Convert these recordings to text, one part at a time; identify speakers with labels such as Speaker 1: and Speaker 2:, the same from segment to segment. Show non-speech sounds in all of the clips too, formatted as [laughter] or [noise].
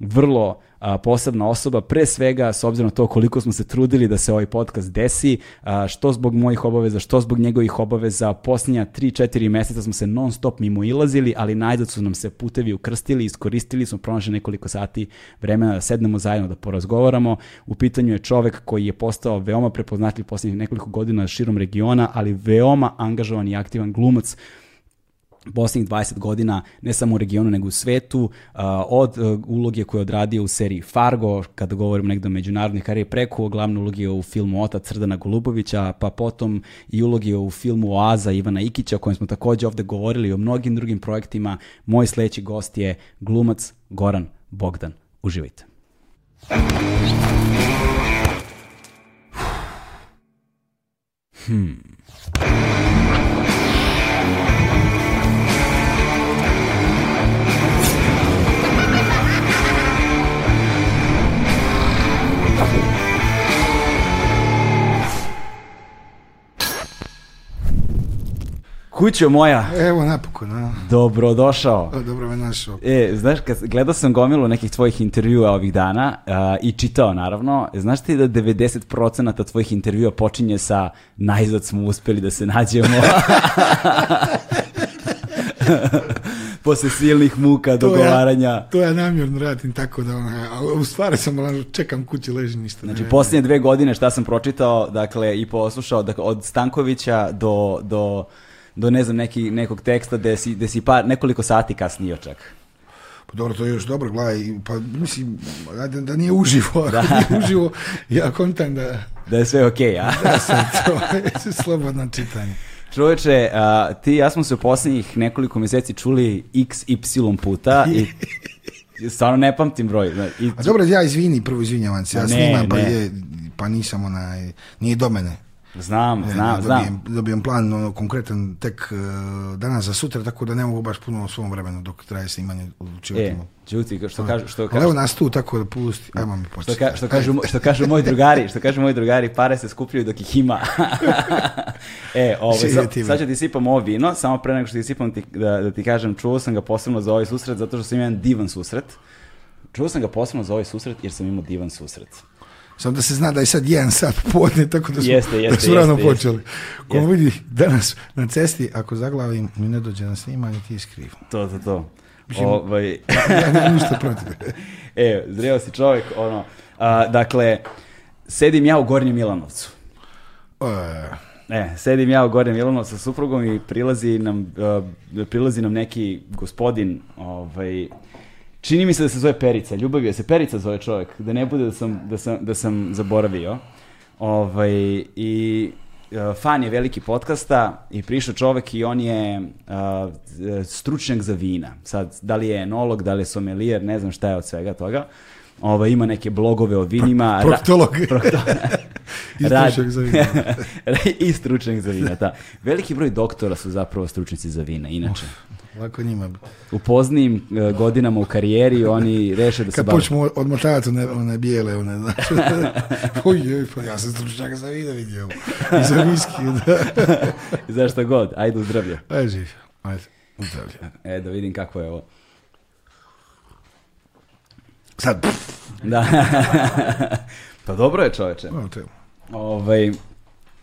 Speaker 1: vrlo posebna osoba, pre svega s obzirom na to koliko smo se trudili da se ovaj podcast desi, što zbog mojih obaveza, što zbog njegovih obaveza, posljednja 3-4 meseca smo se non stop mimo ilazili, ali najzad su nam se putevi ukrstili, iskoristili smo pronašli nekoliko sati vremena da sednemo zajedno, da porazgovaramo. U pitanju je čovek koji je postao veoma prepoznatljiv posljednjih nekoliko godina širom regiona, ali veoma angažovan i aktivan glumac posljednjih 20 godina, ne samo u regionu, nego u svetu, uh, od uh, uloge koje je odradio u seriji Fargo, kada govorimo negdje o međunarodnih karijeri, preko glavne ulogi u filmu Ota Crdana Golubovića, pa potom i uloge u filmu Oaza Ivana Ikića, o kojem smo također ovdje govorili i o mnogim drugim projektima. Moj sljedeći gost je glumac Goran Bogdan. Uživajte. Hmm. Kućo moja.
Speaker 2: Evo napokon. A.
Speaker 1: Dobro došao.
Speaker 2: Dobro me našao.
Speaker 1: E, znaš, kad gledao sam gomilu nekih tvojih intervjua ovih dana i čitao naravno, znaš ti da 90% tvojih intervjua počinje sa najzad smo uspeli da se nađemo. [laughs] Posle silnih muka, to dogovaranja. Ja,
Speaker 2: to ja namjerno radim tako da ona, a u stvari sam ono, čekam kući, leži ništa.
Speaker 1: Znači, posljednje dve godine šta sam pročitao, dakle, i poslušao, dakle, od Stankovića do, do do ne znam neki, nekog teksta gde si, par, nekoliko sati kasnio čak.
Speaker 2: Pa dobro, to je još dobro, gledaj, pa mislim, da, da nije uživo, uživo, ja kontam
Speaker 1: da... Da je sve okej,
Speaker 2: okay, a? da, to slobodno čitanje.
Speaker 1: ti i ja smo se u posljednjih nekoliko mjeseci čuli x, y puta i stvarno ne pamtim broj.
Speaker 2: A dobro, ja izvini, prvo izvinjavam se, ja snimam, pa, pa nisam onaj, nije do mene.
Speaker 1: Znam, e, znam,
Speaker 2: znam. Dobijem plan ono, konkretan tek e, danas za sutra, tako da ne mogu baš puno o svom vremenu dok traje snimanje odlučivati. E, čuti,
Speaker 1: što Što
Speaker 2: evo nas tu, tako da pusti, ajmo mi
Speaker 1: početi. Što, kažu, moji drugari, što kažu moji drugari, pare se skupljaju dok ih ima. [laughs] e, ovo, ovaj, sad, ću ti sipam ovo vino, samo pre nego što ti sipam da, da ti kažem, čuo sam ga posebno za ovaj susret, zato što sam imao jedan divan susret. Čuo sam ga posebno za ovaj susret jer sam imao divan susret.
Speaker 2: Samo da se zna da je sad jedan sat podne, tako da smo, jeste, rano počeli. Ko vidi danas na cesti, ako zaglavim, mi ne dođe na snimanje, ti je
Speaker 1: To, to, to.
Speaker 2: Mislim, ovaj... ja nemam ništa protiv. [laughs]
Speaker 1: e, zreo si čovjek, ono, dakle, sedim ja u Gornjem Milanovcu. E... E, sedim ja u Gornjem Milanovcu sa suprugom i prilazi nam, e, prilazi nam neki gospodin, ovaj, Čini mi se da se zove Perica. Ljubavio se. Perica zove čovjek. Da ne bude da sam, da sam, da sam zaboravio. Ovaj, I e, fan je veliki podcasta i prišao čovjek i on je e, stručnjak za vina. Sad, da li je enolog, da li je somelijer, ne znam šta je od svega toga. Ovaj, ima neke blogove o vinima.
Speaker 2: proktolog. [laughs] [laughs] [laughs] I stručnjak za vina.
Speaker 1: I stručnjak za vina, ta. Veliki broj doktora su zapravo stručnjaci za vina, inače.
Speaker 2: Lako njima.
Speaker 1: U uh, godinama u karijeri oni reše da se
Speaker 2: bavaju. Kad počnemo odmotavati one, one bijele, one, znači, [laughs] oj, joj, pa ja sam stručnjak za vino vidio. I za viski, da.
Speaker 1: [laughs] Za što god, ajde u zdravlje.
Speaker 2: Ajde živ, ajde
Speaker 1: u zdravlje. E, da vidim kako je ovo.
Speaker 2: Sad. Da.
Speaker 1: [laughs] pa dobro je čoveče. Ovo
Speaker 2: Ovaj,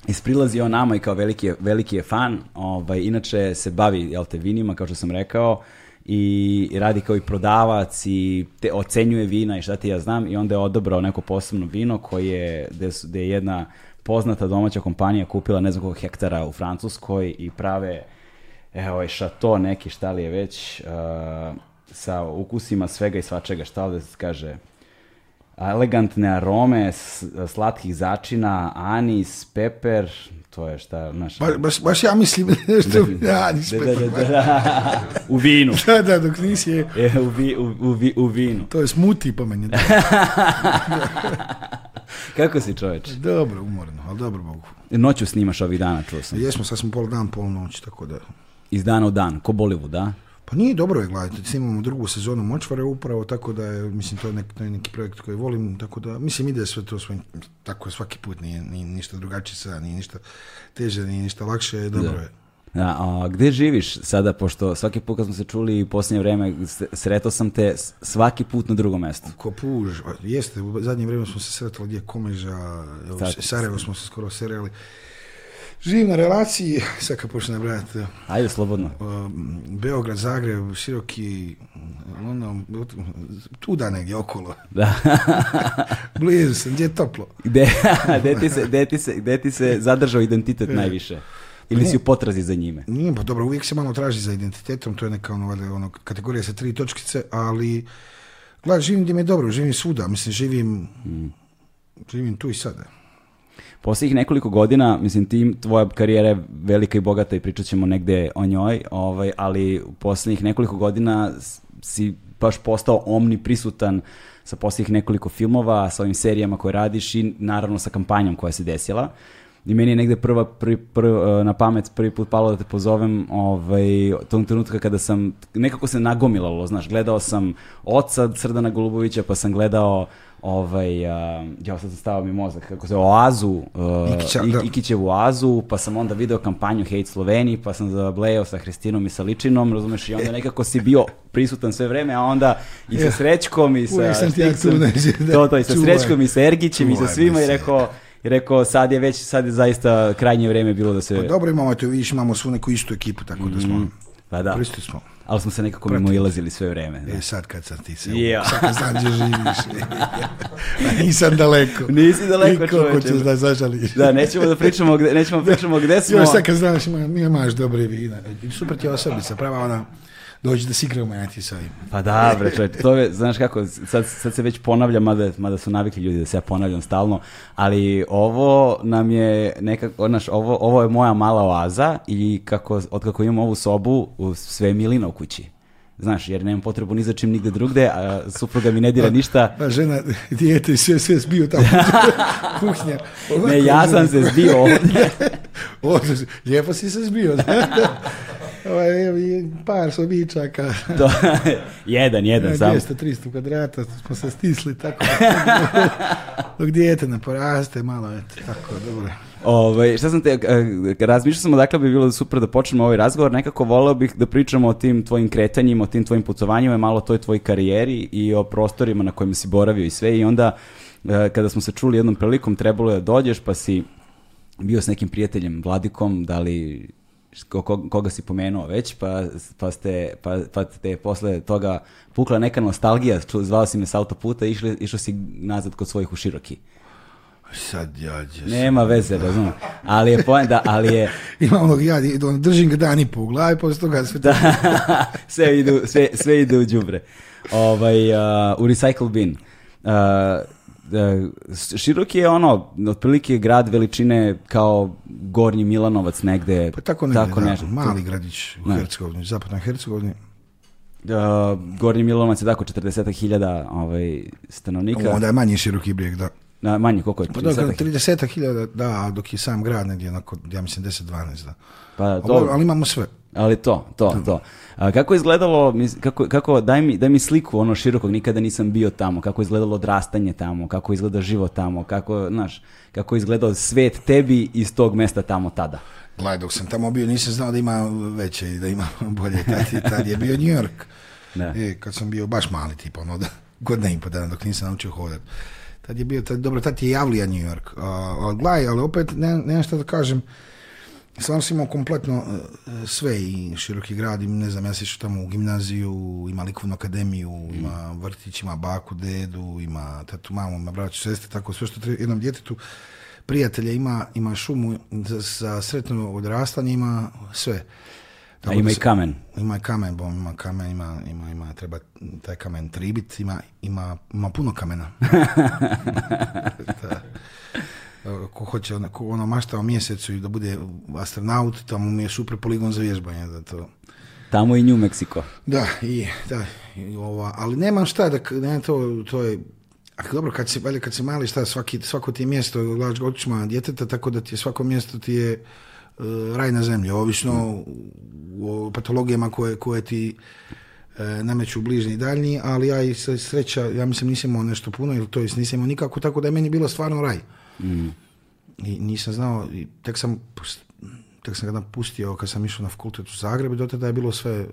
Speaker 1: isprilazi on nama i kao veliki je, veliki je fan, ovaj, inače se bavi jel te, vinima, kao što sam rekao, i radi kao i prodavac i te, ocenjuje vina i šta ti ja znam i onda je odobrao neko posebno vino koje, su, gde je jedna poznata domaća kompanija kupila ne znam koliko hektara u Francuskoj i prave evo je ovaj, šato neki šta li je već eh, sa ukusima svega i svačega šta da se kaže elegantne arome, slatkih začina, anis, peper, to je šta, naš.
Speaker 2: Ba, ono. baš, baš ja mislim nešto, [laughs] da, anis, peper. Da, da,
Speaker 1: u vinu.
Speaker 2: [laughs] da, da, dok nisi je...
Speaker 1: E, u,
Speaker 2: vi, u,
Speaker 1: u, u vinu.
Speaker 2: To je smuti pa meni. [laughs]
Speaker 1: Kako si čoveč?
Speaker 2: Dobro, umorno, ali dobro mogu.
Speaker 1: Noću snimaš ovih dana, čuo
Speaker 2: sam. Jesmo, sad smo pol dan, pol noć, tako da...
Speaker 1: Iz dana u dan, ko Bollywood, da?
Speaker 2: Pa nije dobro je gledati, imamo drugu sezonu Močvare upravo, tako da je, mislim, to je, neki projekt koji volim, tako da, mislim, ide sve to svoj, tako svaki put, nije, ništa drugačije sada, nije ništa teže, nije ništa lakše, dobro je.
Speaker 1: Da, a gde živiš sada, pošto svaki put kad smo se čuli i posljednje vrijeme sretao sam te svaki put na drugom mjestu.
Speaker 2: Ko puž, pa jeste, u zadnje vrijeme smo se sretali gdje Komeža, Sarajevo smo se skoro sreli. Živim na relaciji, [laughs] sad kad počne nabrajati.
Speaker 1: Ajde, slobodno.
Speaker 2: Beograd, Zagreb, Široki, ono, tu negdje okolo. Da. [laughs] Blizu sam, gdje je toplo.
Speaker 1: Gde, [laughs] ti se, zadržao identitet e. najviše? Ili pa si u potrazi za njime?
Speaker 2: Nije, pa dobro, uvijek se malo traži za identitetom, to je neka ono, ono, kategorija sa tri točkice, ali gledaj, živim gdje mi je dobro, živim svuda, mislim, živim, mm. živim tu i sada.
Speaker 1: Posljednjih nekoliko godina, mislim, tim, tvoja karijera je velika i bogata i pričat ćemo negde o njoj, ovaj, ali posljednjih nekoliko godina si baš postao prisutan sa posljednjih nekoliko filmova, sa ovim serijama koje radiš i naravno sa kampanjom koja se desila. I meni je negde prva, prvi, eh, na pamet prvi put palo da te pozovem ovaj, tog trenutka kada sam, nekako se nagomilalo, znaš, gledao sam oca Crdana Golubovića, pa sam gledao ovaj, uh, ja sad stavao mi mozak, kako se Oazu, uh, Ikićevu Oazu, pa sam onda video kampanju Hate Sloveniji, pa sam zableo sa Hristinom i sa Ličinom, razumeš, i onda e. nekako si bio prisutan sve vreme, a onda i sa e. Srećkom i
Speaker 2: sa...
Speaker 1: To, to, i sa Srećkom i sa Ergićem i sa svima i rekao, i rekao sad je već, sad je zaista krajnje vrijeme bilo da se... Pa
Speaker 2: dobro imamo, to vidiš, imamo svu neku istu ekipu, tako da smo... Mhm.
Speaker 1: Pa da.
Speaker 2: Pristo smo.
Speaker 1: Ali smo se nekako mimo ilazili sve vrijeme.
Speaker 2: E sad kad sam ti se... Ja. Sad kad znam gdje živiš. [laughs] Pa nisam daleko.
Speaker 1: Nisi daleko čovječe.
Speaker 2: ćeš
Speaker 1: da
Speaker 2: zažališ.
Speaker 1: Da, nećemo da pričamo gde, nećemo pričamo gde smo.
Speaker 2: Još sad kad znaš, imaš dobre vina. Super ti je osobica, prava ona dođi da si sa ovim.
Speaker 1: Pa da, to je, znaš kako, sad, sad se već ponavlja, mada, mada su navikli ljudi da se ja ponavljam stalno, ali ovo nam je nekako, znaš, ovo, ovo je moja mala oaza i kako, od kako imam ovu sobu, sve je milina u kući. Znaš, jer nemam potrebu ni za čim nigde drugde, a supruga mi ne dira pa, ništa.
Speaker 2: Pa žena, dijete, sve, sve zbio tamo. [laughs] Kuhnja.
Speaker 1: Ovako, ne, ja sam se zbio ovdje. [laughs] ovdje.
Speaker 2: Lijepo si se zbio. [laughs] Ovaj, par sobičaka. To,
Speaker 1: jedan, jedan ja, samo.
Speaker 2: 200, 300 kvadrata smo se stisli tako. Dok dijete ne poraste, malo je tako, dobro.
Speaker 1: Ovaj, šta sam te, eh, eh, razmišljao sam odakle bi bilo super da počnemo ovaj razgovor, nekako voleo bih da pričamo o tim tvojim kretanjima, o tim tvojim putovanjima, malo o toj tvoj karijeri i o prostorima na kojima si boravio i sve i onda eh, kada smo se čuli jednom prilikom trebalo je da dođeš pa si bio s nekim prijateljem Vladikom, da li koga, si pomenuo već, pa, pa, ste, pa, pa te posle toga pukla neka nostalgija, zvao si me s autoputa, i išao si nazad kod svojih u Široki.
Speaker 2: Sad ja
Speaker 1: Nema veze, znam. Ali je pojem
Speaker 2: da,
Speaker 1: ali je...
Speaker 2: [laughs] Imam onog ja, ono, držim ga dan i po glavi, posle toga sve... to...
Speaker 1: [laughs] sve, idu, sve, sve idu u džubre. Ovaj, uh, u recycle bin. Uh, uh Široki je ono, otprilike grad veličine kao Gornji Milanovac negde.
Speaker 2: Pa tako negde, tako da, nešto. mali gradić u ne. Hercegovini, zapadnoj
Speaker 1: Hercegovini. Uh, Gornji Milanovac je tako 40.000 ovaj, stanovnika.
Speaker 2: Onda je manji široki brijeg,
Speaker 1: da na manje, koliko je?
Speaker 2: 30.000? pa 30 hiljada, da, dok je sam grad negdje, onako, ja mislim 10-12, da. Pa, to... ali imamo sve.
Speaker 1: Ali to, to, to. A, kako je izgledalo, kako, kako, daj, mi, daj mi sliku ono širokog, nikada nisam bio tamo, kako je izgledalo odrastanje tamo, kako izgleda život tamo, kako, znaš, kako je izgledao svet tebi iz tog mesta tamo tada.
Speaker 2: Gledaj, dok sam tamo bio nisam znao da ima veće i da ima [laughs] bolje, tad, tad je bio New York. Da. E, kad sam bio baš mali, tipa, ono, godina i po dana dok nisam naučio hodati tad je bio, tad, dobro, tad je javlija New York. ali ali opet, ne, znam šta da kažem, sam sam imao kompletno e, sve i široki grad, i ne znam, ja se tamo u gimnaziju, ima likovnu akademiju, mm. ima vrtić, ima baku, dedu, ima tatu, mamu, ima braću, tako sve što treba jednom djetetu prijatelja, ima, ima šumu za, za sretno odrastanje, ima sve.
Speaker 1: Tako ima i kamen?
Speaker 2: Ima i kamen, bom, ima kamen, ima, ima, ima, treba taj kamen tribit, ima, ima, puno kamena. [laughs] Ko hoće, ona, ono mašta o mjesecu i da bude astronaut, tamo mi je super poligon za vježbanje, da to...
Speaker 1: Tamo i New Mexico.
Speaker 2: Da, i, da, ova, ali nemam šta, da, ne, to, to je, a dobro, kad si, valjda, kad si mali, šta, svaki, svako ti je mjesto, očima djeteta, tako da ti je svako mjesto ti je, E, raj na zemlji, ovisno o mm. patologijama koje, koje ti e, nameću bližnji i daljnji, ali ja i sreća, ja mislim nisam imao nešto puno, ili to jest nisam imao nikako, tako da je meni bilo stvarno raj. Mm. I nisam znao, i tek sam, tek sam ga napustio kad sam išao na fakultet u Zagrebi, do tada je bilo sve...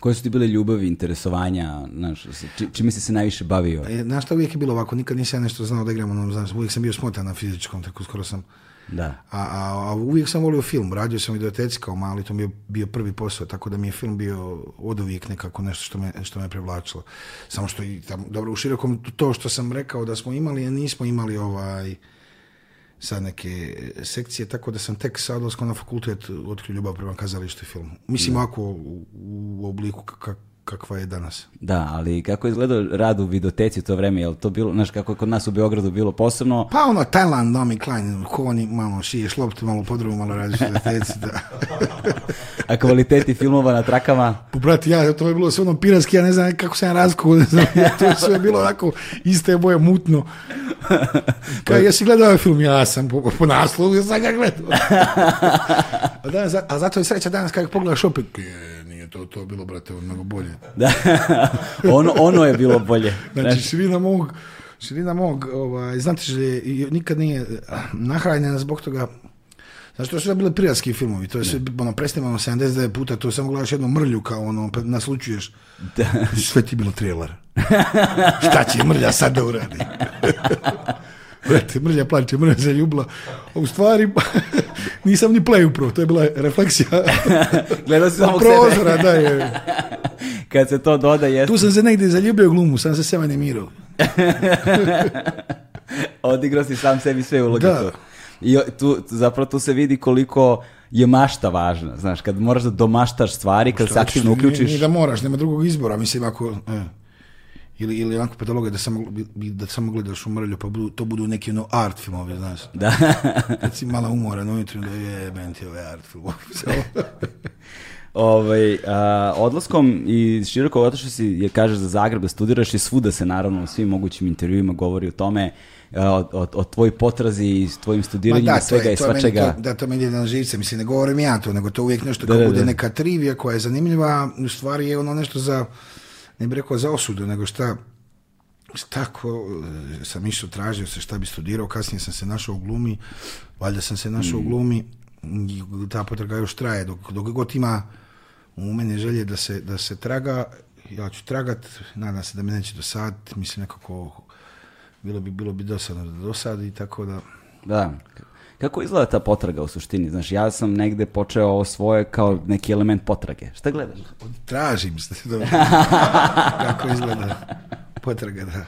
Speaker 1: Koje su ti bile ljubavi, interesovanja, znaš, či, čime si se najviše bavio?
Speaker 2: E, znaš, uvijek je bilo ovako, nikad nisam ja nešto znao da igram, ono, znaš, uvijek sam bio smotan na fizičkom, tako skoro sam
Speaker 1: da.
Speaker 2: A, a, uvijek sam volio film, radio sam i videoteci kao mali, to mi je bio prvi posao, tako da mi je film bio od uvijek nekako nešto što me, što me privlačilo. Samo što i tamo, dobro, u širokom to što sam rekao da smo imali, a nismo imali ovaj sad neke sekcije, tako da sam tek sad na fakultet otkrio ljubav prema kazalištu i filmu. Mislim, da. ako u, obliku kako kakva je danas.
Speaker 1: Da, ali kako je izgledao rad u videoteci to vrijeme? je to bilo, znaš, kako je kod nas u Beogradu bilo posebno?
Speaker 2: Pa ono, Tajland, Nomi Klein, koni malo šiješ loptu, malo podrumu, malo radiš videoteci, da. [laughs]
Speaker 1: A kvaliteti filmova na trakama?
Speaker 2: Po pa, brati, ja, to je bilo sve ono piratski, ja ne znam kako sam ja ne znam, to je sve bilo onako iste boje mutno. [laughs] Ja si gledao ovaj film? Ja sam po, po naslovu, ja sam ga gledao. [laughs] a, a zato je sreća danas kako pogledaš opet, to, to je bilo, brate, ono mnogo bolje. [laughs] Da,
Speaker 1: ono,
Speaker 2: ono
Speaker 1: je bilo bolje.
Speaker 2: znači, znači, širina mog, širina mog, ovaj, znate što je, nikad nije nahranjena zbog toga znači, to su sve bili prijatski filmovi, to je sve ono, prestimano 79 puta, to samo gledaš jednu mrlju kao ono, pa naslučuješ. Da. [laughs] Sve ti bilo trailer. [laughs] Šta će mrlja sad da uradi? Brate, mrlja plače, mrlja se ljubla. U stvari, nisam ni play upravo, to je bila refleksija.
Speaker 1: [laughs] Gledao si samog sebe.
Speaker 2: da je. [laughs]
Speaker 1: Kad se to doda, Tu
Speaker 2: sam se negdje zaljubio glumu, sam se sebe nemirao.
Speaker 1: [laughs] Odigrao si sam sebi sve uloge tu. I tu, zapravo tu se vidi koliko je mašta važna, znaš, kad moraš da domaštaš stvari, kad se aktivno uključiš.
Speaker 2: Nije,
Speaker 1: da
Speaker 2: moraš, nema drugog izbora, mislim, ako... E ili, ili onako pedologe da samo, da samo gledaš u mrlju, pa budu, to budu neki ono art filmovi, znaš. [laughs] Da. si mala umora jutro, da je, ti art
Speaker 1: filmove. [laughs] ovaj, odlaskom i široko što si, je, kažeš, za Zagreb da studiraš i svuda se naravno u svim mogućim intervjuima govori o tome o, o, o tvoj potrazi i tvojim studiranjima da, svega i svačega. Meni,
Speaker 2: to, da, to meni je na živce. Mislim, ne govorim ja to, nego to uvijek nešto da, bude neka trivija koja je zanimljiva. U stvari je ono nešto za ne bih rekao za osudu, nego šta tako e, sam išao, tražio se šta bi studirao, kasnije sam se našao u glumi, valjda sam se našao u mm. glumi i ta potraga još traje, dok, dok god ima u mene želje da se, da se traga, ja ću tragat, nadam se da me neće dosad, mislim nekako bilo bi bilo bi dosadno da dosadi, tako da...
Speaker 1: Da, kako izgleda ta potraga u suštini? Znaš, ja sam negde počeo ovo svoje kao neki element potrage. Šta gledaš?
Speaker 2: Tražim se. [laughs] Kako izgleda potraga, da.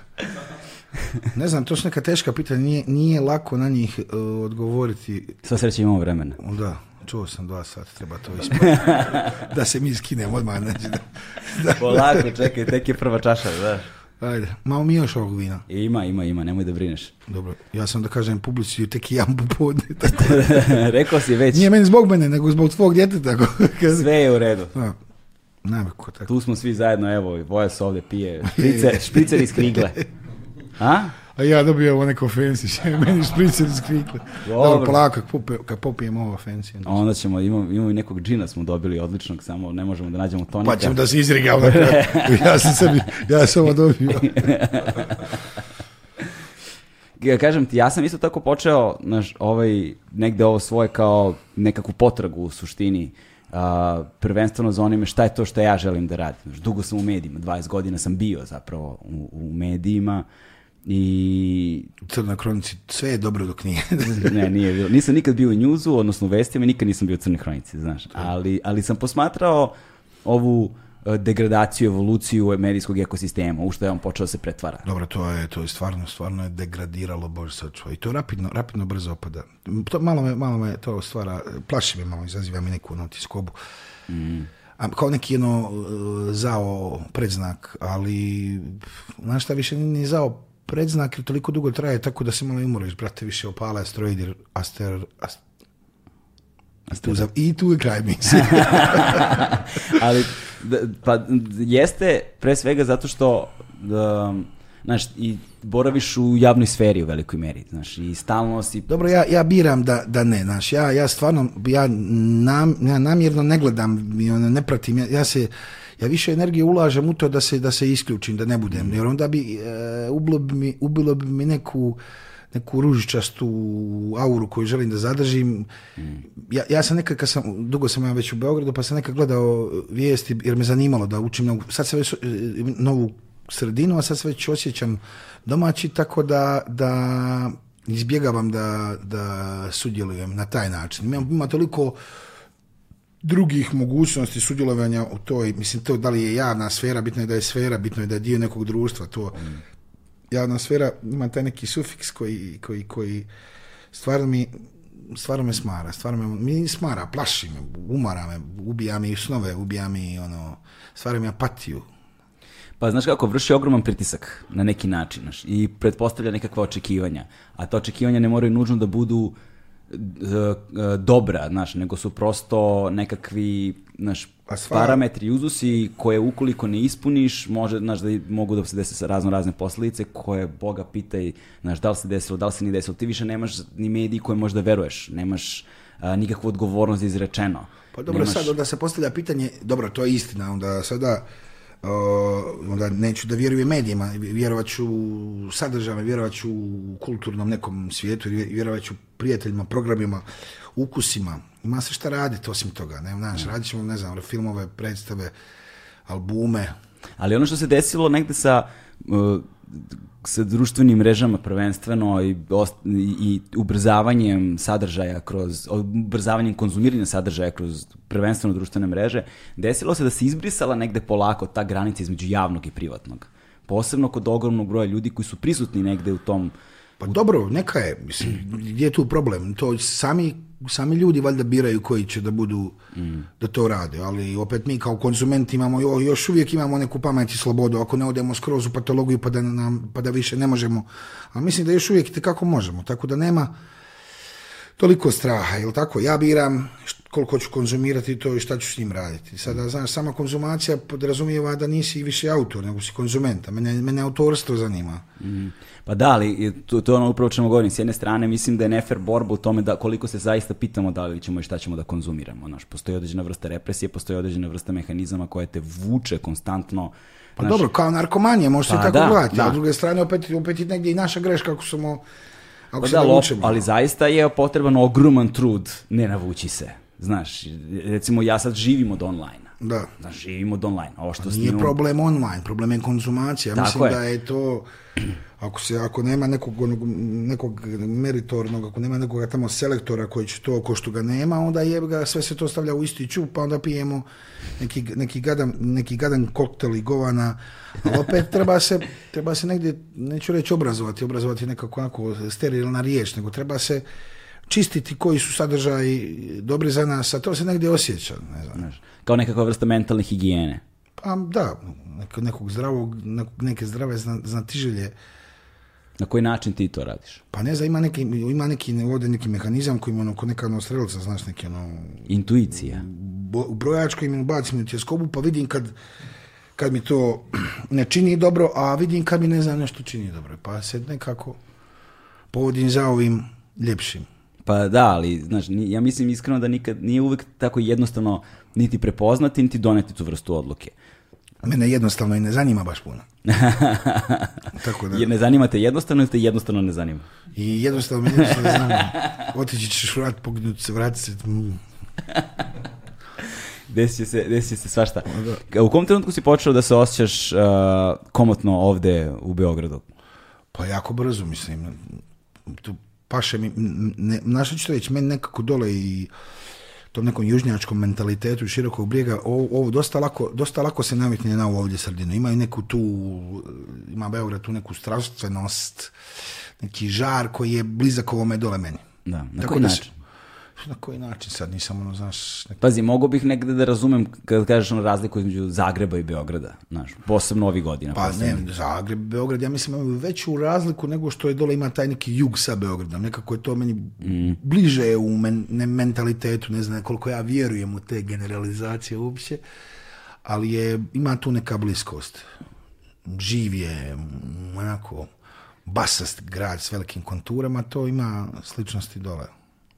Speaker 2: Ne znam, to su neka teška pitanja, nije, nije lako na njih e, odgovoriti.
Speaker 1: Sva sreće imamo vremena.
Speaker 2: Da, čuo sam dva sata, treba to ispati. [laughs] da se mi skinemo odmah. Znači, da, [laughs]
Speaker 1: da, Polako, čekaj, tek je prva čaša, da.
Speaker 2: Ajde, malo mi još ovog vina.
Speaker 1: E, ima, ima, ima, nemoj da brineš.
Speaker 2: Dobro, ja sam da kažem publici tek i jam popodne. Tako.
Speaker 1: [laughs] Rekao si već.
Speaker 2: Nije meni zbog mene, nego zbog tvog djeteta.
Speaker 1: Sve je u redu. Tu smo svi zajedno, evo, Vojas ovdje pije [laughs] špricer, iz krigle. [laughs] A?
Speaker 2: a ja dobijem one konferencije, [laughs] meni špricer skrikle. Dobro, Dobro polako, kad popijem ovo fencije.
Speaker 1: Onda ćemo, imamo, imamo i nekog džina smo dobili odličnog, samo ne možemo da nađemo
Speaker 2: tonika. Pa ćemo da se izrega ja, [laughs] Ja sam sebi, ja sam ovo dobio.
Speaker 1: kažem ti, ja sam isto tako počeo naš, ovaj, negde ovo svoje kao nekakvu potragu u suštini. Uh, prvenstveno za onime šta je to što ja želim da radim. Dugo sam u medijima, 20 godina sam bio zapravo u, u medijima i...
Speaker 2: U crnoj kronici sve je dobro dok nije.
Speaker 1: [laughs] ne, nije bilo. Nisam nikad bio u njuzu, odnosno u vestima, nikad nisam bio u crnoj kronici, znaš. Ali, ali sam posmatrao ovu e, degradaciju, evoluciju medijskog ekosistema, u što je on počeo da se pretvara.
Speaker 2: Dobro, to je, to je stvarno, stvarno je degradiralo, bože sačuva. I to rapidno, rapidno brzo opada. malo, me, malo me to stvara, plaši me malo, izaziva mi neku notiskobu mm. A, kao neki jedno e, zao predznak, ali znaš šta više ni zao predznak jer toliko dugo traje, tako da se malo i umoriš, brate, više opala, asteroid, jer aster, aster, tu I tu je kraj misli.
Speaker 1: [laughs] Ali, da, pa, jeste pre svega zato što, da, znaš, i boraviš u javnoj sferi u velikoj meri, znaš, i stalno si...
Speaker 2: Dobro, ja, ja biram da, da ne, znaš, ja, ja stvarno, ja, nam, ja namjerno ne gledam, ne pratim, ja se ja više energije ulažem u to da se, da se isključim, da ne budem, jer onda bi, e, ubilo, bi mi, ubilo bi mi neku, neku ružičastu auru koju želim da zadržim. Ja, ja sam nekad, kad sam, dugo sam ja već u Beogradu, pa sam nekad gledao vijesti jer me zanimalo da učim novu, sad se već e, novu sredinu, a sad se već osjećam domaći, tako da, da izbjegavam da, da sudjelujem na taj način. Ima, ima toliko drugih mogućnosti sudjelovanja u toj, mislim to da li je javna sfera, bitno je da je sfera, bitno je da je dio nekog društva, to javna sfera ima taj neki sufiks koji, koji, koji stvarno mi stvarno me smara, stvarno me mi smara, plaši me, umara me, ubija mi snove, ubija mi ono, stvarno mi apatiju.
Speaker 1: Pa znaš kako, vrši ogroman pritisak na neki način znaš, i pretpostavlja nekakva očekivanja, a ta očekivanja ne moraju nužno da budu E, dobra, znaš, nego su prosto nekakvi znaš, parametri uzusi koje ukoliko ne ispuniš, može, znaš, da mogu da se dese razno razne posljedice koje Boga pitaj, znaš, da li se desilo, da li se ni desilo, ti više nemaš ni mediji koje možda veruješ, nemaš nikakvu odgovornost izrečeno.
Speaker 2: Pa dobro, sad onda se postavlja pitanje, dobro, to je istina, onda sada onda neću da vjerujem medijima, vjerovat ću sadržajima, vjerovat ću kulturnom nekom svijetu, vjerovat ću prijateljima, programima, ukusima. Ima se šta raditi osim toga. Ne, znaš, radit ćemo, ne znam, filmove, predstave, albume.
Speaker 1: Ali ono što se desilo negdje sa e, sa društvenim mrežama prvenstveno i, i ubrzavanjem sadržaja kroz, ubrzavanjem konzumiranja sadržaja kroz prvenstveno društvene mreže, desilo se da se izbrisala negde polako ta granica između javnog i privatnog. Posebno kod ogromnog broja ljudi koji su prisutni negde u tom
Speaker 2: Pa dobro, neka je, mislim, gdje je tu problem? To sami sami ljudi valjda biraju koji će da budu, da to rade, ali opet mi kao konzumenti imamo, još uvijek imamo neku pamet i slobodu, ako ne odemo skroz u patologiju pa da, nam, pa da više ne možemo, ali mislim da još uvijek kako možemo, tako da nema, toliko straha, jel tako? Ja biram koliko ću konzumirati to i šta ću s njim raditi. Sada, znaš, sama konzumacija podrazumijeva da nisi više autor, nego si konzumenta. Mene, mene autorstvo zanima. Mhm.
Speaker 1: Pa da, ali to, to je ono upravo čemu govorim. S jedne strane, mislim da je nefer borba u tome da koliko se zaista pitamo da li ćemo i šta ćemo da konzumiramo. Znaš, postoji određena vrsta represije, postoji određena vrsta mehanizama koja te vuče konstantno
Speaker 2: Pa dobro, kao narkomanije možete pa, tako da, gledati. A s druge strane, opet, opet negdje i naša greška ako smo kako pa da,
Speaker 1: ali zaista je potreban ogroman trud ne navući se. Znaš, recimo ja sad živim od online.
Speaker 2: Da.
Speaker 1: Znači, živimo od online. Ovo što pa
Speaker 2: Nije problem online, problem je konzumacija. Mislim da je to, ako, se, ako nema nekog, nekog meritornog, ako nema nekog tamo selektora koji će to, ko što ga nema, onda je ga, sve se to stavlja u isti čup, pa onda pijemo neki, neki, gadan, neki gadan koktel i govana, ali opet treba se, treba se negdje, neću reći obrazovati, obrazovati nekako onako sterilna riječ, nego treba se čistiti koji su sadržaji dobri za nas, a to se negdje osjeća. Ne znam.
Speaker 1: Kao nekakva vrsta mentalne higijene.
Speaker 2: Pa da, nekog zdravog, neke zdrave znatiželje.
Speaker 1: Na koji način ti to radiš?
Speaker 2: Pa ne znam, ima neki, ima neki, ovdje neki mehanizam koji ima ono, neka ono znaš, neki ono...
Speaker 1: Intuicija.
Speaker 2: Bo, brojač koji mi bacim u tjeskobu, pa vidim kad, kad mi to ne čini dobro, a vidim kad mi ne znam nešto čini dobro. Pa se nekako povodim za ovim ljepšim.
Speaker 1: Pa da, ali znaš, ja mislim iskreno da nikad nije uvek tako jednostavno niti prepoznati, niti doneti tu vrstu odluke.
Speaker 2: Mene jednostavno i ne zanima baš puno.
Speaker 1: [laughs] Tako da... Jer ne zanima te jednostavno ili te jednostavno ne zanima?
Speaker 2: I jednostavno jednostavno ne zanima. Otići ćeš vrat, se, vrati se. Mm. [laughs]
Speaker 1: se, desi se svašta. U kom trenutku si počeo da se osjećaš uh, komotno ovde u Beogradu?
Speaker 2: Pa jako brzo, mislim. Tu paše mi, ne, naša ću reći, meni nekako dole i tom nekom južnjačkom mentalitetu širokog brijega, ovo, ovo dosta, lako, dosta lako se navikne na ovo ovdje sredinu. Ima i neku tu, ima Beograd tu neku strastvenost, neki žar koji je blizak ovome dole meni.
Speaker 1: Da, na Tako koji način?
Speaker 2: na koji način sad, nisam ono, znaš...
Speaker 1: Pazi, mogu bih negde da razumem kad kažeš ono razliku između Zagreba i Beograda, znaš, posebno ovih godina.
Speaker 2: Pa posebno. ne, Zagreb, Beograd, ja mislim imaju veću razliku nego što je dole ima taj neki jug sa Beogradom, nekako je to meni mm. bliže u men, ne, mentalitetu, ne znam koliko ja vjerujem u te generalizacije uopće, ali je, ima tu neka bliskost. Živ je, onako, basast grad s velikim konturama, to ima sličnosti dole.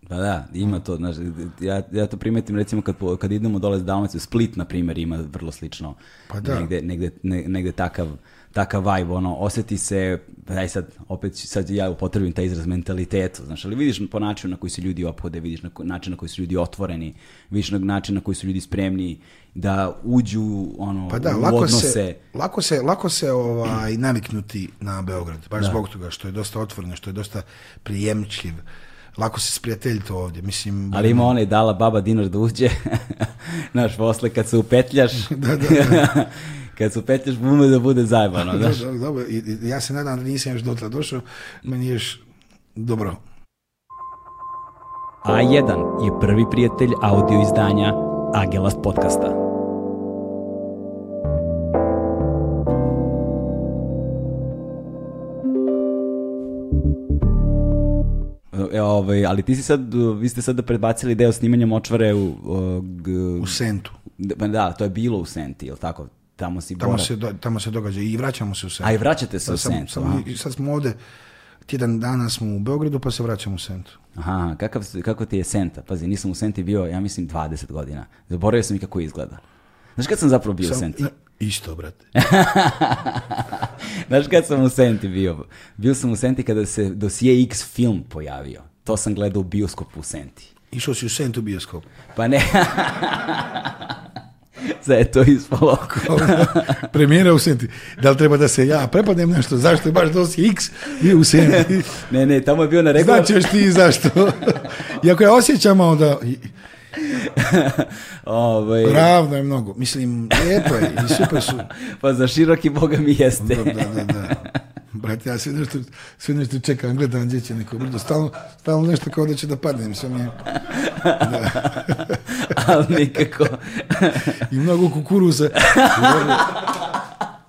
Speaker 1: Pa da, ima to, znaš, ja, ja to primetim recimo kad, kad idemo dole s Dalmaciju, Split na primjer ima vrlo slično, pa da. Negde, negde, ne, negde takav, takav vibe, ono, osjeti se, daj sad, opet sad ja upotrebim taj izraz mentalitetu, znaš, ali vidiš po načinu na koji se ljudi opode, vidiš na način na koji su ljudi otvoreni, vidiš na način na koji su ljudi spremni da uđu, ono, pa da,
Speaker 2: lako Se, lako se, lako se ovaj, naviknuti na Beograd, baš zbog toga što je dosta otvoreno, što je dosta prijemčljiv, lako se to ovdje. Mislim,
Speaker 1: Ali ima onaj dala baba dinar da uđe, znaš, [laughs] posle kad se upetljaš, [laughs] da, da, da. [laughs] kad se upetljaš, bume da bude zajebano. Da,
Speaker 2: ja se nadam da nisam još dotle došao, meni je dobro. A1 je prvi prijatelj audio izdanja Agelast podcasta.
Speaker 1: E, ovaj, ali ti si sad, vi ste sad predbacili deo snimanja močvare u...
Speaker 2: u Sentu.
Speaker 1: Pa da, to je bilo u Senti, je tako? Tamo
Speaker 2: tamo se, tamo se događa i vraćamo se u Sentu.
Speaker 1: A i vraćate se u pa Sentu. i
Speaker 2: sad smo ovde, tjedan dana smo u Beogradu pa se vraćamo u Sentu.
Speaker 1: Aha, kakav, kako ti je Senta? Pazi, nisam u Senti bio, ja mislim, 20 godina. Zaboravio sam i kako izgleda. Znaš kad sam zapravo bio u Senti?
Speaker 2: Isto, brate. [laughs]
Speaker 1: Znaš kad sam u Senti bio? Bio sam u Senti kada se dosije X film pojavio. To sam gledao u bioskopu u Senti.
Speaker 2: Išao si u u bioskop?
Speaker 1: Pa ne. Sve [laughs] je to ispalo. [laughs]
Speaker 2: Premijera u Senti. Da li treba da se ja prepadnem nešto? Zašto je baš dosije X i u Senti?
Speaker 1: ne, ne, tamo je bio na
Speaker 2: regular... Znači ti zašto. I ako ja osjećam onda... [laughs] Ovaj... Ravno je mnogo. Mislim, lijepo je i super su.
Speaker 1: [laughs] pa
Speaker 2: za
Speaker 1: široki boga mi jeste. da,
Speaker 2: da, da. Brate, ja sve nešto, sve nešto čekam, gledam gdje će neko brdo. Stalno, stalno nešto kao da će da padnem. Sve mi je... Ali
Speaker 1: nikako.
Speaker 2: [laughs] I mnogo kukuruza.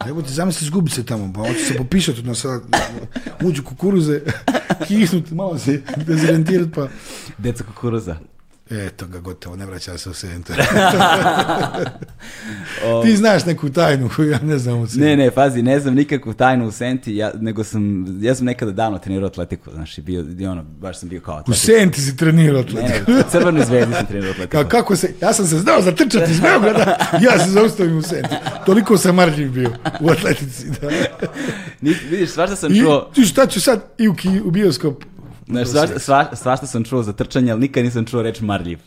Speaker 2: Evo ti zamisli Zgubi se tamo, pa hoće se popišati na nas, uđu kukuruze, kihnuti, malo se dezorientirati, pa...
Speaker 1: Deca kukuruza.
Speaker 2: Eto ga, gotovo, ne vraća se u centar. [laughs] Ti znaš neku tajnu ja ne znam u centru.
Speaker 1: Ne, ne, fazi, ne znam nikakvu tajnu u Senti, ja, nego sam, ja sam nekada davno trenirao atletiku, znaš, i bio, i ono, baš sam bio kao
Speaker 2: atletiku. U Senti si trenirao atletiku. Ne, ne,
Speaker 1: crvenoj zvezdi sam trenirao [laughs] atletiku.
Speaker 2: Ka, kako se, ja sam se znao zatrčati iz Beograda, ja se zaustavim u Senti. Toliko sam marđiv bio u atletici, da.
Speaker 1: [laughs] Nik, vidiš, svašta sam I, čuo.
Speaker 2: Ti šta ću sad i u, u bioskop
Speaker 1: Znaš, svašta, sva, sam čuo za trčanje, ali nikad nisam čuo reč marljiv.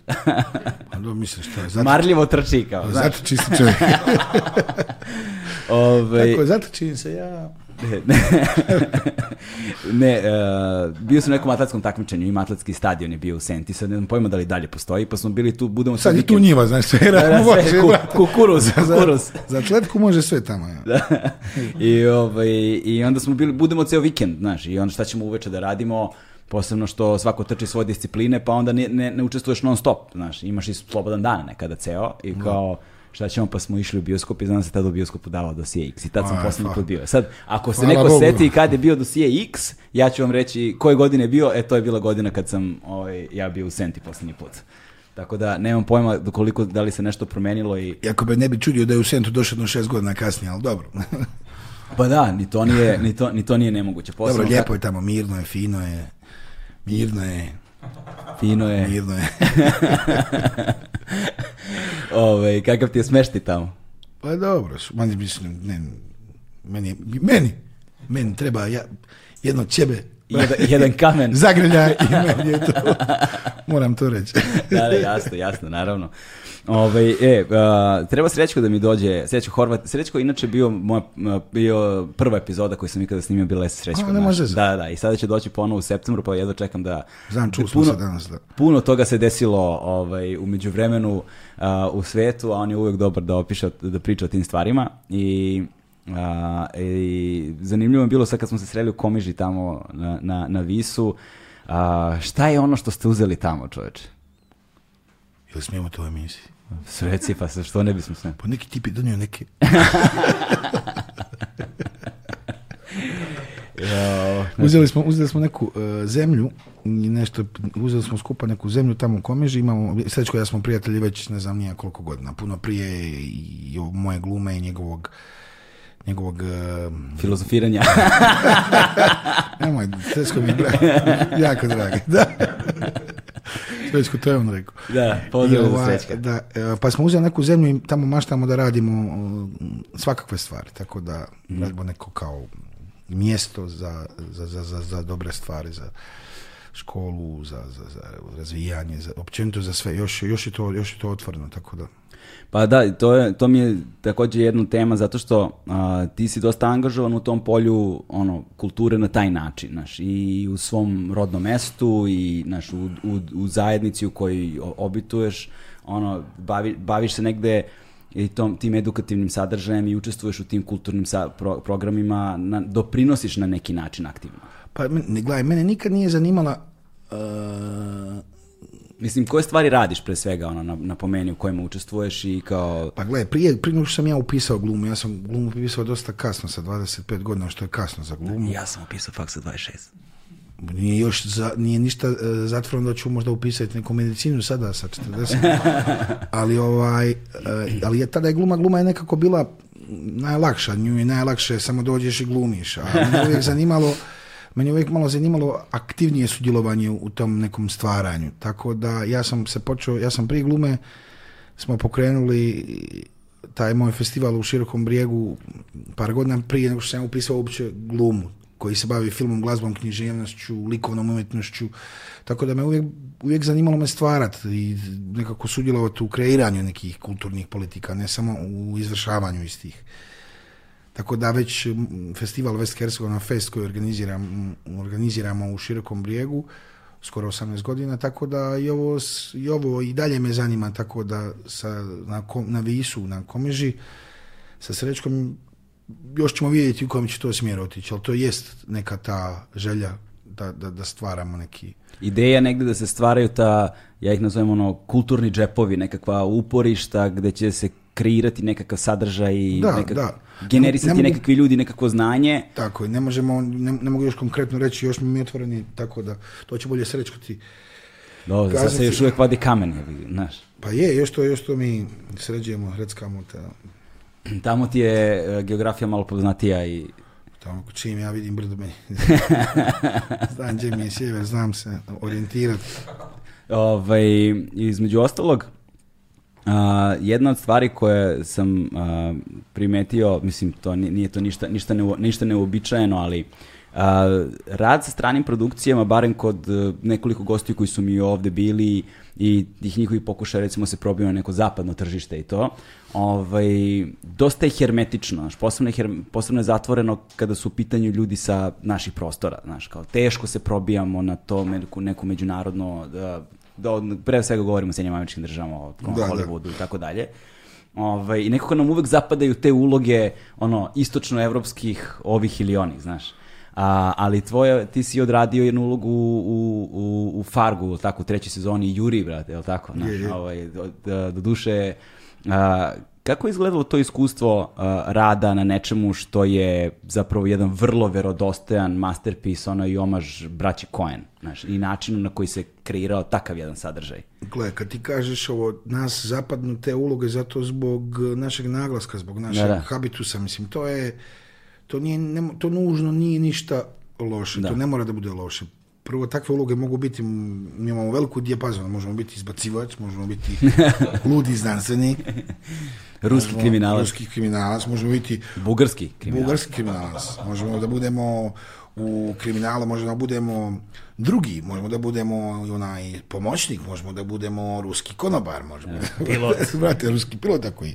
Speaker 1: [laughs]
Speaker 2: Pa dobro, misliš šta
Speaker 1: je. Zato... Marljivo trči kao. Pa
Speaker 2: zato čisto čovjek. [laughs] Ove... Ovaj- Tako, zato se ja... [laughs]
Speaker 1: ne, uh, bio sam u nekom atletskom takmičenju, ima atletski stadion je bio u Senti, sad ne znam pojma da li dalje postoji, pa smo bili tu, budemo... Sad
Speaker 2: je tu njiva, znaš, sve,
Speaker 1: kukuruz, kukuruz.
Speaker 2: Za, za atletku može sve tamo. Ja. da.
Speaker 1: I, ovaj, I onda smo bili, budemo ceo vikend, znaš, i onda šta ćemo uveče da radimo, posebno što svako trči svoje discipline, pa onda ne, ne, ne učestvuješ non stop, znaš, imaš i slobodan dan nekada ceo i kao šta ćemo, pa smo išli u bioskop i znam se tada u bioskopu davao dosije X i tad sam posljednji put bio. Sad, ako se neko Bogu. seti kad je bio dosije X, ja ću vam reći koje godine je bio, e to je bila godina kad sam ovaj, ja bio u Senti posljednji put. Tako da nemam pojma dokoliko, da li se nešto promenilo i...
Speaker 2: Jako bi ne bi čudio da je u Sentu došao do šest godina kasnije, ali dobro.
Speaker 1: pa da, ni to nije, [laughs]
Speaker 2: ni to,
Speaker 1: nije nemoguće. dobro, lijepo je tamo, mirno
Speaker 2: je, fino je. Mirno je.
Speaker 1: Fino je.
Speaker 2: Mirno je. [laughs]
Speaker 1: Ove, kakav ti je smešti tamo?
Speaker 2: Pa dobro, manje mislim, ne, meni, meni, meni treba ja, jedno ćebe.
Speaker 1: Jedan, jedan kamen. [laughs]
Speaker 2: Zagrljaj i meni je to. [laughs] Moram to reći.
Speaker 1: da, da, jasno, jasno, naravno. Ovaj, e, treba Srećko da mi dođe, Srećko Horvat, Srećko inače bio, moja, bio prva epizoda koju sam ikada snimio bila je Srećko.
Speaker 2: može
Speaker 1: da, da, i sada će doći ponovo u septembru, pa jedva čekam
Speaker 2: da...
Speaker 1: Znam, smo danas, da. Puno toga se desilo ovaj, u međuvremenu u svetu, a on je uvek dobar da opiše, da priča o tim stvarima i... A, i zanimljivo je bilo sad kad smo se sreli u Komiži tamo na, na, na Visu. šta je ono što ste uzeli tamo, čoveče?
Speaker 2: Jel smijemo to emisiji?
Speaker 1: sreci pa pa što ne bismo sve?
Speaker 2: Pa neki tipi donio neke. [laughs] uzeli, smo, uzeli smo neku e, zemlju, nešto, uzeli smo skupa neku zemlju tamo u Komeži, imamo, srećko ja smo prijatelji već ne znam nije koliko godina, puno prije i, moje glume i njegovog njegovog... Uh,
Speaker 1: Filozofiranja.
Speaker 2: [laughs] Nemoj, teško mi je [laughs] jako Srećko, [laughs] to je on rekao. Da,
Speaker 1: ovaj,
Speaker 2: Da, e, pa smo uzeli neku zemlju i tamo maštamo da radimo e, svakakve stvari, tako da mm. radimo neko kao mjesto za, za, za, za dobre stvari, za školu, za, razvijanje, za, općenito za sve. još, je to, još je to otvoreno, tako da
Speaker 1: pa da, to, je, to mi je također jedna tema zato što ti si dosta angažovan u tom polju ono, kulture na taj način, i u svom rodnom mestu i naš u, zajednici u kojoj obituješ, ono, bavi, baviš se negde i tim edukativnim sadržajem i učestvuješ u tim kulturnim programima, doprinosiš na neki način aktivno.
Speaker 2: Pa, gledaj, mene nikad nije zanimala
Speaker 1: Mislim, koje stvari radiš pre svega ono, na, na pomeni u kojima učestvuješ i kao...
Speaker 2: Pa gle, prije, prije nego što sam ja upisao glumu, ja sam glumu upisao dosta kasno, sa 25 godina, što je kasno za glumu.
Speaker 1: Ja sam upisao fakt sa 26.
Speaker 2: Nije još nije ništa e, zatvoreno da ću možda upisati neku medicinu sada sa 40. [laughs] ali ovaj, e, ali je tada je gluma, gluma je nekako bila najlakša, nju je najlakše, samo dođeš i glumiš. A me uvijek [laughs] zanimalo meni uvijek malo zanimalo aktivnije sudjelovanje u tom nekom stvaranju. Tako da ja sam se počeo, ja sam prije glume smo pokrenuli taj moj festival u Širokom brijegu par godina prije nego što sam upisao uopće glumu koji se bavi filmom, glazbom, književnošću, likovnom umjetnošću. Tako da me uvijek, uvijek zanimalo me stvarati i nekako sudjelovati u kreiranju nekih kulturnih politika, ne samo u izvršavanju istih. Tako da već festival West Hercegovina Fest koji organiziram, organiziramo u Širokom brijegu, skoro 18 godina, tako da i ovo, i ovo i dalje me zanima, tako da sa, na, na Visu, na Komeži, sa Srećkom još ćemo vidjeti u kojem će to smjer otići, ali to jest neka ta želja da, da, da stvaramo neki...
Speaker 1: Ideja negdje da se stvaraju ta, ja ih nazovem ono, kulturni džepovi, nekakva uporišta gde će se kreirati nekakav sadržaj da, da generisati ne nekakvi ljudi nekako znanje.
Speaker 2: Tako je, ne možemo, ne, mogu još konkretno reći, još mi mi otvoreni, tako da to će bolje srećkati. Dobro, sad
Speaker 1: se još uvijek vadi kamen, znaš.
Speaker 2: Pa je, još to, još to mi sređujemo, reckamo. Ta...
Speaker 1: [clears throat] Tamo ti je e, geografija malo poznatija i...
Speaker 2: Tamo čim ja vidim brdo me. [laughs] znam gdje mi je sjever, znam se orijentirati. Ovaj,
Speaker 1: između ostalog, jedna od stvari koje sam primijetio, primetio, mislim to nije to ništa, ništa, ne, ništa neuobičajeno, ali rad sa stranim produkcijama, barem kod e, nekoliko gosti koji su mi ovde bili i ih njihovih pokušaja recimo se probio na neko zapadno tržište i to, ovaj, dosta je hermetično, znaš, posebno, je posebno je zatvoreno kada su u pitanju ljudi sa naših prostora, znaš, kao teško se probijamo na to neku, neku međunarodno od, pre svega govorimo o Sjednjim američkim državama, o da, Hollywoodu i tako dalje. Ovaj, I nekako nam uvek zapadaju te uloge ono, istočnoevropskih ovih ili onih, znaš. A, ali tvoja ti si odradio jednu ulogu u, u, u Fargu, tako, u trećoj sezoni, Juri, brate, je tako? Znaš, je, je. Ovaj, duše, kako je izgledalo to iskustvo uh, rada na nečemu što je zapravo jedan vrlo verodostojan masterpiece, ono i omaž braći koen i načinu na koji se kreirao takav jedan sadržaj?
Speaker 2: Gle, kad ti kažeš ovo, nas zapadnu te uloge zato zbog uh, našeg naglaska, zbog našeg da, habitusa, mislim, to je, to, nije, to nužno nije ništa loše, da. to ne mora da bude loše prvo takve uloge mogu biti, mi imamo veliku dijapazon, možemo biti izbacivač, možemo biti [laughs] ludi znanstveni.
Speaker 1: Ruski kriminalac.
Speaker 2: Ruski kriminalac, možemo biti...
Speaker 1: Bugarski kriminalac.
Speaker 2: Bugarski kriminalac. Možemo da budemo u kriminalu, možemo da budemo drugi, možemo da budemo onaj pomoćnik, možemo da budemo ruski konobar, možemo [laughs] pilot. [laughs] Brate, ruski pilot tako i.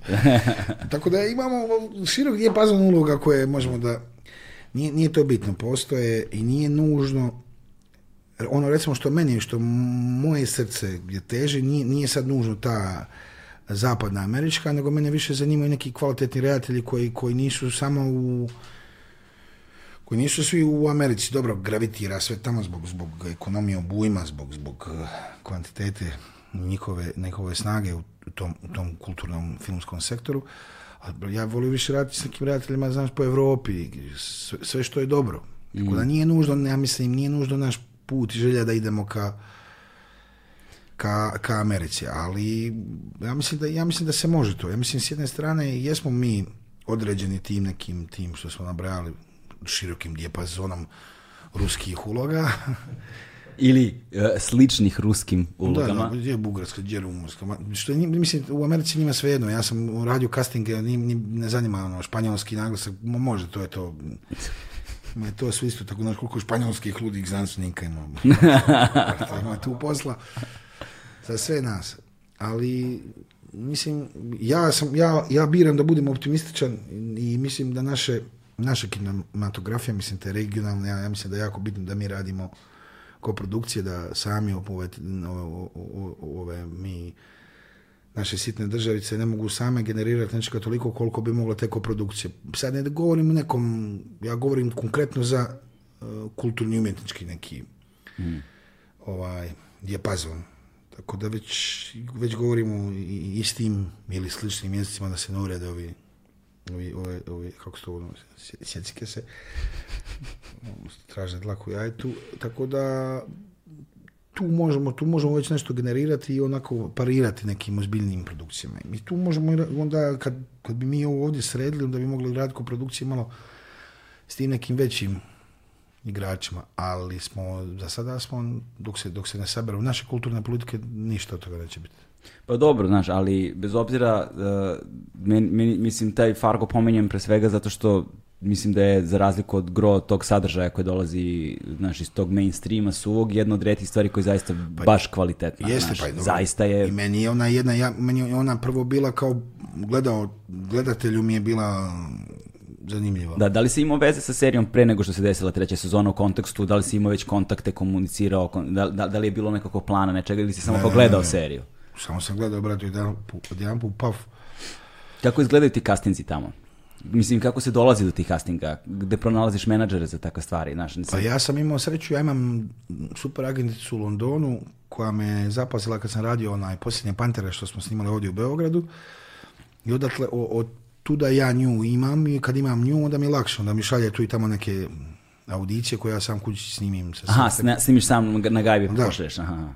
Speaker 2: tako da imamo širok dijapazon uloga koje možemo da... Nije, nije to bitno, postoje i nije nužno ono recimo što meni, što moje srce je teže, nije, nije sad nužno ta zapadna američka, nego mene više zanimaju neki kvalitetni redatelji koji, koji nisu samo u koji nisu svi u Americi, dobro, gravitira sve tamo zbog, zbog ekonomije obujma, zbog, zbog eh, kvantitete njihove, snage u tom, u tom kulturnom filmskom sektoru, ali ja volim više raditi s nekim redateljima, znaš, po Europi, sve, sve što je dobro. Tako da mhm. nije nužno, ja mislim, nije nužno naš put i želja da idemo ka, ka, ka Americi, ali ja mislim, da, ja mislim da se može to. Ja mislim, s jedne strane, jesmo mi određeni tim nekim tim što smo nabrali širokim dijepazonom ruskih uloga. [laughs]
Speaker 1: Ili e, sličnih ruskim ulogama.
Speaker 2: Da, gdje je Bugarska, gdje je Rumunska. Što mislim, u Americi njima sve jedno. Ja sam radio castinge, ne zanima ono, španjolski naglasak. Može, to je to ma to su isto tako, znaš, koliko španjolskih ludih znanstvenika imamo. [laughs] ima tu posla za sve nas. Ali, mislim, ja, sam, ja, ja biram da budem optimističan i mislim da naše, naša kinematografija, mislim, te regionalne, ja, ja mislim da je jako bitno da mi radimo koprodukcije, da sami o, ove, mi naše sitne državice ne mogu same generirati nečega toliko koliko bi mogla teko produkcije Sad ne govorim nekom, ja govorim konkretno za uh, kulturni umjetnički neki mm. ovaj, dijapazon. Tako da već, već govorimo i istim ili sličnim jezicima da se ne urede ovi, ovi, ovi, kako se to ono, se, [laughs] traže dlaku jajetu. Tako da tu možemo, tu možemo već nešto generirati i onako parirati nekim ozbiljnim produkcijama. Mi tu možemo, onda kad, kad bi mi ovo ovdje sredili, onda bi mogli raditi ko produkcije malo s tim nekim većim igračima, ali smo, za sada smo, dok se, dok se ne saberu naše kulturne politike, ništa od toga neće biti.
Speaker 1: Pa dobro, znaš, ali bez obzira, uh, mislim, taj Fargo pomenjem pre svega zato što mislim da je za razliku od gro tog sadržaja koji dolazi znači, iz tog mainstreama suvog jedna od retkih stvari koji je zaista pa, baš kvalitetna. Jeste, pa zaista je.
Speaker 2: I meni je ona jedna, ja, meni je ona prvo bila kao gledao, gledatelju mi je bila zanimljiva.
Speaker 1: Da, da li se imao veze sa serijom pre nego što se desila treća sezona u kontekstu, da li si imao već kontakte, komunicirao, da, da, li je bilo nekako plana nečega ili si samo pogledao seriju?
Speaker 2: Samo sam gledao, brate, jedan put, paf.
Speaker 1: Kako izgledaju ti kastinci tamo? Mislim, kako se dolazi do tih castinga? Gde pronalaziš menadžere za takve stvari? Znaš,
Speaker 2: Pa ja sam imao sreću, ja imam super agenticu u Londonu koja me zapazila kad sam radio onaj posljednje Pantere što smo snimali ovdje u Beogradu. I odatle, od tuda ja nju imam i kad imam nju onda mi je lakše, onda mi šalje tu i tamo neke audicije koje ja sam kući snimim.
Speaker 1: Sa aha, sam snimiš sam na gajbi pošleš, aha.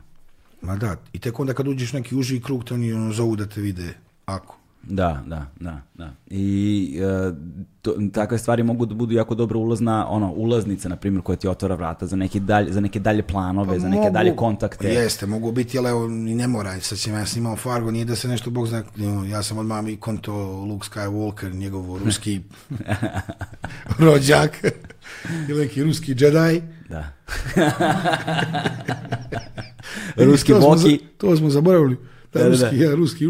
Speaker 2: Ma da, i tek onda kad uđeš neki uži krug, to oni ono zovu da te vide, ako.
Speaker 1: Da, da, da, da. I e, to, takve stvari mogu da budu jako dobro ulazna, ono, ulaznica, na primjer, koja ti otvara vrata za neke dalje, za neke dalje planove, pa za neke dalje kontakte.
Speaker 2: Pa jeste, mogu biti, ali evo, ni ne mora. Sad sam ja snimao Fargo, nije da se nešto, Bog zna, ja sam odmah i konto Luke Skywalker, njegov [laughs] ruski rođak, ili [laughs] neki ruski Jedi. Da.
Speaker 1: [laughs] ruski Boki.
Speaker 2: To smo zaboravili da, ruski, da. [laughs] ruski.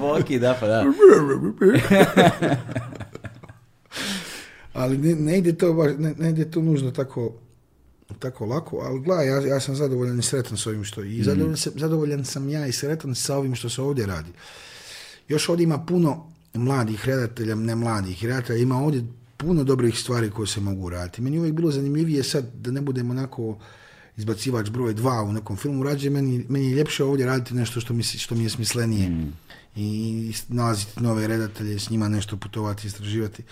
Speaker 1: Voki, da, pa da. [laughs]
Speaker 2: ali ne, ne, ide to baš, nužno tako tako lako, ali gledaj, ja, ja sam zadovoljan i sretan s ovim što i mhm. zadovoljan, sam, ja i sretan sa ovim što se ovdje radi. Još ovdje ima puno mladih redatelja, ne mladih redatelja, ima ovdje puno dobrih stvari koje se mogu raditi. Meni je uvijek bilo zanimljivije sad da ne budem onako izbacivač broj dva u nekom filmu rađe, meni, meni je ljepše ovdje raditi nešto što mi, što mi je smislenije. Mm. I nalaziti nove redatelje, s njima nešto putovati, istraživati.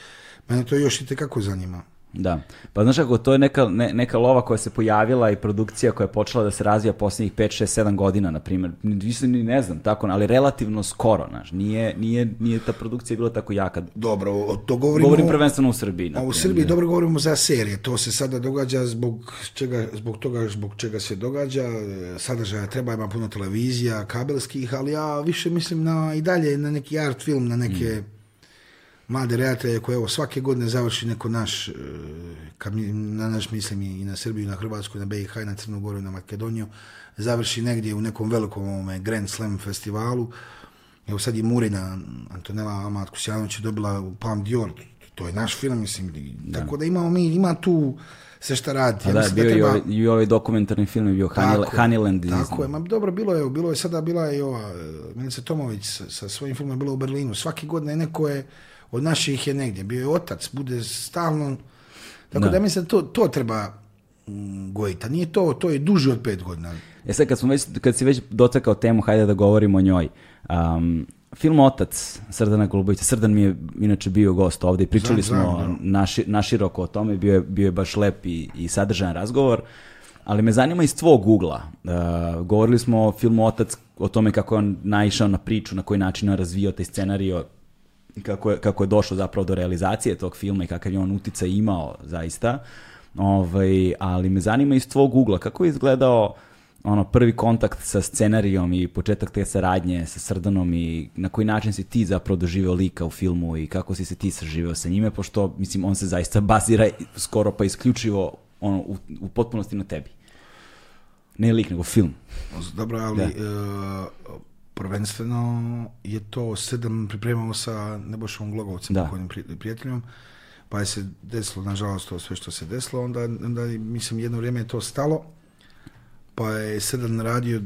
Speaker 2: Mene to još i tekako zanima.
Speaker 1: Da. Pa znaš kako, to je neka, neka lova koja se pojavila i produkcija koja je počela da se razvija posljednjih 5, 6, 7 godina, na primjer. Više ni ne znam tako, ali relativno skoro, znaš. Nije, nije, nije ta produkcija bila tako jaka.
Speaker 2: Dobro, to govorimo...
Speaker 1: Govorim prvenstveno u Srbiji.
Speaker 2: A u Srbiji, dobro govorimo za serije. To se sada događa zbog, čega, zbog toga zbog čega se događa. E, sadržaja treba, ima puno televizija, kabelskih, ali ja više mislim na i dalje na neki art film, na neke... Mm mlade redatelje koje evo svake godine završi neko naš, e, na naš mislim i na Srbiju, na Hrvatsku, na BiH, na Crnu Goru, na Makedoniju, završi negdje u nekom velikom ovome Grand Slam festivalu. Evo sad je Murina Antonela Amat Kusjanović dobila u Palm Dior, to je naš film, mislim, da. tako da imamo mi, ima tu se šta radi. Ja
Speaker 1: pa da, bio ovaj, i, ovaj, dokumentarni film je bio
Speaker 2: Honeyland. Tako
Speaker 1: je,
Speaker 2: ma dobro, bilo je, bilo je sada, bila je i ova e, Milica Tomović sa, svojim filmom, bila u Berlinu, svaki godine neko je, od naših je negdje. Bio je otac, bude stalno... Tako da, mislim da to, treba mm, gojiti. A nije to, to je duže od pet godina.
Speaker 1: E sad, kad, smo već, si već dotakao temu, hajde da govorimo o njoj. Um, film Otac Srdana Golubovića, Srdan mi je inače bio gost ovdje i pričali smo naši, naširoko o tome, bio je, bio baš lep i, sadržan razgovor. Ali me zanima iz tvog ugla. govorili smo o filmu Otac, o tome kako je on naišao na priču, na koji način je razvio taj scenario, kako je, kako je došlo zapravo do realizacije tog filma i kakav je on uticaj imao zaista. Ovaj, ali me zanima iz tvog ugla, kako je izgledao ono prvi kontakt sa scenarijom i početak te saradnje sa Srdanom i na koji način si ti zapravo doživio lika u filmu i kako si se ti saživio sa njime, pošto mislim on se zaista bazira skoro pa isključivo ono, u, potpunosti na tebi. Ne lik, nego film.
Speaker 2: Dobro, ali e, prvenstveno je to sedam pripremamo sa nebušom Glogovcem, da. prijateljom, pa je se desilo, nažalost, to sve što se desilo, onda, onda mislim, jedno vrijeme je to stalo, pa je sedam radio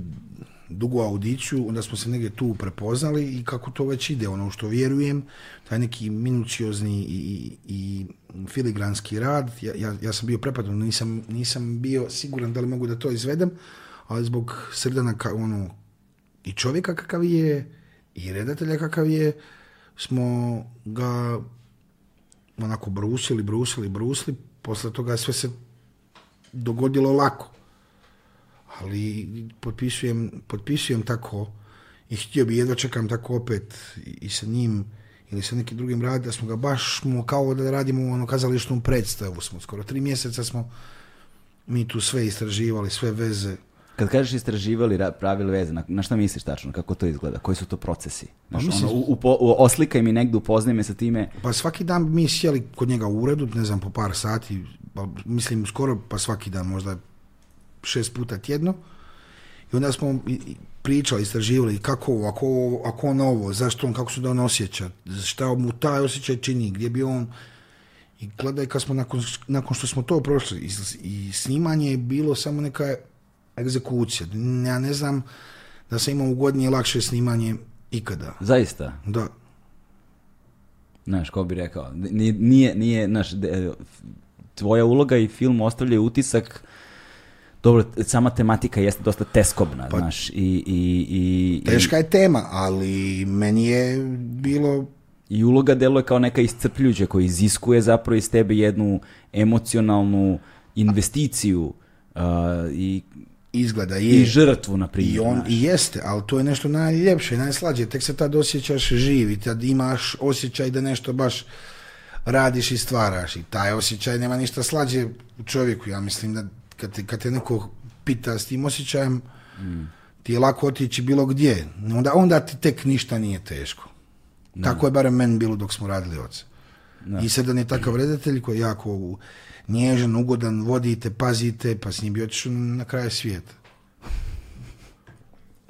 Speaker 2: dugu audiciju, onda smo se negdje tu prepoznali i kako to već ide, ono što vjerujem, taj neki minuciozni i, i filigranski rad, ja, ja, sam bio prepadan, nisam, nisam bio siguran da li mogu da to izvedem, ali zbog Srdana ka, ono, i čovjeka kakav je, i redatelja kakav je, smo ga onako brusili, brusili, brusili, posle toga sve se dogodilo lako. Ali potpisujem, potpisujem tako i htio bi jedva čekam tako opet i sa njim ili sa nekim drugim radi, da smo ga baš mu kao da radimo ono kazališnu predstavu smo. Skoro tri mjeseca smo mi tu sve istraživali, sve veze,
Speaker 1: kad kažeš istraživali, pravili veze, na, na šta misliš tačno? Kako to izgleda? Koji su to procesi? Pa ono, u, oslikaj mi negdje, upoznaj me sa time.
Speaker 2: Pa svaki dan mi sjeli kod njega u uredu, ne znam, po par sati, pa mislim skoro pa svaki dan, možda šest puta tjedno. I onda smo pričali, istraživali kako ako, ako on ovo, zašto on, kako se da on osjeća, šta mu taj osjećaj čini, gdje bi on... I gledaj, kad smo nakon, nakon što smo to prošli, i, i snimanje je bilo samo neka egzekucija. Ja ne znam da sam imao ugodnije i lakše snimanje ikada.
Speaker 1: Zaista?
Speaker 2: Da.
Speaker 1: Znaš, ko bi rekao, nije, nije, znaš, e, tvoja uloga i film ostavlja utisak dobro, sama tematika jeste dosta teskobna, pa, znaš, i, i, i,
Speaker 2: Teška je tema, ali meni je bilo...
Speaker 1: I uloga deluje kao neka iscrpljuđa koja iziskuje zapravo iz tebe jednu emocionalnu investiciju i
Speaker 2: izgleda
Speaker 1: je. I žrtvu, na primjer.
Speaker 2: I on i jeste, ali to je nešto najljepše, najslađe. Tek se tad osjećaš živ i tad imaš osjećaj da nešto baš radiš i stvaraš. I taj osjećaj nema ništa slađe u čovjeku. Ja mislim da kad te, kad neko pita s tim osjećajem, mm. ti je lako otići bilo gdje. Onda, onda ti tek ništa nije teško. Tako je barem meni bilo dok smo radili oce. No. I sad je takav redatelj koji jako u nježan, ugodan, vodite, pazite, pa s njim bi otišao na kraj svijeta.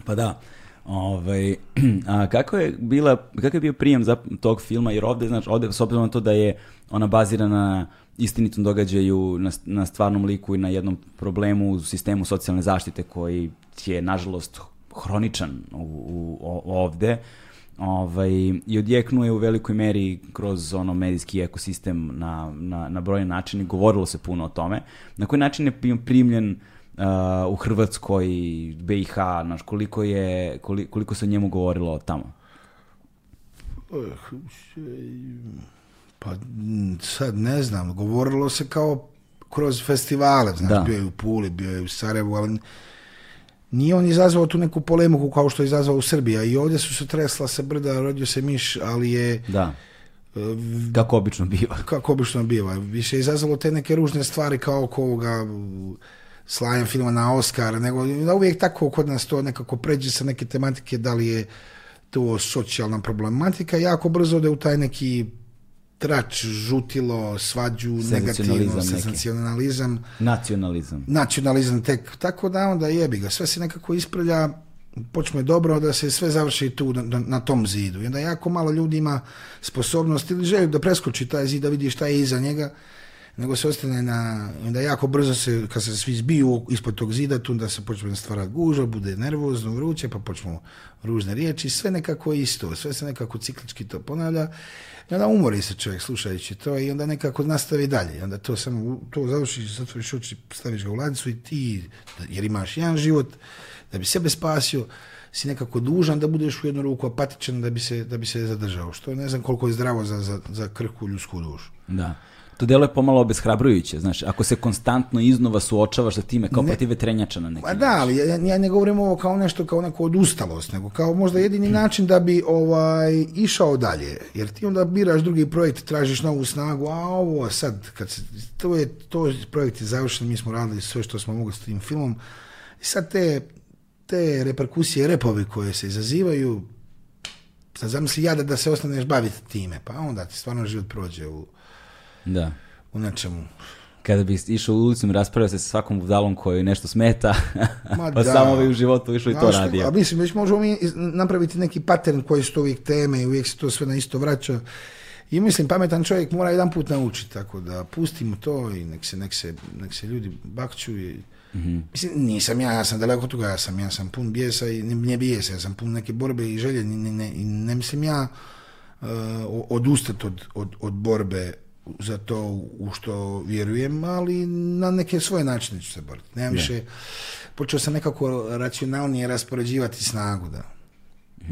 Speaker 1: Pa da, Ove, ovaj, [clears throat] a kako je bila, kako je bio prijem za tog filma, jer ovdje, znači, ovdje, s obzirom na to da je ona bazirana na istinitom događaju, na, stvarnom liku i na jednom problemu u sistemu socijalne zaštite koji je, nažalost, hroničan u, u, ovdje, Ovaj, I odjeknuo je u velikoj meri kroz ono medijski ekosistem na, na, na brojne načine, govorilo se puno o tome. Na koji način je primljen uh, u Hrvatskoj, BiH, naš koliko, je, koliko, se o njemu govorilo tamo?
Speaker 2: Pa sad ne znam, govorilo se kao kroz festivale, znaš, da. bio je u Puli, bio je u Sarajevu, ali nije on izazvao tu neku polemiku kao što je izazvao u Srbiji. I ovdje su se tresla se brda, rodio se miš, ali je...
Speaker 1: Da. Eh, kako obično biva.
Speaker 2: [laughs] Kako obično biva. Više je izazvalo te neke ružne stvari kao oko ovoga mm, slajem filma na Oscar, nego da uvijek tako kod nas to nekako pređe sa neke tematike, da li je to socijalna problematika, jako brzo ode u taj neki trač, žutilo, svađu, negativno, sensacionalizam. Nacionalizam. Nacionalizam tek. Tako da onda jebi ga. Sve se nekako ispravlja, počne dobro da se sve završi tu na, tom zidu. I onda jako malo ljudi ima sposobnost ili želju da preskoči taj zid, da vidi šta je iza njega nego se ostane na, onda jako brzo se, kad se svi zbiju ispod tog zida, tu onda se počne stvarati gužva, bude nervozno, vruće, pa počnu ružne riječi, sve nekako isto, sve se nekako ciklički to ponavlja, i onda umori se čovjek slušajući to i onda nekako nastavi dalje. I onda to samo, to završiš, zatvoriš oči, staviš ga u lancu i ti, jer imaš jedan život, da bi sebe spasio, si nekako dužan da budeš u jednu ruku apatičan da bi se, da bi se zadržao. Što ne znam koliko je zdravo za, za, za krhku ljudsku dušu.
Speaker 1: Da to djelo je pomalo obeshrabrujuće, znači ako se konstantno iznova suočavaš sa time, kao ne, protiv vetrenjača na neki
Speaker 2: Pa da, ali ja, ja ne govorim ovo kao nešto, kao onako odustalost, nego kao možda jedini mm. način da bi ovaj, išao dalje, jer ti onda biraš drugi projekt, tražiš novu snagu, a ovo sad, kad se, to je, to projekt je završen, mi smo radili sve što smo mogli s tim filmom, i sad te, te reperkusije repovi koje se izazivaju, sad zamisli jada da se ostaneš baviti time, pa onda ti stvarno život prođe u
Speaker 1: da.
Speaker 2: U nečemu.
Speaker 1: Kada bi išao ulicu i se sa svakom budalom koji nešto smeta, [laughs] Ma [laughs] pa da. samo bi u životu išao
Speaker 2: i
Speaker 1: to radio. A
Speaker 2: mislim, već možemo mi napraviti neki pattern koji su to uvijek teme i uvijek se to sve na isto vraća. I mislim, pametan čovjek mora jedan put naučiti, tako da pustimo to i nek se, nek se, nek se ljudi bakću i... Mhm. Mislim, nisam ja, ja sam daleko toga, ja sam, ja sam pun bijesa i ne, ne bijesa, ja sam pun neke borbe i želje, ne, ne, ne, ne mislim ja uh, e, odustati od, od, od borbe za to u što vjerujem, ali na neke svoje načine ću se boriti. Nemam više, počeo sam nekako racionalnije raspoređivati snagu, da.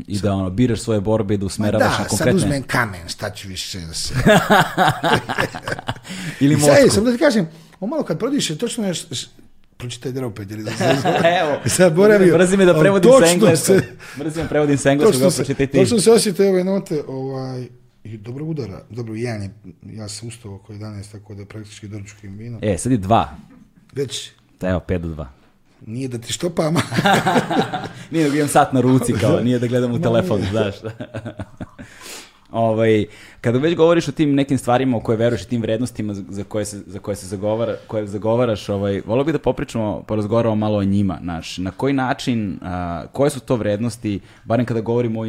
Speaker 1: I da ono, biraš svoje borbe i da usmeravaš na konkretne... Da,
Speaker 2: sad uzmem kamen, šta ću više da se...
Speaker 1: [laughs] Ili mozku. Sad, e, sam
Speaker 2: da ti kažem, malo kad prodiš, točno je pročitaj Droped, ili [laughs] [laughs]
Speaker 1: da Evo, brzim Mrzi me da prevodim sa engleskog. Mrzi me prevodim sa pročitaj ti
Speaker 2: Točno se osjeti ove note, ovaj, i dobro udara. Dobro, jedan je, ja sam ustao oko 11, tako da praktički doručkujem vino.
Speaker 1: E, sad je dva.
Speaker 2: Već.
Speaker 1: Da, evo, pet do dva. Nije da
Speaker 2: ti štopam.
Speaker 1: [laughs] nije da gledam sat na ruci, kao, [laughs] nije da gledam u telefon, znaš. [laughs] ovaj, kada već govoriš o tim nekim stvarima o koje veruješ i tim vrednostima za koje se, za koje se koje zagovaraš, ovaj, volio bih da popričamo, porazgovaramo malo o njima. Naš, na koji način, koje su to vrednosti, barem kada govorimo o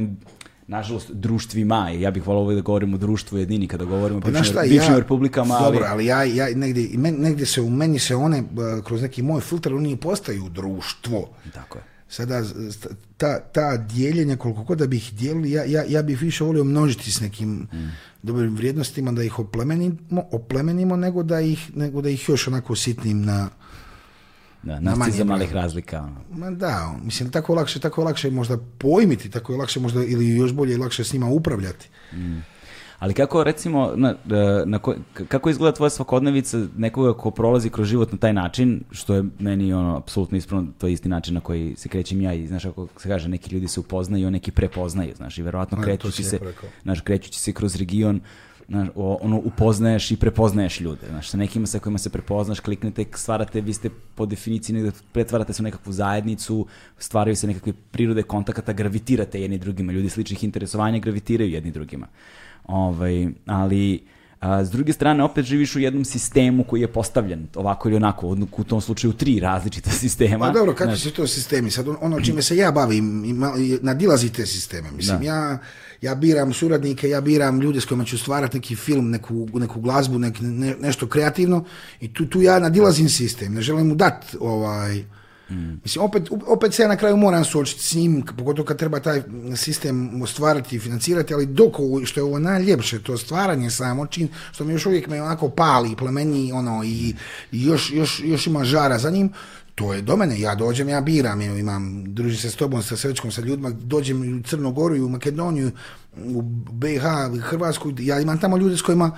Speaker 1: nažalost, društvima, ja bih volao da govorim o društvu jedini kada govorimo o pa šta, ja, republikama.
Speaker 2: Ali... Dobro, ali ja, ja negdje, se u meni se one, e, kroz neki moj filter, oni postaju društvo. Tako je. Sada, ta, ta dijeljenja, koliko god da bi ih ja, ja, ja bih više volio množiti s nekim mm. dobrim vrijednostima, da ih oplemenimo, oplemenimo nego, da ih, nego da ih još onako sitnim na,
Speaker 1: da, za malih razlika. Ono.
Speaker 2: Ma da, mislim, tako je lakše, tako lakše možda pojmiti, tako je lakše možda, ili još bolje, lakše s njima upravljati. Mm.
Speaker 1: Ali kako recimo, na, e, na kako izgleda tvoja svakodnevica nekoga ko prolazi kroz život na taj način, što je meni ono, apsolutno ispravno, to je isti način na koji se krećem ja i znaš, ako se kaže, neki ljudi se upoznaju, neki prepoznaju, znaš, i verovatno krećući se, znaš, krećući se kroz region, znaš, ono, upoznaješ i prepoznaješ ljude. Znaš, sa nekima sa kojima se prepoznaš, kliknete, stvarate, vi ste po definiciji negde, pretvarate se u nekakvu zajednicu, stvaraju se nekakve prirode kontakata, gravitirate jedni drugima, ljudi sličnih interesovanja gravitiraju jedni drugima. Ovaj, ali... s druge strane, opet živiš u jednom sistemu koji je postavljen ovako ili onako, u tom slučaju tri različita sistema.
Speaker 2: Pa dobro, kakvi su to sistemi? Sad ono, ono čime se ja bavim, ima, nadilazite sisteme. Mislim, ja ja biram suradnike, ja biram ljude s kojima ću stvarati neki film, neku, neku glazbu, nek, nešto kreativno i tu, tu ja nadilazim sistem, ne želim mu dati ovaj... Mm. Mislim, opet, opet se ja na kraju moram suočiti s njim, pogotovo kad treba taj sistem ostvariti i financirati, ali dok što je ovo najljepše, to stvaranje samo čin, što mi još uvijek me onako pali, plemeni, ono, i, i još, još, još ima žara za njim, to je do mene, ja dođem, ja biram, imam, družim se s tobom, sa srećkom, sa ljudima, dođem u Crnogoru, i u Makedoniju, u BiH, u Hrvatsku, ja imam tamo ljude s kojima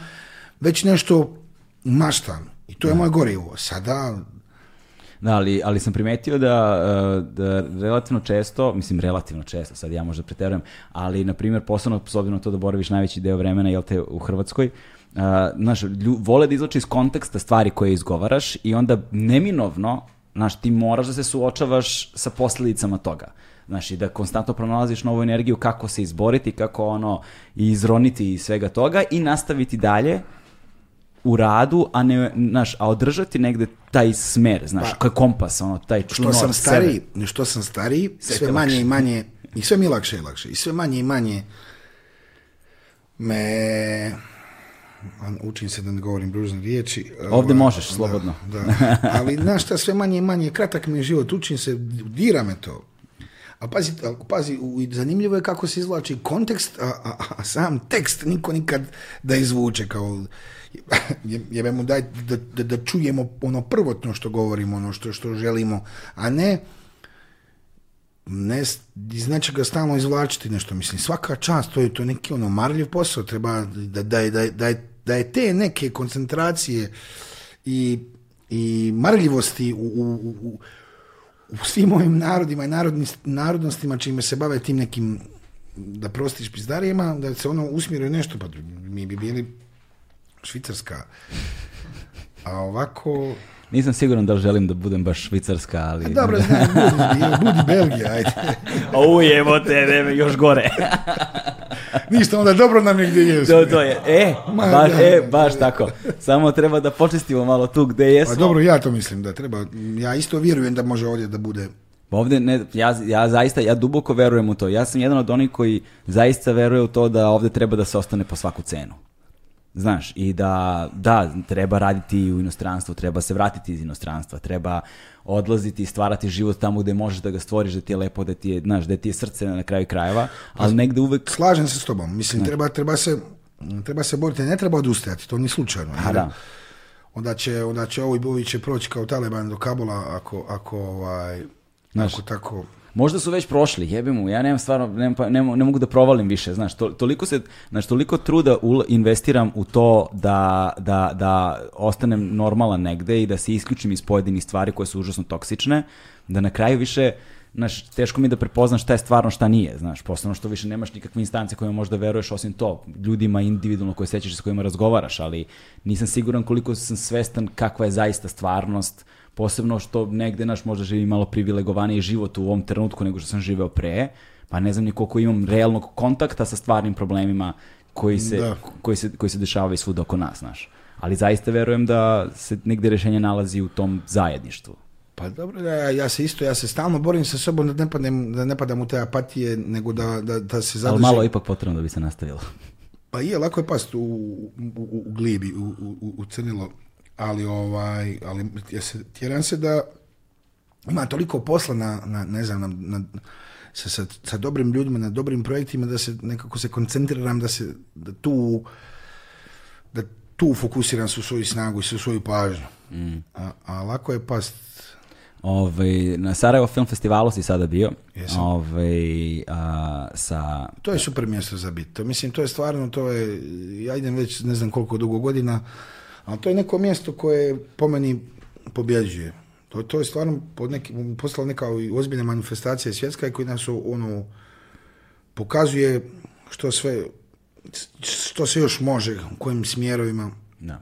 Speaker 2: već nešto maštam. I to je moje gorivo. Sada...
Speaker 1: Da, ali, ali sam primetio da, eh, da, relativno često, mislim relativno često, sad ja možda preterujem, ali na primjer posebno s to da boraviš najveći deo vremena jel te, u Hrvatskoj, Uh, znaš, vole da izlače iz konteksta stvari koje izgovaraš i onda neminovno Znaš, ti moraš da se suočavaš sa posledicama toga. Znaš, da konstantno pronalaziš novu energiju, kako se izboriti, kako ono, izroniti iz svega toga i nastaviti dalje u radu, a ne, a održati negde taj smer, znaš, pa, kompas, ono, taj
Speaker 2: Što sam stariji, sebe. što sam stariji, sve, manje i manje, i sve mi lakše i lakše, i sve manje i manje me učim se da ne govorim družne riječi. E,
Speaker 1: Ovdje ovaj, možeš, slobodno.
Speaker 2: Ali, znaš šta, sve manje i manje, kratak mi je život, učim se, dira me to. A pazi, pazi zanimljivo je kako se izvlači kontekst, a, a, sam tekst niko nikad da izvuče kao... Jebe da, da, da, čujemo ono prvotno što govorimo, ono što, što želimo, a ne ne ga ga stalno izvlačiti nešto. Mislim, svaka čast, to je to neki ono marljiv posao, treba da, da, da je da je te neke koncentracije i, i marljivosti u, u, u, u svim ovim narodima i narodnostima čime se bave tim nekim da prostiš pizdarijima, da se ono usmjeruje nešto, pa mi bi bili Švicarska. A ovako,
Speaker 1: nisam siguran da li želim da budem baš švicarska, ali...
Speaker 2: Dobro, znam, [laughs] budi, Belgija, ajde.
Speaker 1: Ujemo te, ne, još gore.
Speaker 2: [laughs] Ništa, onda dobro nam je gdje To,
Speaker 1: to je, e, Ma, baš, e, baš tako. Samo treba da počistimo malo tu gdje jesmo.
Speaker 2: Pa dobro, ja to mislim da treba. Ja isto vjerujem da može ovdje da bude
Speaker 1: pa Ovdje ne, ja, ja zaista, ja duboko verujem u to. Ja sam jedan od onih koji zaista veruje u to da ovdje treba da se ostane po svaku cenu. Znaš, i da, da, treba raditi u inostranstvu, treba se vratiti iz inostranstva, treba odlaziti i stvarati život tamo gdje možeš da ga stvoriš, da ti je lepo, da ti je, znaš, da ti je srce na kraju krajeva, pa, ali negdje uvek...
Speaker 2: Slažem se s tobom, mislim, treba, treba, se, treba se boriti, ne treba odustajati, to ni slučajno. Ha, pa da. Onda će, onda će ovi i će proći kao Taliban do Kabula ako, ako, ovaj, ako tako...
Speaker 1: Možda su već prošli, jebim mu, ja nemam stvarno, nemam, pa, ne, ne mogu da provalim više, znaš, to, toliko se, znaš, toliko truda u, investiram u to da, da, da ostanem normalan negde i da se isključim iz pojedinih stvari koje su užasno toksične, da na kraju više, znaš, teško mi je da prepoznam šta je stvarno, šta nije, znaš, posebno što više nemaš nikakve instance kojima možda veruješ osim to, ljudima individualno koje sećaš s kojima razgovaraš, ali nisam siguran koliko sam svestan kakva je zaista stvarnost, Posebno što negde naš možda živi malo privilegovaniji život u ovom trenutku nego što sam živeo pre, pa ne znam ni koliko imam realnog kontakta sa stvarnim problemima koji se, koji se, koji se dešavaju svuda oko nas, znaš. Ali zaista verujem da se negde rešenje nalazi u tom zajedništvu.
Speaker 2: Pa dobro, ja, se isto, ja se stalno borim sa sobom da ne padam, da ne padam u te apatije, nego da, da, da se zadržim.
Speaker 1: Ali malo ipak potrebno da bi se nastavilo.
Speaker 2: Pa je, lako je past u, u, glibi, u, u, u crnilo ali ovaj, ali tjeram se da ima toliko posla na, na ne znam, na, na sa, sa, dobrim ljudima, na dobrim projektima da se nekako se koncentriram da se da tu da tu fokusiram su svoju snagu i su svoju pažnju. Mm. A, a, lako je past
Speaker 1: Ove, ovaj, na Sarajevo Film Festivalu si sada bio.
Speaker 2: Ovaj,
Speaker 1: a, sa...
Speaker 2: To je super mjesto za bit. To, mislim, to je stvarno, to je, ja idem već ne znam koliko dugo godina, ali to je neko mjesto koje po meni pobjeđuje. To, to je stvarno pod nekim, poslala neka ozbiljna manifestacija svjetska i koji nas ono, pokazuje što sve, što se još može, u kojim smjerovima.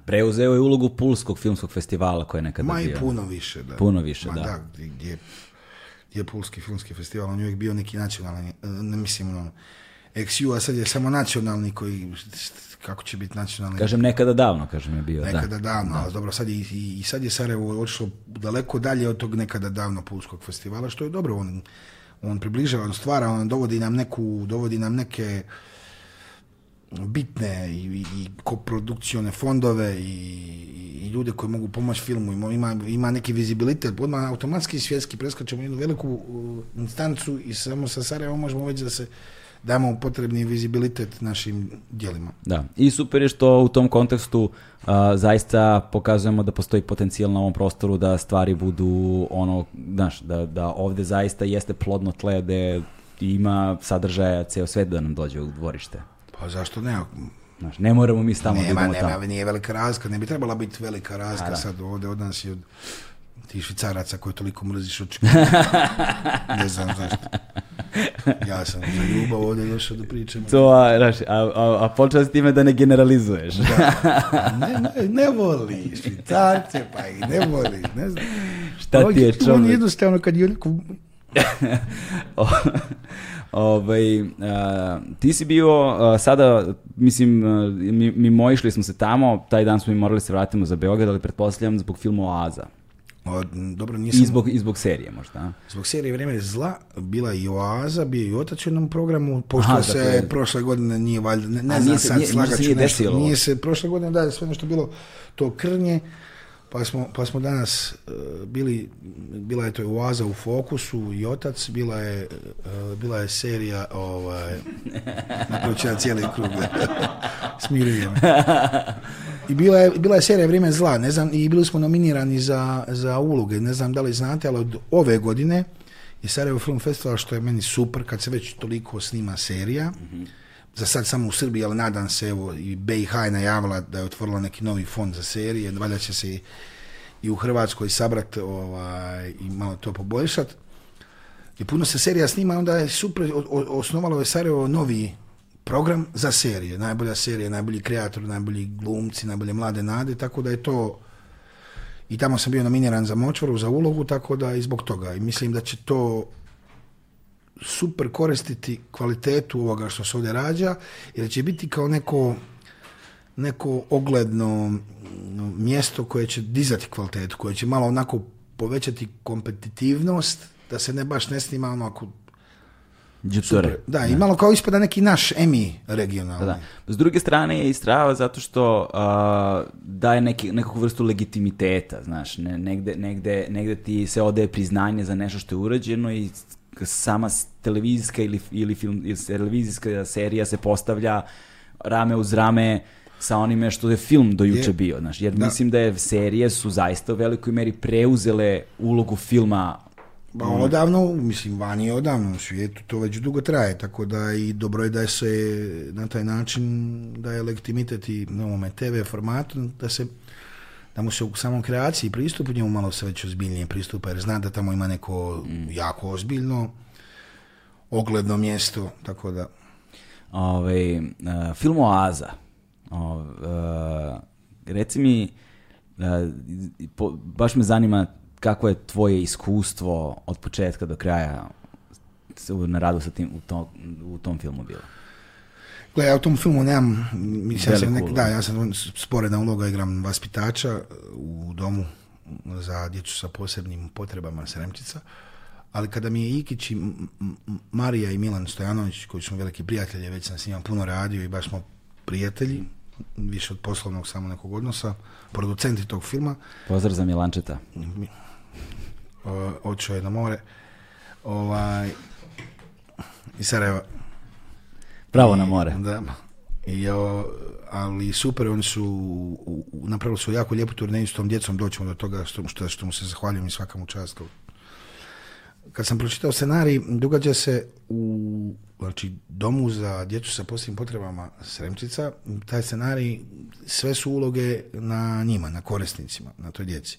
Speaker 1: Preuzeo je ulogu Pulskog filmskog festivala koje je nekada
Speaker 2: Ma
Speaker 1: bio. i
Speaker 2: puno više, da.
Speaker 1: Puno više,
Speaker 2: Ma, da.
Speaker 1: da.
Speaker 2: Gdje, je Pulski filmski festival, on je uvijek bio neki nacionalni, ne mislim, ono, XU, a sad je samo nacionalni koji kako će biti nacionalni.
Speaker 1: Kažem nekada davno, kažem je bio. Nekada davno, ali
Speaker 2: dobro, sad je, i, i sad je Sarajevo odšlo daleko dalje od tog nekada davno Pulskog festivala, što je dobro, on, on približava, on stvara, on dovodi nam neku, dovodi nam neke bitne i, i, fondove i, i, ljude koji mogu pomoći filmu, ima, ima neki vizibilitet, odmah automatski svjetski preskačemo jednu veliku instancu i samo sa Sarajevo možemo već da se damo potrebni vizibilitet našim dijelima.
Speaker 1: Da, i super je što u tom kontekstu zaista pokazujemo da postoji potencijal na ovom prostoru da stvari budu ono, znaš, da, da ovde zaista jeste plodno tle gde ima sadržaja ceo svet da nam dođe u dvorište.
Speaker 2: Pa zašto ne?
Speaker 1: Znaš, ne moramo mi stalno da
Speaker 2: tamo. Nema, nije velika razlika, ne bi trebala biti velika razlika sad ovde od nas i od ti švicaraca koje toliko mrziš očigledno. [laughs] ne znam zašto. Ja sam za ljubav ovdje došao da pričam.
Speaker 1: To, a, raš, a, a, a počeo si time da ne generalizuješ.
Speaker 2: da. Ne, ne, ne voli
Speaker 1: švicarce,
Speaker 2: pa i ne
Speaker 1: voli.
Speaker 2: Ne znam.
Speaker 1: Šta ti je
Speaker 2: čovjek? On
Speaker 1: jednostavno kad je [laughs] o, Ove, ovaj, a, ti si bio a, sada, mislim, mi, mi mojišli smo se tamo, taj dan smo mi morali se vratimo za Beograd, ali pretpostavljam zbog filmu Oaza.
Speaker 2: Pa, dobro, nisam... I
Speaker 1: zbog, serije možda.
Speaker 2: Zbog serije Vrijeme zla bila i oaza, bio i otac u jednom programu, pošto dakle- se dakle... prošle godine nije valjda, ne, ne znam sad, slagaću nešto, nije se prošle godine, da je sve nešto bilo to krnje, pa smo, pa smo danas e, bili, bila je to oaza u fokusu i otac, bila je, e, bila je serija ovaj, na koju ću ja cijeli krug [laughs] I bila je, bila je serija Vrijeme zla, ne znam, i bili smo nominirani za, za uloge, ne znam da li znate, ali od ove godine je Sarajevo Film Festival, što je meni super, kad se već toliko snima serija, mhm za sad samo u Srbiji, ali nadam se, evo, i BiH je najavila da je otvorila neki novi fond za serije, valjda će se i, u Hrvatskoj sabrat ovaj, i malo to poboljšat I puno se serija snima, onda je super, osnovalo je Sarajevo novi program za serije. Najbolja serija, najbolji kreator, najbolji glumci, najbolje mlade nade, tako da je to... I tamo sam bio nominiran za močvaru, za ulogu, tako da i zbog toga. I mislim da će to super koristiti kvalitetu ovoga što se ovdje rađa, jer će biti kao neko, neko ogledno mjesto koje će dizati kvalitetu, koje će malo onako povećati kompetitivnost, da se ne baš ne snima ono ako. Super. Da, i malo kao ispada neki naš EMI regionalni. Da,
Speaker 1: S druge strane je istrava zato što uh, daje neki, nekakvu vrstu legitimiteta, znaš, ne, negde, ti se odaje priznanje za nešto što je urađeno i sama televizijska ili, ili film, televizijska serija se postavlja rame uz rame sa onime što je film do juče bio, znaš, jer mislim da je serije su zaista u velikoj meri preuzele ulogu filma
Speaker 2: Ba, ono- odavno, mislim, vani je odavno u svijetu, to već dugo traje, tako da i dobro je da se na taj način daje legitimitet i na ovome TV formatu, da se da mu se u samom kreaciji pristupu njemu malo se već ozbiljnije pristupa, jer zna da tamo ima neko mm. jako ozbiljno, ogledno mjesto, tako da...
Speaker 1: Ove, uh, film Oaza. uh, reci mi, e, baš me zanima kako je tvoje iskustvo od početka do kraja na radu sa tim, u, tom, u tom filmu bilo.
Speaker 2: Gle, ja u tom filmu nemam, mislim, ja sam nek, da, ja sam sporedna uloga, igram vaspitača u domu za djecu sa posebnim potrebama Sremčica, ali kada mi je Ikić i Marija i Milan Stojanović, koji su veliki prijatelji, već sam s njima puno radio i baš smo prijatelji, više od poslovnog samo nekog odnosa, producenti tog filma.
Speaker 1: Pozdrav za Milančeta.
Speaker 2: Očeo je na more. Ovaj, iz Sarajeva.
Speaker 1: Pravo na more.
Speaker 2: Da. I, ali super, oni su napravili su jako lijepu turneju s tom djecom, doćemo do toga što, što, što mu se zahvaljujem i svakam častu. Kad sam pročitao scenarij, događa se u znači, domu za djecu sa posebnim potrebama Sremčica, taj scenarij, sve su uloge na njima, na korisnicima, na toj djeci.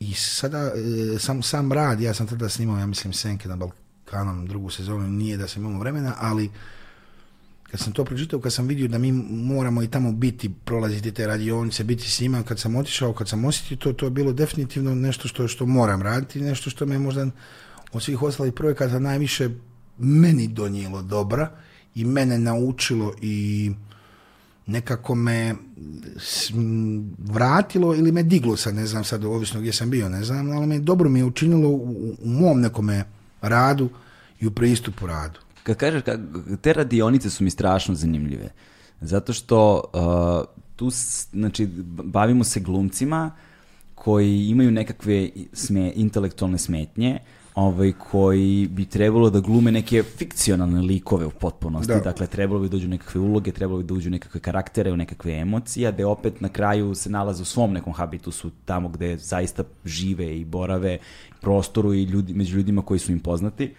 Speaker 2: I sada, e, sam, sam rad, ja sam tada snimao, ja mislim, Senke na Balkanom drugu sezonu, nije da sam imao vremena, ali kad sam to pročitao, kad sam vidio da mi moramo i tamo biti, prolaziti te radionice, biti s njima, kad sam otišao, kad sam osjetio to, to je bilo definitivno nešto što, što moram raditi, nešto što me možda od svih ostalih projekata najviše meni donijelo dobra i mene naučilo i nekako me vratilo ili me diglo sad, ne znam sad, ovisno gdje sam bio, ne znam, ali me dobro mi je učinilo u, u mom nekome radu i u pristupu radu
Speaker 1: kad kažeš, te radionice su mi strašno zanimljive. Zato što uh, tu, znači, bavimo se glumcima koji imaju nekakve sme, intelektualne smetnje, ovaj, koji bi trebalo da glume neke fikcionalne likove u potpunosti. Dakle, trebalo bi dođu nekakve uloge, trebalo bi dođu nekakve karaktere, u nekakve emocije, da opet na kraju se nalaze u svom nekom habitusu, tamo gde zaista žive i borave, prostoru i ljudi, među ljudima koji su im poznati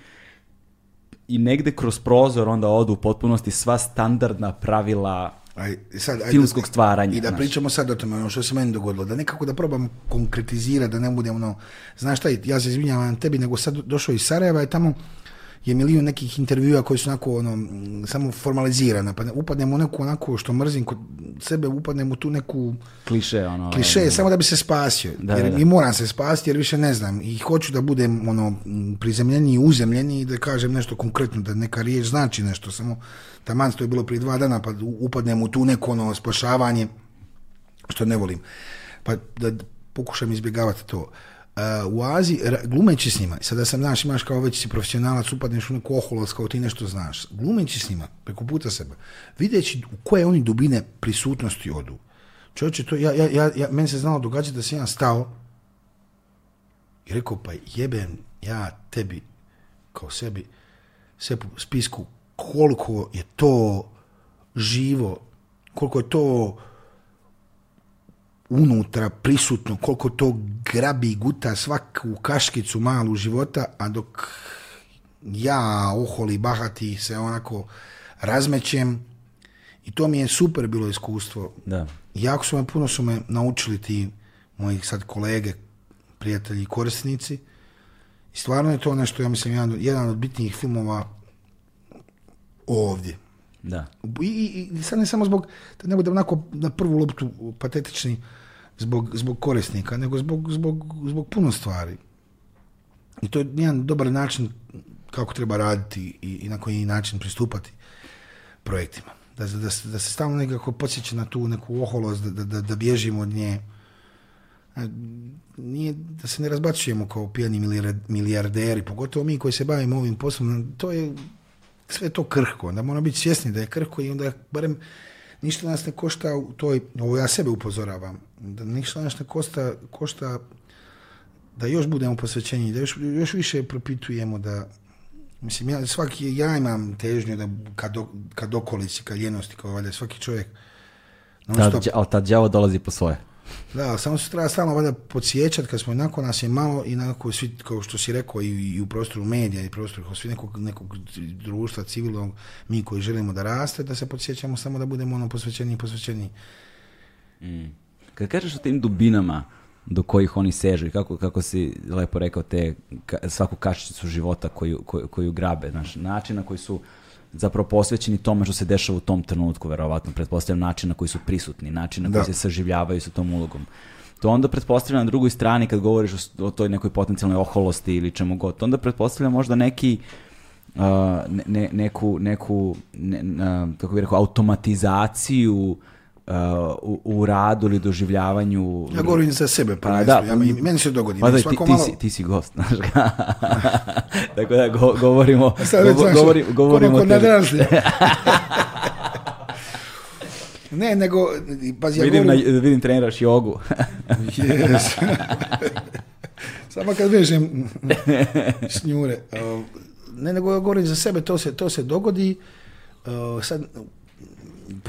Speaker 1: i negde kroz prozor onda odu u potpunosti sva standardna pravila
Speaker 2: aj, sad,
Speaker 1: aj, filmskog stvaranja.
Speaker 2: I da znaš. pričamo sad o tome, ono što se meni dogodilo, da nekako da probam konkretizirati, da ne budem ono, znaš šta, ja se izvinjavam tebi, nego sad došao iz Sarajeva i tamo je milijun nekih intervjua koji su onako ono, samo formalizirana. Pa upadnem u neku onako što mrzim kod sebe, upadnem u tu neku...
Speaker 1: Kliše, ono...
Speaker 2: Kliše, samo da bi se spasio. Da, jer da. I moram se spasiti jer više ne znam. I hoću da budem ono, i uzemljeni i da kažem nešto konkretno, da neka riječ znači nešto. Samo taman to je bilo prije dva dana, pa upadnem u tu neko ono spašavanje što ne volim. Pa da pokušam izbjegavati to u Aziji, glumeći s njima, sada sam, znaš, imaš kao već si profesionalac, upadneš u neku oholac kao ti nešto znaš, glumeći s njima, preko puta sebe, videći u koje oni dubine prisutnosti odu. Čovječe, to, ja, ja, ja, ja, meni se znalo događati da sam ja stao i rekao, pa jebem ja tebi, kao sebi, sve po spisku, koliko je to živo, koliko je to unutra prisutno, koliko to grabi i guta svaku kaškicu malu života, a dok ja oholi bahati se onako razmećem i to mi je super bilo iskustvo.
Speaker 1: Da.
Speaker 2: Jako su me, puno su me naučili ti moji sad kolege, prijatelji i korisnici. I stvarno je to nešto, ja mislim, jedan, jedan od bitnijih filmova ovdje.
Speaker 1: Da.
Speaker 2: I, i sad ne samo zbog, da ne budem onako na prvu loptu patetični, zbog, zbog korisnika, nego zbog, zbog, zbog puno stvari. I to je jedan dobar način kako treba raditi i, na koji način pristupati projektima. Da, da, da se stalno nekako podsjeća na tu neku oholost, da, da, da bježimo od nje. E, nije, da se ne razbacujemo kao pijani milijarderi, pogotovo mi koji se bavimo ovim poslom, to je sve to krhko. Onda moramo biti svjesni da je krhko i onda barem ništa nas ne košta u toj, ovo ja sebe upozoravam, da ništa nas ne košta, košta da još budemo posvećeni, da još, više propitujemo da, mislim, ja, svaki, ja imam težnju da kad, kad okolici, kad ljenosti, kao valjda svaki čovjek,
Speaker 1: non Ta, ali tad dolazi po svoje.
Speaker 2: Da, samo se treba stalno valjda podsjećati kad smo onako nas je malo i onako svi, kao što si rekao i, u prostoru medija i prostoru svi nekog, nekog društva civilnog, mi koji želimo da raste, da se podsjećamo samo da budemo ono posvećeni i posvećeni.
Speaker 1: Mm. Kad kažeš o tim dubinama do kojih oni sežu i kako, kako si lepo rekao te svaku kašćicu života koju, koju, koju grabe, znači način na koji su zapravo posvećeni tome što se dešava u tom trenutku, verovatno, pretpostavljam način na koji su prisutni, način na koji se saživljavaju sa tom ulogom. To onda pretpostavljam na drugoj strani kad govoriš o, toj nekoj potencijalnoj oholosti ili čemu god, onda pretpostavljam možda neki uh, ne, neku, neku ne, kako bih rekao, automatizaciju Uh, u, radu ili doživljavanju...
Speaker 2: Ja govorim za sebe, pa da, ja, pa meni se dogodi.
Speaker 1: Pa, da, ti, ti, si, gost, [laughs] znaš ga. [laughs] Tako da go, govorimo...
Speaker 2: Sad već go, [laughs] ne, nego... Pazi,
Speaker 1: vidim,
Speaker 2: govorim...
Speaker 1: vidim treniraš jogu.
Speaker 2: yes. Samo kad vežem snjure, Ne, nego govorim za sebe, to se, to se dogodi. E, sad,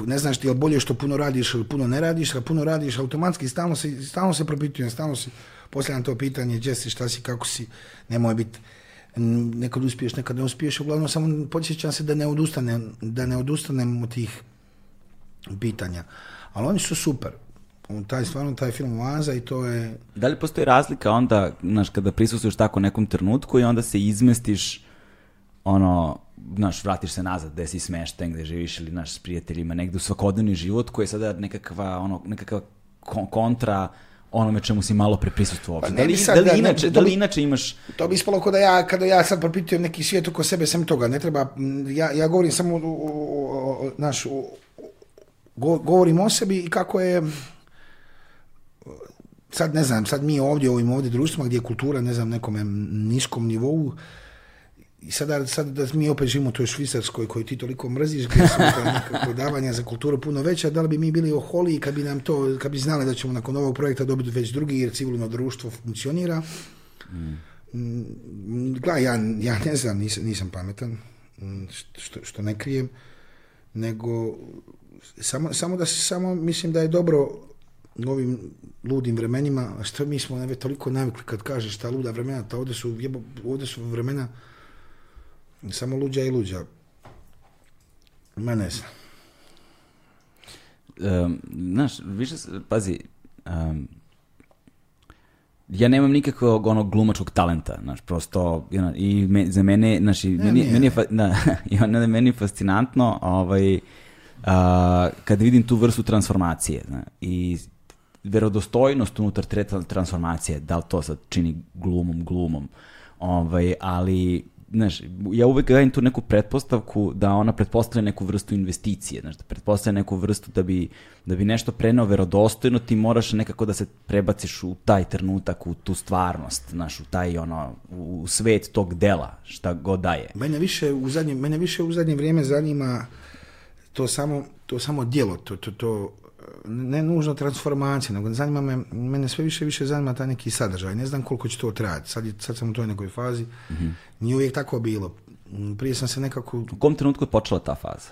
Speaker 2: ne znaš ti je bolje što puno radiš ili puno ne radiš, a puno radiš automatski, stalno se, stalno se propitujem, stalno si postavljam to pitanje, gdje si, šta si, kako si, nemoj biti nekad uspiješ, nekad ne uspiješ, uglavnom samo podsjećam se da ne odustanem, da ne odustanem od tih pitanja. Ali oni su super. Taj, stvarno taj film vaza i to je...
Speaker 1: Da li postoji razlika onda, znaš, kada prisustuješ tako nekom trenutku i onda se izmestiš ono, znaš, vratiš se nazad gde si smešten, gde živiš ili, znaš, s prijateljima, negde u svakodnevni život koji je sada nekakva, ono, nekakva kontra onome čemu si malo pre prisustvo Pa, da, li, sad, da, inače, da, li inače imaš...
Speaker 2: To bi ispalo da ja, kada ja sad propitujem neki svijet oko sebe, sem toga, ne treba, ja, ja govorim samo, znaš, govorim o sebi i kako je, sad ne znam, sad mi ovdje, ovim ovdje društvima gdje je kultura, ne znam, nekom niskom nivou, i sada, sad da mi opet živimo u toj Švicarskoj koju ti toliko mrziš, gdje su [laughs] nekako davanja za kulturu puno veća, da li bi mi bili oholi kad bi nam to, kad bi znali da ćemo nakon ovog projekta dobiti već drugi jer civilno društvo funkcionira. Mm. ja, ja ne znam, nisam, pametan, što, što ne krijem, nego samo, samo da samo mislim da je dobro u ovim ludim vremenima, što mi smo toliko navikli kad kažeš ta luda vremena, ta su, ovdje su vremena samo luđa i luđa. Ma ne znam.
Speaker 1: Um, znaš, više, pazi, um, ja nemam nikakvog onog glumačkog talenta, znaš, prosto, you i ono, za mene, znaš, i ne, meni, meni, je, da, [laughs] ono, meni fascinantno, ovaj, uh, kad vidim tu vrstu transformacije, znaš, i verodostojnost unutar transformacije, da li to sad čini glumom, glumom, ovaj, ali znaš, ja uvijek dajem tu neku pretpostavku da ona pretpostavlja neku vrstu investicije, znaš, pretpostavlja neku vrstu da bi, da bi nešto prenao verodostojno, ti moraš nekako da se prebaciš u taj trenutak, u tu stvarnost, znaš, u taj, ono, u svet tog dela, šta god daje.
Speaker 2: Mene više u zadnje, mene više u zadnje vrijeme zanima to samo, to samo djelo, to, to, to ne nužno transformacije, nego zanima me, mene sve više više zanima taj neki sadržaj. Ne znam koliko će to trajati. Sad, je, sad sam u toj nekoj fazi. Mm-hmm. Nije uvijek tako bilo. Prije sam se nekako...
Speaker 1: U kom trenutku je počela ta faza?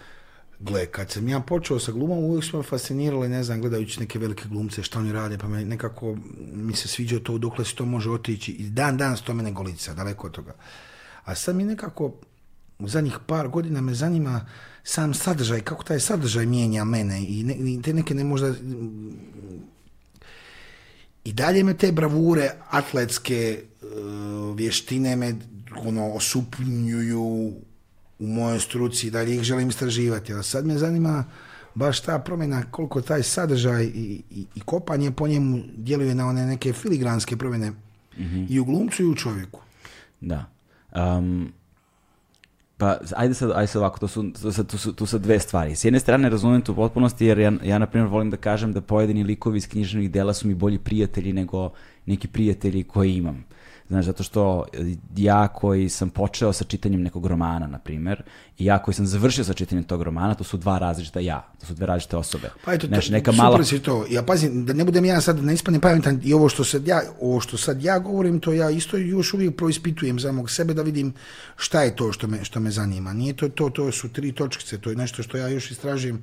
Speaker 2: Gle, kad sam ja počeo sa glumom, uvijek smo me fascinirali, ne znam, gledajući neke velike glumce, šta oni rade, pa me nekako mi se sviđa to dokle se to može otići. I dan dan to mene golica, daleko od toga. A sad mi nekako u zadnjih par godina me zanima sam sadržaj, kako taj sadržaj mijenja mene i, i te neke ne možda... I dalje me te bravure atletske e, vještine me ono, osupnjuju u mojoj struci i dalje ih želim istraživati. A sad me zanima baš ta promjena koliko taj sadržaj i, i, kopanje po njemu djeluje na one neke filigranske promjene mhm. i u glumcu i u čovjeku.
Speaker 1: Da. Pa, ajde sad, ajde ovako, to su, to tu, su, su dve stvari. S jedne strane razumijem to u potpunosti, jer ja, ja na primjer, volim da kažem da pojedini likovi iz književnih dela su mi bolji prijatelji nego neki prijatelji koji imam. Znaš, zato što ja koji sam počeo sa čitanjem nekog romana, na primer, i ja koji sam završio sa čitanjem tog romana, to su dva različita ja, to su dve različite osobe.
Speaker 2: Pa eto, neka super si to. Ja pazim, da ne budem ja sad, ne ispane pametan, i ovo što, sad ja, ovo što sad ja govorim, to ja isto još uvijek proispitujem za mog sebe da vidim šta je to što me, što me zanima. Nije to to, to su tri točkice, to je nešto što ja još istražujem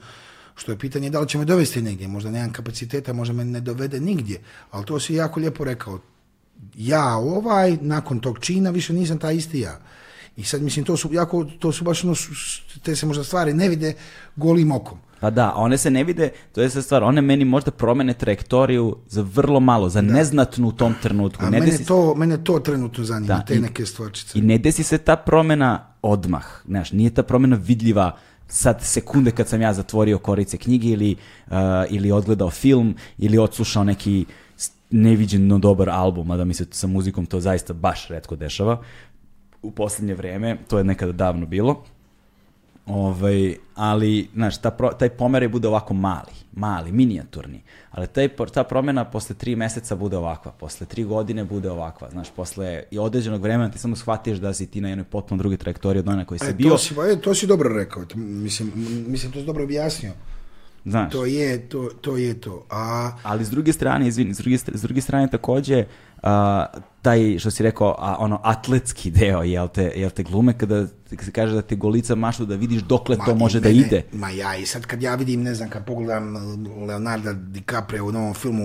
Speaker 2: što je pitanje da li će me dovesti negdje, možda nemam kapaciteta, možda me ne dovede nigdje, ali to si jako lijepo rekao, ja ovaj, nakon tog čina više nisam ta isti ja. I sad mislim, to su, jako, to su baš ono, te se možda stvari ne vide golim okom.
Speaker 1: Pa da, one se ne vide, to je sve stvar, one meni možda promene trajektoriju za vrlo malo, za da. neznatnu u tom trenutku.
Speaker 2: A
Speaker 1: ne
Speaker 2: mene, desi... to, mene to trenutno zanima, te i, neke stvarčice.
Speaker 1: I ne desi se ta promena odmah, znaš, nije ta promena vidljiva sad sekunde kad sam ja zatvorio korice knjige ili, uh, ili odgledao film ili odslušao neki neviđeno dobar album, a da mi se sa muzikom to zaista baš redko dešava. U poslednje vreme, to je nekada davno bilo. Ovaj, ali, znaš, ta pro, taj pomeraj bude ovako mali, mali, minijaturni. Ali taj, ta promena posle tri meseca bude ovakva, posle tri godine bude ovakva. Znaš, posle i određenog vremena ti samo shvatiš da si ti na jednoj potpuno druge trajektoriji od onaj koji
Speaker 2: si
Speaker 1: e, bio.
Speaker 2: To si, e, to si dobro rekao. Mislim, mislim, to si dobro objasnio.
Speaker 1: Znaš.
Speaker 2: To je to, to je to. A...
Speaker 1: Ali s druge strane, izvini, s druge, s strane takođe, taj, što si rekao, a, ono, atletski deo, jel te, te glume, kada se kaže da te golica mašu da vidiš dokle to može da ide.
Speaker 2: Ma ja i sad kad ja vidim, ne znam, kad pogledam Leonardo DiCaprio u novom filmu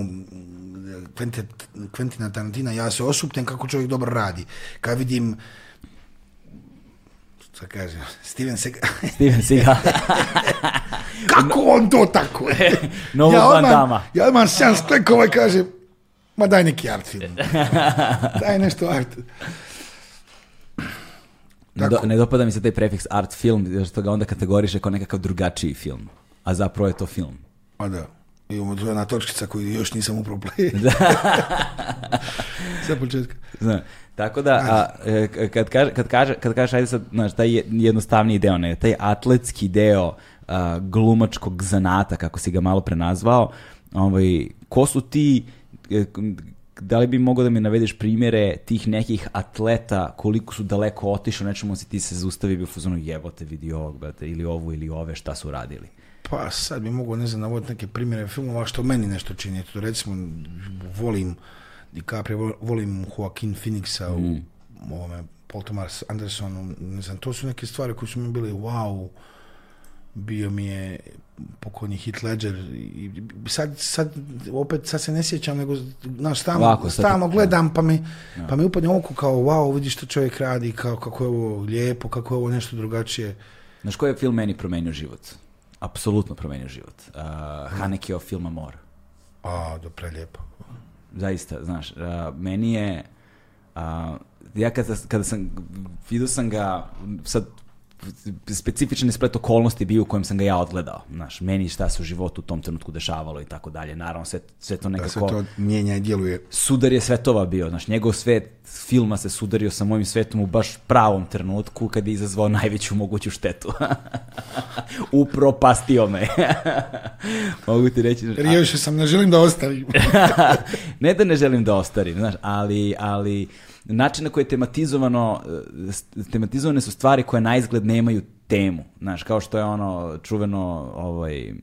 Speaker 2: Quentin, Quentina ja se osuptem kako čovjek dobro radi. Kad vidim što kažem? Steven Seagal. [laughs]
Speaker 1: Steven Seagal.
Speaker 2: [laughs] Kako on to tako? [laughs]
Speaker 1: Novo ja bandama.
Speaker 2: Ja imam sjans klikova i kažem, ma daj neki art film. daj nešto art.
Speaker 1: Do, ne dopada mi se taj prefiks art film, što ga onda kategoriše kao nekakav drugačiji film. A zapravo je to film. A
Speaker 2: da. I to jedna točkica koju još nisam upravo play. Sa početka. Znam.
Speaker 1: Tako da, a, e, kad, kaže, kad, kaže, kad kažeš, ajde sad, znaš, taj jednostavniji deo, taj atletski deo glumačkog zanata, kako si ga malo prenazvao, ovaj, ko su ti, e, da li bi mogao da mi navedeš primjere tih nekih atleta koliko su daleko otišli, nečemu si ti se zaustavi bio fuzonu jebote vidi ovog, brate, ili ovu ili ove, šta su radili?
Speaker 2: Pa sad bi mogao, ne znam, navoditi neke primjere filmova što meni nešto čini. To recimo, volim DiCaprio, volim Joaquin Phoenixa mm. u ovome, Paul Thomas Andersonu, ne znam, to su neke stvari koje su mi bili wow, bio mi je pokojni Hit Ledger i sad, sad, opet sad se ne sjećam nego znaš, stalno, gledam pa mi, ja. pa mi upadne oko kao wow vidi što čovjek radi, kao, kako je ovo lijepo, kako je ovo nešto drugačije.
Speaker 1: Znaš koji je film meni promenio život? Apsolutno promenio život. Uh, Hanekeo filma mora.
Speaker 2: A, do prelijepo
Speaker 1: zaista, znaš, a, meni je, a, ja kada, kada sam, vidio sam ga, sad specifičan je splet okolnosti bio u kojem sam ga ja odgledao. Znaš, meni šta se u životu u tom trenutku dešavalo i tako dalje. Naravno, sve, sve to nekako... Da,
Speaker 2: sve to mijenja i djeluje.
Speaker 1: Sudar je svetova bio. Znaš, njegov svet filma se sudario sa mojim svetom u baš pravom trenutku kad je izazvao najveću moguću štetu. [laughs] Upropastio me. [laughs] Mogu ti reći...
Speaker 2: Riješio sam, ne želim da ostavim.
Speaker 1: [laughs] ne da ne želim da ostavim, znaš, ali, ali način na koji je tematizovano, e, tematizovane su stvari koje na izgled nemaju temu, znaš, kao što je ono čuveno ovaj, e,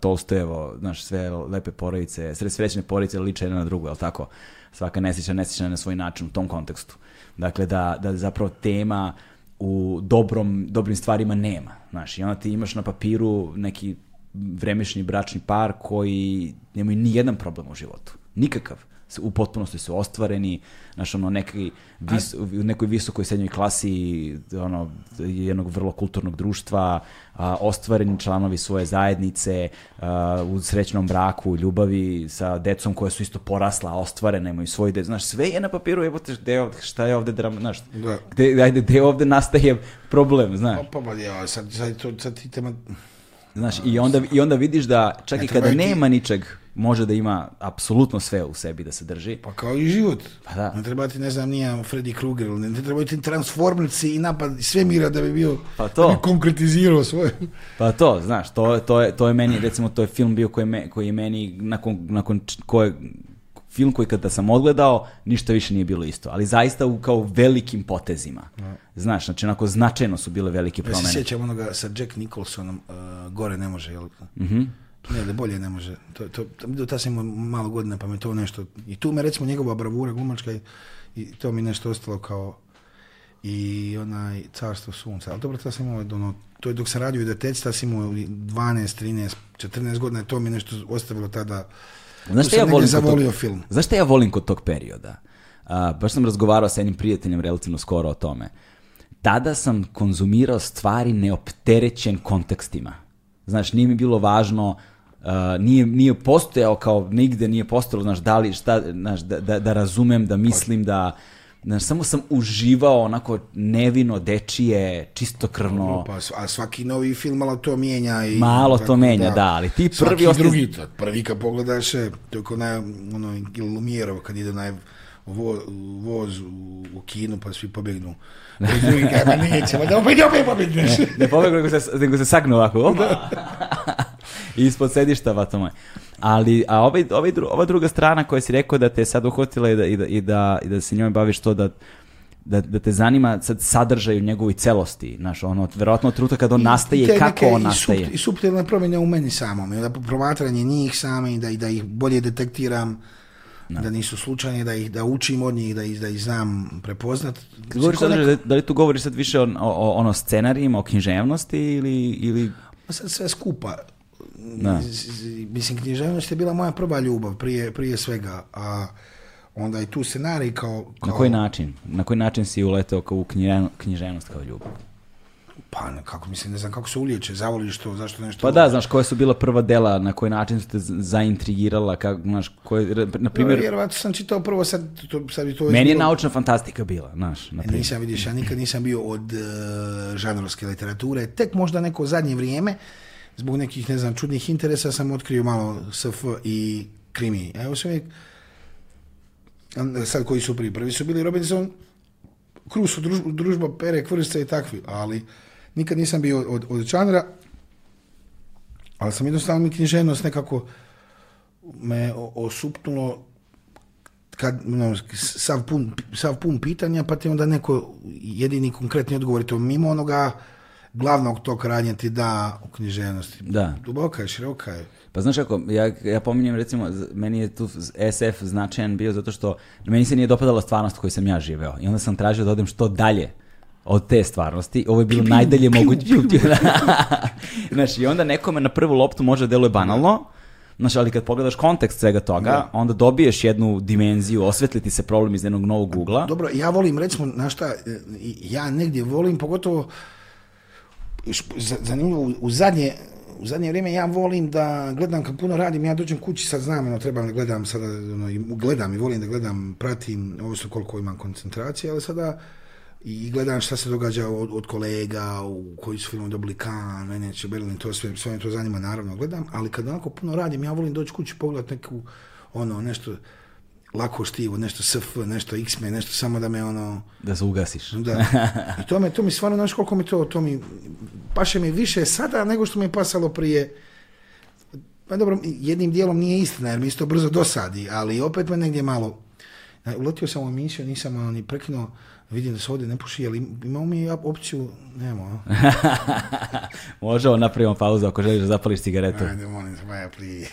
Speaker 1: Tolstojevo, znaš, sve lepe porodice, sve srećne porodice liče jedna na drugu, jel tako? Svaka nesjeća, nesjeća na svoj način u tom kontekstu. Dakle, da, da zapravo tema u dobrom, dobrim stvarima nema, znaš, i onda ti imaš na papiru neki vremešni bračni par koji nemaju ni jedan problem u životu, nikakav u potpunosti su ostvareni, znaš, ono, neki vis, u nekoj visokoj srednjoj klasi ono, jednog vrlo kulturnog društva, a, ostvareni članovi svoje zajednice, u srećnom braku, ljubavi sa decom koja su isto porasla, ostvarena, imaju svoj dec, znaš, sve je na papiru, te, gde šta je ovde drama, znaš, da. gde, ajde, gde ovde nastaje problem, znaš.
Speaker 2: Opa, pa, pa ja, sad, sad, sad, sad ti tema...
Speaker 1: Znaš, i onda, i onda vidiš da čak i kada nema ničeg, može da ima apsolutno sve u sebi da se drži.
Speaker 2: Pa kao i život.
Speaker 1: Pa da. Ne
Speaker 2: treba ti, ne znam, nije Freddy Krueger, ne treba ti se i napad mira da bi bio, pa to. Da bi konkretizirao svoje.
Speaker 1: Pa to, znaš, to, to, je, to je meni, recimo, to je film bio koji, koji je meni, nakon, nakon koje, film koji kada sam odgledao, ništa više nije bilo isto. Ali zaista u kao velikim potezima. Znaš, znači onako značajno su bile velike promene. Ja
Speaker 2: se sjećam onoga sa Jack Nicholsonom, uh, gore ne može, jel? Mhm. Ne, da bolje ne može. To, to, do ta sam imao malo godina, pa me to nešto... I tu me recimo njegova bravura glumačka i, to mi nešto ostalo kao i onaj Carstvo sunca. Ali dobro, ta sam imao, ono, to je dok sam radio i detec, ta sam imao 12, 13, 14 godina, to mi nešto ostavilo tada. Znaš
Speaker 1: šta ja
Speaker 2: volim film.
Speaker 1: Znaš šta ja volim kod tog perioda? baš sam razgovarao sa jednim prijateljem relativno skoro o tome. Tada sam konzumirao stvari neopterećen kontekstima. Znaš, nije mi bilo važno Uh, nije, nije postojao kao nigde nije postojalo, znaš, da li, šta, znaš, da, da, da razumem, da mislim, da, znaš, samo sam uživao onako nevino, dečije, čistokrvno.
Speaker 2: pa, a svaki novi film malo to mijenja. I,
Speaker 1: malo tako, to menja, da, da, ali ti prvi...
Speaker 2: Svaki drugi,
Speaker 1: to,
Speaker 2: prvi kad pogledaš to je, kao naj, ono, Lumijerov kad ide naj vo, voz u, u kinu pa svi pobjegnu. Drugi kaže, [laughs]
Speaker 1: nećemo, da opet, opet pobjegneš. Ne, ne pobjegnu, nego se, nego se sagnu ovako, opa. [laughs] ispod sedišta, Batman. Ali, a ovaj, ovaj ova druga strana koja si rekao da te je sad uhotila i da, i da, i da, se njome baviš to da da, da te zanima sad sadržaj u njegovoj celosti, znaš, ono, verovatno truta kad on nastaje i, kako on nastaje. I, subt,
Speaker 2: i subtilne promjene u meni samom, da promatranje njih same i da, da ih bolje detektiram, da nisu slučajni, da ih da učim od njih, da ih, da ih znam prepoznat.
Speaker 1: Govoriš da, li tu govoriš sad više o, o, o ono scenarijima, o književnosti ili... ili...
Speaker 2: Sad sve skupa. Da. Mislim, književnost je bila moja prva ljubav prije, prije svega, a onda i tu scenarij kao,
Speaker 1: kao... Na koji način? Na koji način si uletao kao u književnost kao ljubav?
Speaker 2: Pa, kako mislim, ne znam kako se uliječe, zavoliš to, zašto nešto...
Speaker 1: Pa da, znaš, koje su bila prva dela, na koji način su te zaintrigirala, kako, znaš, koje, na primjer... E,
Speaker 2: Vjerovatno sam čitao prvo, sad, to, sad
Speaker 1: bi to... Meni je bilo... naučna fantastika bila, znaš, na primjer. Nisam,
Speaker 2: vidiš, ja nikad nisam bio od uh, žanrovske literature, tek možda neko zadnje vrijeme, zbog nekih, ne znam, čudnih interesa sam otkrio malo SF i krimi. evo sam sad koji su prvi, prvi su bili Robinson, Crusoe, družba, družba Pere, Kvrsta i takvi, ali nikad nisam bio od, od čanra, ali sam jednostavno mi književnost nekako me osupnulo kad, ono, sav, pun, pitanja, pa ti onda neko jedini konkretni odgovor, to mimo onoga glavnog tog radnja ti da u književnosti. Da. Duboka
Speaker 1: je,
Speaker 2: široka je.
Speaker 1: Pa znaš kako, ja, ja pominjem recimo, meni je tu SF značajan bio zato što meni se nije dopadala stvarnost u sam ja živeo i onda sam tražio da odem što dalje od te stvarnosti. Ovo je bilo najdalje moguće. [laughs] znaš, i onda nekome na prvu loptu može deluje banalno, Znaš, ali kad pogledaš kontekst svega toga, onda dobiješ jednu dimenziju, osvetliti se problem iz jednog novog ugla.
Speaker 2: Dobro, ja volim, recimo, na šta, e, ja negdje volim, pogotovo zanimljivo, u zadnje, u zadnje vrijeme ja volim da gledam kad puno radim, ja dođem kući, sad znam, ono, trebam da gledam, sada, ono, gledam i volim da gledam, pratim, ovisno koliko imam koncentracije, ali sada i gledam šta se događa od, od kolega, u koji su filmu dobili kan, mene će Berlin, to sve, sve to zanima, naravno, gledam, ali kad onako puno radim, ja volim doći kući pogledati neku, ono, nešto, lako štivo, nešto SF, nešto x me nešto samo da me ono...
Speaker 1: Da se ugasiš.
Speaker 2: Da. [laughs] I to me, to mi stvarno, znaš koliko mi to, to mi, paše mi više sada nego što mi je pasalo prije. Pa dobro, jednim dijelom nije istina, jer mi isto brzo dosadi, ali opet me negdje malo... Uletio sam u emisiju, nisam ono, ni prekinuo, vidim da se ovdje ne puši, ali imao mi opciju, [laughs] Može
Speaker 1: Možemo, napravimo pauzu ako želiš da zapališ cigaretu.
Speaker 2: Ajde, molim, ja prije. [laughs]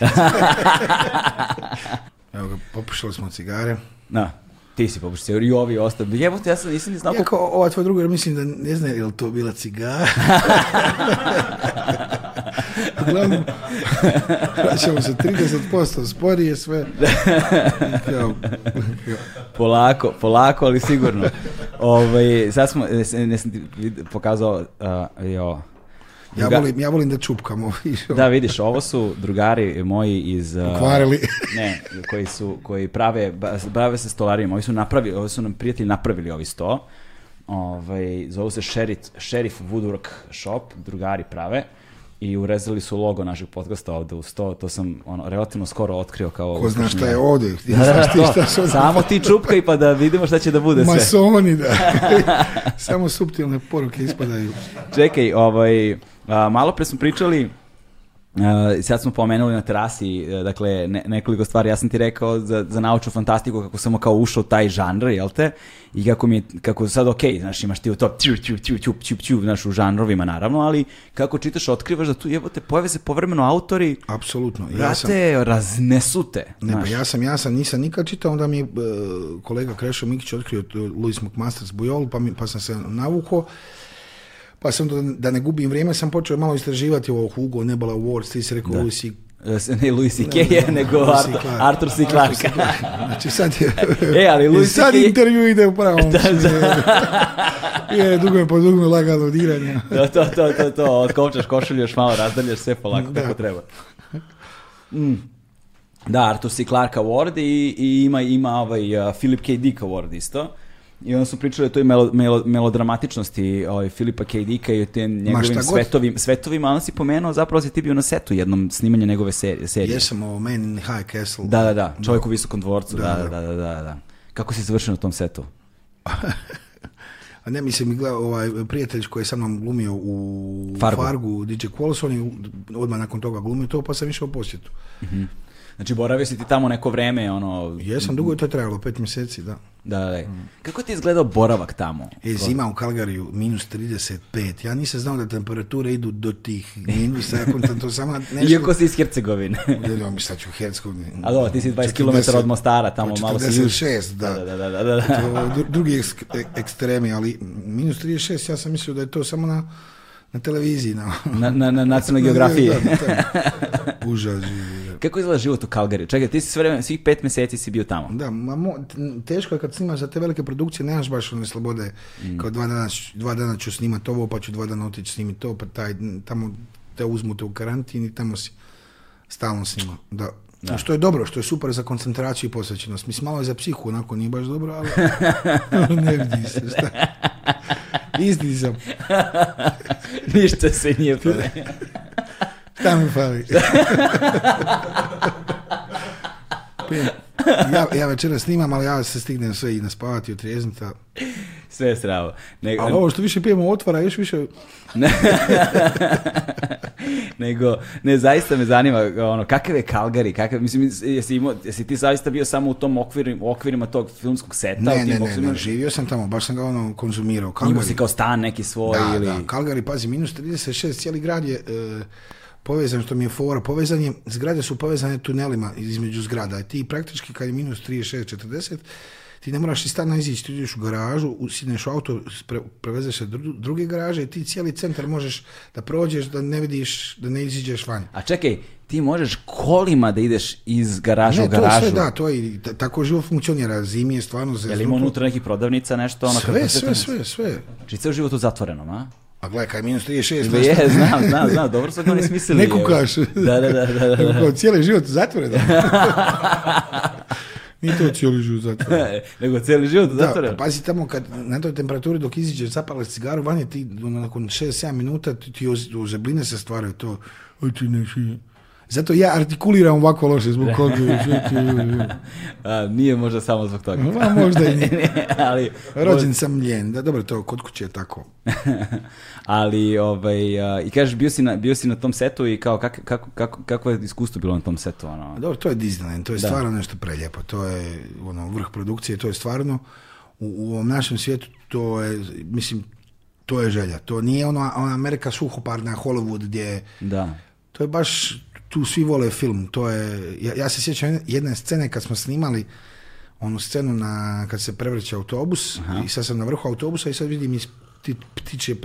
Speaker 2: Evo ga, popušali smo cigare.
Speaker 1: Na, ti si popušao cigare i ovi ostali. Jebote, ja sam
Speaker 2: nisam ni znao... Iako koliko... ova tvoja druga, mislim da ne zna je li to bila cigara. [laughs] Uglavnom, vraćamo se 30% sporije sve.
Speaker 1: [laughs] polako, polako, ali sigurno. Ove, ovaj, sad smo, ne, sam ti pokazao, uh, jo,
Speaker 2: ja, Druga... volim, ja volim da čupkamo. [laughs]
Speaker 1: da, vidiš, ovo su drugari moji iz...
Speaker 2: Uh,
Speaker 1: [laughs] ne, koji, su, koji prave, prave se stolarijom. Ovi su, napravili, ovi su nam prijatelji napravili ovi sto. Ovaj, zovu se Sheriff Woodwork Shop, drugari prave i urezali su logo našeg podcasta ovde u sto, to sam ono, relativno skoro otkrio kao...
Speaker 2: Ko zna šta je ovde, [laughs] ti znaš
Speaker 1: ti šta su... Samo ti čupka pa da vidimo šta će da bude sve.
Speaker 2: Masoni, da. [laughs] Samo subtilne poruke ispadaju.
Speaker 1: Čekaj, ovaj, a, malo pre smo pričali Uh, sad smo pomenuli na terasi, uh, dakle, ne, nekoliko stvari, ja sam ti rekao za, za naučnu fantastiku kako sam kao ušao taj žanr, jel te? I kako mi je, kako sad ok, znaš, imaš ti u to ću, ću, ću, u žanrovima naravno, ali kako čitaš, otkrivaš da tu jebote pojave se povremeno autori.
Speaker 2: Apsolutno.
Speaker 1: Ja te sam, raznesu
Speaker 2: Ne, pa ja sam, ja sam, nisam nikad čitao, onda mi je uh, kolega Krešo Mikić otkrio uh, Louis McMaster's Bujol, pa, mi, pa sam se navukao pa sam da ne gubim vrijeme, sam počeo malo istraživati ovo Hugo, Nebala Awards, ti si rekao da. Lucy
Speaker 1: e, ne Louis C.K. nego Arthur, Arthur C. Clarke. Znači sad
Speaker 2: je... [laughs] e, ali Louis sad intervju ide u pravom [laughs] [laughs] Je, dugo je po dugo lagano diranje.
Speaker 1: to, to, to, to, to. Otkopčaš košulju još malo, razdaljaš sve polako kako treba. Mm. Da, Arthur C. Clarke Award i, i ima, ima ovaj uh, Philip K. Dick Award isto. I onda su pričali o toj melodramatičnosti ovaj, Filipa K. Dicka i o tem njegovim svetovim, svetovima, ali si pomenuo zapravo si ti bio na setu jednom snimanja njegove serije. serije.
Speaker 2: Jesam ovo, Man in High Castle.
Speaker 1: Da, da, da, čovjek u visokom dvorcu, da da, da, da, da, Kako si završio na tom setu? [laughs]
Speaker 2: A ne, mislim, gleda, ovaj, prijatelj koji je sa mnom glumio u Fargu, Fargu DJ Qualls, on odmah nakon toga glumio to, pa sam išao
Speaker 1: u
Speaker 2: posjetu. Mm
Speaker 1: Znači, boravio si ti tamo neko vreme, ono...
Speaker 2: Jesam, dugo je to trajalo, pet mjeseci, da.
Speaker 1: Da, da, da. Kako ti je izgledao boravak tamo?
Speaker 2: E, zima u Kalgariju, minus 35. Ja nisam znao da temperature idu do tih minusa, ja sam to sama
Speaker 1: [laughs] nešto... Iako si iz Hercegovine.
Speaker 2: Ja mi sad ću u Hercegovini.
Speaker 1: A dobro, ti si 20 km od Mostara, tamo malo si...
Speaker 2: 46, da. Da, da, da, da, da. drugi e, ekstremi, ali minus 36, ja sam mislio da je to samo na na televiziji. Na, na,
Speaker 1: na, na nacionalnoj [laughs] geografiji. [laughs] Užas Kako izgleda život u Kalgariju? Čekaj, ti si sve svih pet mjeseci si bio tamo.
Speaker 2: Da, ma teško je kad snimaš za te velike produkcije, nemaš baš one slobode. Mm. Kao dva dana, dva dana ću snimati ovo, pa ću dva dana otići snimiti to, pa taj, tamo te uzmute u karantin i tamo si stalno snima. Da. Što je dobro, što je super za koncentraciju i posvećenost. Mislim, malo je za psihu, onako nije baš dobro, ali [laughs] ne
Speaker 1: se.
Speaker 2: Šta? Isso dizem.
Speaker 1: Nesta senha também.
Speaker 2: Está-me a [laughs] spim. Ja, ja večera snimam, ali ja se stignem sve i naspavati i otrijeznuti.
Speaker 1: Sve je sravo
Speaker 2: Nego... Ali ovo što više pijemo otvara, još više... [laughs]
Speaker 1: Nego, ne, zaista me zanima, ono, kakav je Kalgari, kakav, mislim, jesi, imao, jesi ti zaista bio samo u tom okviru, okvirima tog filmskog seta? Ne,
Speaker 2: ne, ne, živio sam tamo, baš sam ga ono konzumirao.
Speaker 1: Imao si kao stan neki svoj ili...
Speaker 2: Da, Kalgari, pazi, minus 36, cijeli grad je... E, povezan, što mi je fora, povezan je, zgrade su povezane tunelima između zgrada. ti praktički kad je minus 36, 40, ti ne moraš iz stana izići, ti ideš u garažu, usidneš u auto, pre, prevezeš se dru, druge garaže i ti cijeli centar možeš da prođeš, da ne vidiš, da ne iziđeš van.
Speaker 1: A čekaj, ti možeš kolima da ideš iz garaža ne, u garažu. Ne,
Speaker 2: to sve da, to je, tako živo funkcionira, zimi je stvarno Je
Speaker 1: li ima unutra nekih prodavnica, nešto?
Speaker 2: Ono sve, sve, sve, sve,
Speaker 1: Znači, život u zatvorenom, a?
Speaker 2: A gledaj, kaj minus 36. Je,
Speaker 1: znam, znam, znam, dobro su to oni smislili.
Speaker 2: [laughs] Ne kukaš. Da, da, da. da, da. Neko kao cijeli život zatvoren. [laughs] Nije to cijeli život zatvoren.
Speaker 1: [laughs] Nego cijeli život zatvore. Da,
Speaker 2: pa pazi tamo kad na toj temperaturi dok iziđeš zapale cigaru, vanje ti nakon 6-7 minuta ti, ti ozebline se stvaraju to. Oj ti neši, zato ja artikuliram ovako loše zbog [laughs] kog...
Speaker 1: nije možda samo zbog toga.
Speaker 2: možda i nije. [laughs] ali, Rođen sam ljen, da dobro, to kod kuće je tako. [laughs]
Speaker 1: ali, ovaj, i kažeš, bio si, na, bio si na tom setu i kao, kak, kako, je iskustvo bilo na tom setu? Ono?
Speaker 2: Dobro, to je Disneyland, to je da. stvarno nešto preljepo, to je ono, vrh produkcije, to je stvarno, u, u ovom našem svijetu, to je, mislim, to je želja. To nije ono ona Amerika suhoparna Hollywood gdje... Da. To je baš tu svi vole film. To je, ja, se sjećam jedne scene kad smo snimali onu scenu na, kad se prevrće autobus i sad sam na vrhu autobusa i sad vidim iz ptičje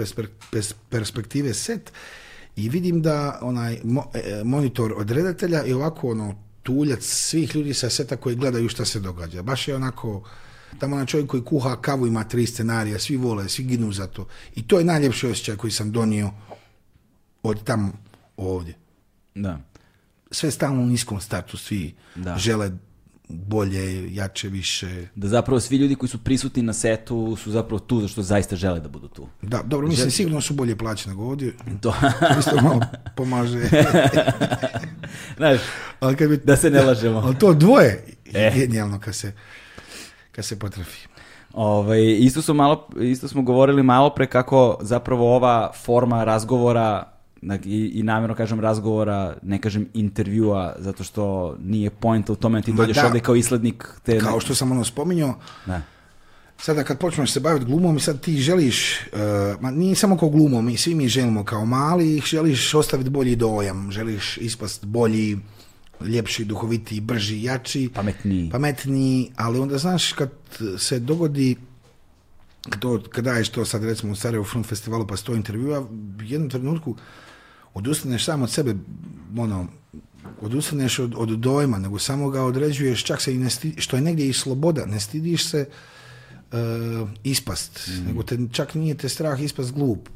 Speaker 2: perspektive set i vidim da onaj e, monitor od redatelja i ovako ono tuljac svih ljudi sa seta koji gledaju šta se događa. Baš je onako tamo na čovjek koji kuha kavu ima tri scenarija, svi vole, svi ginu za to. I to je najljepši osjećaj koji sam donio od tamo ovdje. Da sve stalno u niskom startu, svi da. žele bolje, jače, više.
Speaker 1: Da zapravo svi ljudi koji su prisutni na setu su zapravo tu zašto zaista žele da budu tu.
Speaker 2: Da, dobro, mislim, sigurno su bolje plaćeni nego ovdje. To. [laughs] Isto malo pomaže.
Speaker 1: [laughs] Znaš, ali bi, da se ne lažemo.
Speaker 2: Ali to dvoje je eh. genijalno kad se, kad se potrafi.
Speaker 1: Ovaj isto, su malo, isto smo govorili malo pre kako zapravo ova forma razgovora i, i namjerno kažem razgovora, ne kažem intervjua, zato što nije point u tome ti dođeš ovdje kao islednik.
Speaker 2: Te kao što sam ono spominjao, sada kad počneš se baviti glumom sad ti želiš, uh, ma nije samo kao glumom, i svi mi želimo kao mali, želiš ostaviti bolji dojam, želiš ispast bolji, ljepši, duhoviti, brži, jači,
Speaker 1: pametniji.
Speaker 2: pametniji, ali onda znaš kad se dogodi kada je što sad recimo u Sarajevo Film Festivalu pa sto intervjua, u jednom trenutku odustaneš samo od sebe, ono, odustaneš od, dojma, nego samo ga određuješ, čak se i ne što je negdje i sloboda, ne stidiš se eh, ispast, mm. nego te, čak nije te strah ispast glup.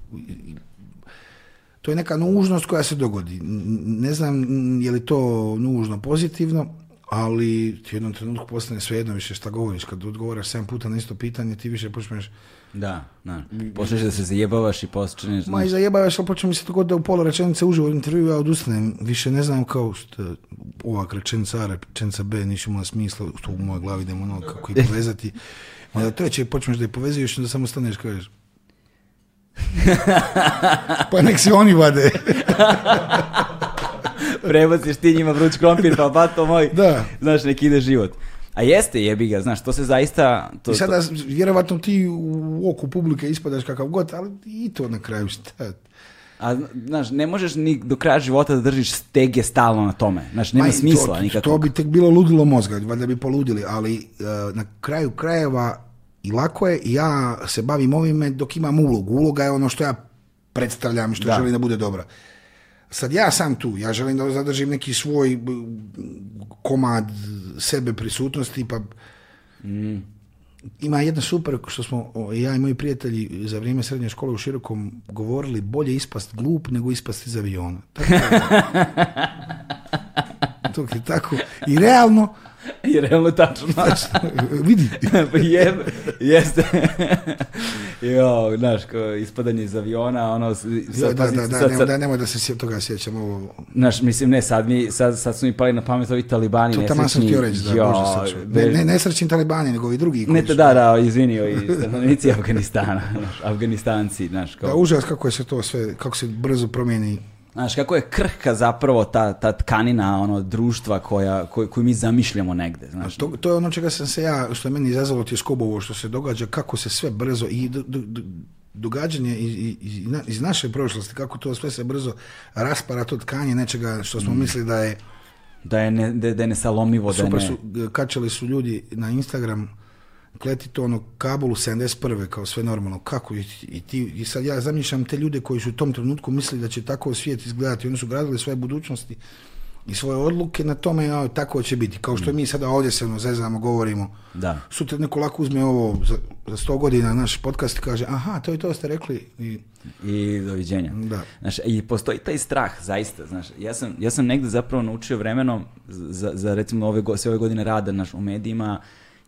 Speaker 2: To je neka nužnost koja se dogodi. Ne znam je li to nužno pozitivno, ali ti u jednom trenutku postane svejedno više šta govoriš. Kad odgovaraš 7 puta na isto pitanje, ti više počneš...
Speaker 1: Da, da. Počneš da se zajebavaš i počneš...
Speaker 2: Ma i zajebavaš, ali počne mi se to da u pola rečenice uživo intervju ja odustanem. Više ne znam kao što ovak rečenica A, rečenica B, ništa ima smisla, što u mojoj glavi idemo ono kako ih povezati. Onda [laughs] treće počneš da je povezuješ, onda samo staneš kažeš, [laughs] pa nek se oni vade. [laughs]
Speaker 1: prebaciš ti njima vruć krompir, pa bato moj, da. znaš, neki ide život. A jeste jebi ga, znaš, to se zaista... To,
Speaker 2: I sada, vjerovatno ti u oku publike ispadaš kakav god, ali i to na kraju šta...
Speaker 1: A znaš, ne možeš ni do kraja života da držiš stege stalno na tome. Znaš, nema smisla
Speaker 2: to, To bi tek bilo ludilo mozga, valjda bi poludili, ali e, na kraju krajeva i lako je, ja se bavim ovime dok imam ulogu. Uloga je ono što ja predstavljam, što da. želim da bude dobra sad ja sam tu, ja želim da zadržim neki svoj komad sebe prisutnosti, pa ima jedna super, što smo ja i moji prijatelji za vrijeme srednje škole u Širokom govorili, bolje ispast glup nego ispast iz aviona. to [laughs] je tako. I realno,
Speaker 1: i [laughs] realno je ono tačno. [laughs] Znači,
Speaker 2: vidi.
Speaker 1: [laughs] je, jeste. jo, znaš, kao ispadanje iz aviona, ono... Sad,
Speaker 2: da, da, da, nemoj, da, nemoj da se toga sjećam. Ovo...
Speaker 1: Znaš, mislim, ne, sad, mi, sad, sad su mi pali na pamet ovi talibani to
Speaker 2: nesrećni. To sam htio reći, da, jo, ne, ne, nesrećni talibani, nego i drugi.
Speaker 1: Ne, te, da, da, izvinio, ovi stanovnici Afganistana, znaš, Afganistanci, znaš,
Speaker 2: kao... Da, užas kako je se to sve, kako se brzo promijeni
Speaker 1: Znaš, kako je krhka zapravo ta, ta tkanina ono, društva koja, koju, mi zamišljamo negde.
Speaker 2: Znaš. To, to je ono čega sam se ja, što je meni izazvalo što se događa, kako se sve brzo i događanje iz, iz, naše prošlosti, kako to sve se brzo raspara to tkanje nečega što smo mm. mislili da je...
Speaker 1: Da je, ne, da je nesalomivo.
Speaker 2: da ne... su, e, kačali su ljudi na Instagram to ono Kabulu 71. kao sve normalno. Kako? I, i, ti, i sad ja zamišljam te ljude koji su u tom trenutku mislili da će tako svijet izgledati. Oni su gradili svoje budućnosti i svoje odluke na tome ja, tako će biti. Kao što mi sada ovdje se ono, zezamo, govorimo. Da. Sutra neko lako uzme ovo za, sto godina naš podcast i kaže aha, to je to ste rekli.
Speaker 1: I, I doviđenja. Da. Znaš, I postoji taj strah, zaista. Znaš, ja, sam, ja sam negdje zapravo naučio vremenom za, za recimo ove, sve ove godine rada naš, u medijima,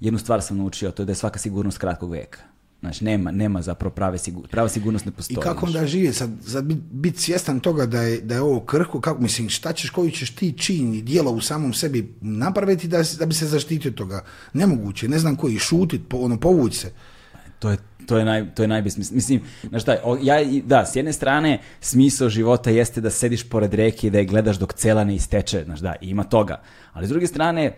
Speaker 1: jednu stvar sam naučio, to je da je svaka sigurnost kratkog veka. Znači, nema, nema zapravo prave sigurnosti. Prava sigurnost ne postoji. I
Speaker 2: kako onda živi? Sad, sad biti svjestan toga da je, da je ovo krhko, kako mislim, šta ćeš, koju ćeš ti čin i dijelo u samom sebi napraviti da, da bi se zaštitio toga? Nemoguće, ne znam koji, šutit, po, ono, povući se.
Speaker 1: To je, to je, naj, to je najbesmisl... Mislim, znaš šta, ja, da, s jedne strane, smisao života jeste da sediš pored reke i da je gledaš dok cela ne isteče, znaš da, ima toga. Ali s druge strane,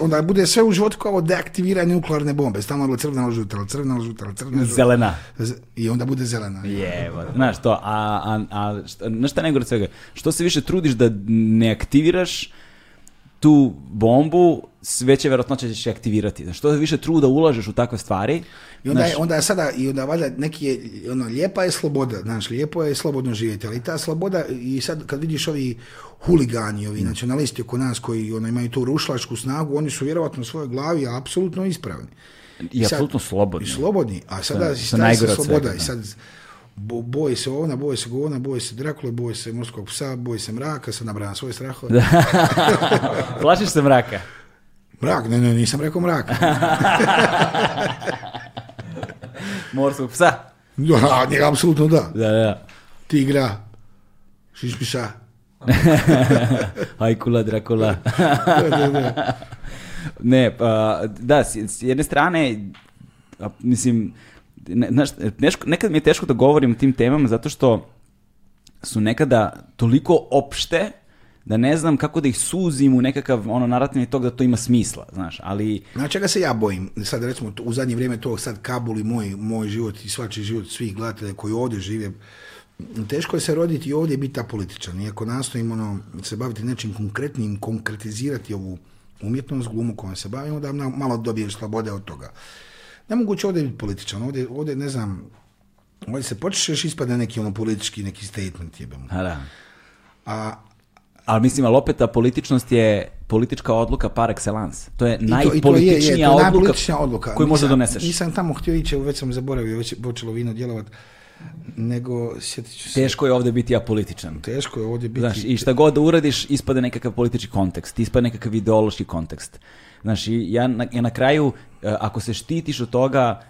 Speaker 2: onda bude sve u životu kao deaktiviranje nuklearne bombe. Stalno je crvena, žuta, crvena, žuta,
Speaker 1: Zelena.
Speaker 2: I onda bude zelena.
Speaker 1: Je, znaš to, a, a, a šta najgore svega, što se više trudiš da ne aktiviraš, tu bombu, veće vjerojatnoće će aktivirati. Znači, što više truda ulažeš u takve stvari.
Speaker 2: I
Speaker 1: onda,
Speaker 2: je, onda sada, i onda valjda neki je, ono, lijepa je sloboda, znaš, lijepo je slobodno živjeti, ali ta sloboda, i sad kad vidiš ovi huligani, ovi mm. nacionalisti oko nas koji ono, imaju tu rušlačku snagu, oni su vjerojatno u svojoj glavi apsolutno ispravni. I,
Speaker 1: apsolutno
Speaker 2: slobodni.
Speaker 1: I slobodni, a sada je sloboda.
Speaker 2: I sad, bo, boji se ovna, boji se govna, boji se Drakule, boji se morskog psa, boji se mraka, sad nabrajam svoje strahove.
Speaker 1: [laughs] Plašiš se mraka?
Speaker 2: Mrak, ne, ne, nisam rekao mrak.
Speaker 1: [laughs] morskog psa?
Speaker 2: Da, njega apsolutno da. Da, Tigra, [laughs]
Speaker 1: Hajkula, Drakula. da, da, Ne, pa, da, s jedne strane, mislim, nekad mi je teško da govorim o tim temama zato što su nekada toliko opšte da ne znam kako da ih suzim u nekakav ono narativni tog da to ima smisla, znaš, ali...
Speaker 2: Znači čega se ja bojim? Sad recimo u zadnje vrijeme to sad Kabul i moj, moj život i svači život svih gledatelja koji ovdje žive, teško je se roditi i ovdje biti apolitičan. Iako nastojim ono, se baviti nečim konkretnim, konkretizirati ovu umjetnost, glumu kojom se bavim, onda malo dobiješ slobode od toga nemoguće ovdje biti političan, ovdje, ovdje ne znam, ovdje se počeš ispada neki ono politički, neki statement jebem. A da.
Speaker 1: A, ali mislim, ali opet ta političnost je politička odluka par excellence. To je najpolitičnija
Speaker 2: je, je, to je odluka, odluka
Speaker 1: koju možda doneseš.
Speaker 2: Nisam tamo htio ići, već sam zaboravio, već je počelo vino djelovat, nego sjetit ću se...
Speaker 1: Teško je ovdje biti apolitičan.
Speaker 2: Teško je ovdje biti...
Speaker 1: Znaš, i šta god uradiš, ispade nekakav politički kontekst, ispade nekakav ideološki kontekst. Znaš, ja na, na kraju, e, ako se štitiš od toga,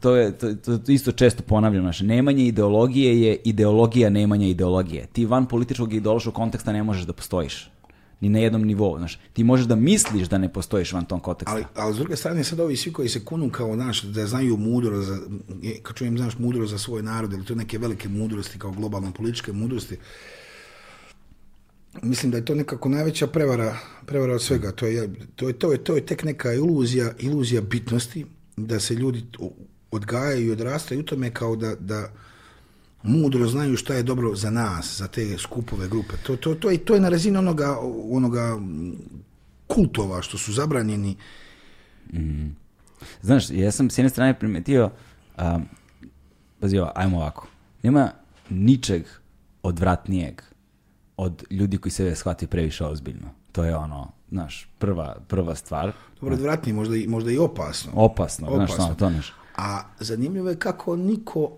Speaker 1: to je to, to isto često ponavljam znaš nemanje ideologije je ideologija nemanja ideologije ti van političkog i ideološkog konteksta ne možeš da postojiš ni na jednom nivou, znaš. Ti možeš da misliš da ne postojiš van tom konteksta.
Speaker 2: Ali, ali s druge strane, sad ovi svi koji se kunu kao, znaš, da znaju mudro, za, e, kad čujem, znaš, mudro za svoj narod, ili to neke velike mudrosti, kao globalne političke mudrosti, mislim da je to nekako najveća prevara, prevara od svega. To je, to, je, to, je, to je tek neka iluzija, iluzija bitnosti, da se ljudi odgajaju i odrastaju u tome kao da, da mudro znaju šta je dobro za nas, za te skupove, grupe. To, to, to, je, to je na razini onoga, onoga kultova što su zabranjeni.
Speaker 1: Mhm. Znaš, ja sam s jedne strane primetio, um, pazi ajmo ovako, nema ničeg odvratnijeg od ljudi koji sebe shvati previše ozbiljno. To je ono, znaš, prva, prva stvar.
Speaker 2: Dobro, vratni, možda i, možda i opasno.
Speaker 1: Opasno, opasno. Ono, znaš, to neš.
Speaker 2: A zanimljivo je kako niko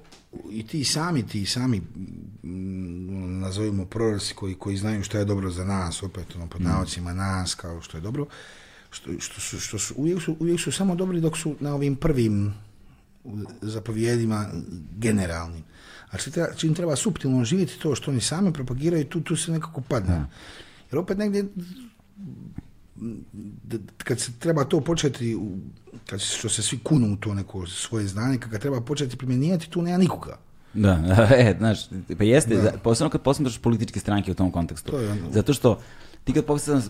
Speaker 2: i ti sami, ti sami mm, nazovimo prorasi koji, koji znaju što je dobro za nas, opet ono, pod mm. nas, kao što je dobro, što, što su, što su, uvijek, su, uvijek su samo dobri dok su na ovim prvim zapovjedima generalnim. A čim treba suptilno živjeti to što oni sami propagiraju, tu, tu se nekako padne. Jer opet negdje kad se treba to početi, kad što se svi kunu u to neko svoje znanje, kad treba početi primjenijati, tu nema nikoga.
Speaker 1: Da, [laughs] e, znaš, pa jeste, posebno kad posmatraš političke stranke u tom kontekstu. To je ono. Zato što ti kad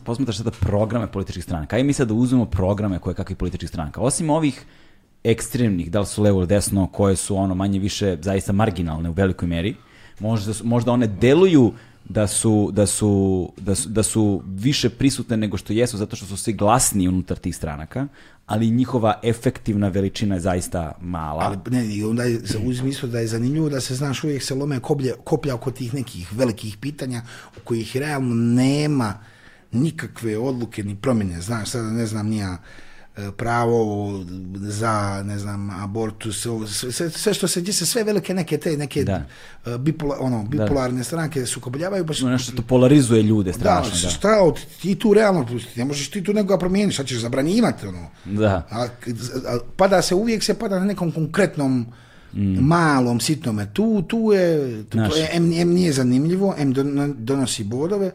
Speaker 1: posmatraš sada programe političkih stranaka, I mi sad da uzmemo programe koje kakvih političkih stranka. osim ovih ekstremnih, da li su levo ili desno, koje su ono manje više zaista marginalne u velikoj meri. Možda, možda one deluju da su, da, su, da, su, da su više prisutne nego što jesu zato što su svi glasni unutar tih stranaka, ali njihova efektivna veličina je zaista mala. Ali
Speaker 2: ne, i onda je da je zanimljivo da se, znaš, uvijek se lome koplja oko tih nekih velikih pitanja u kojih realno nema nikakve odluke ni promjene. Znaš, sada ne znam, nija E, pravo za ne znam abortus sve, što se gdje sve velike neke te neke e, bipola, ono bipolarne stranke sukobljavaju baš
Speaker 1: no, to polarizuje ljude strašno da,
Speaker 2: da. šta od, ti tu realno ne možeš ti tu nekoga promijeniti šta ćeš zabranjivati ono da a, pada se uvijek se pada na nekom konkretnom Mm. malom sitnome tu tu je to, je, M nije zanimljivo M donosi bodove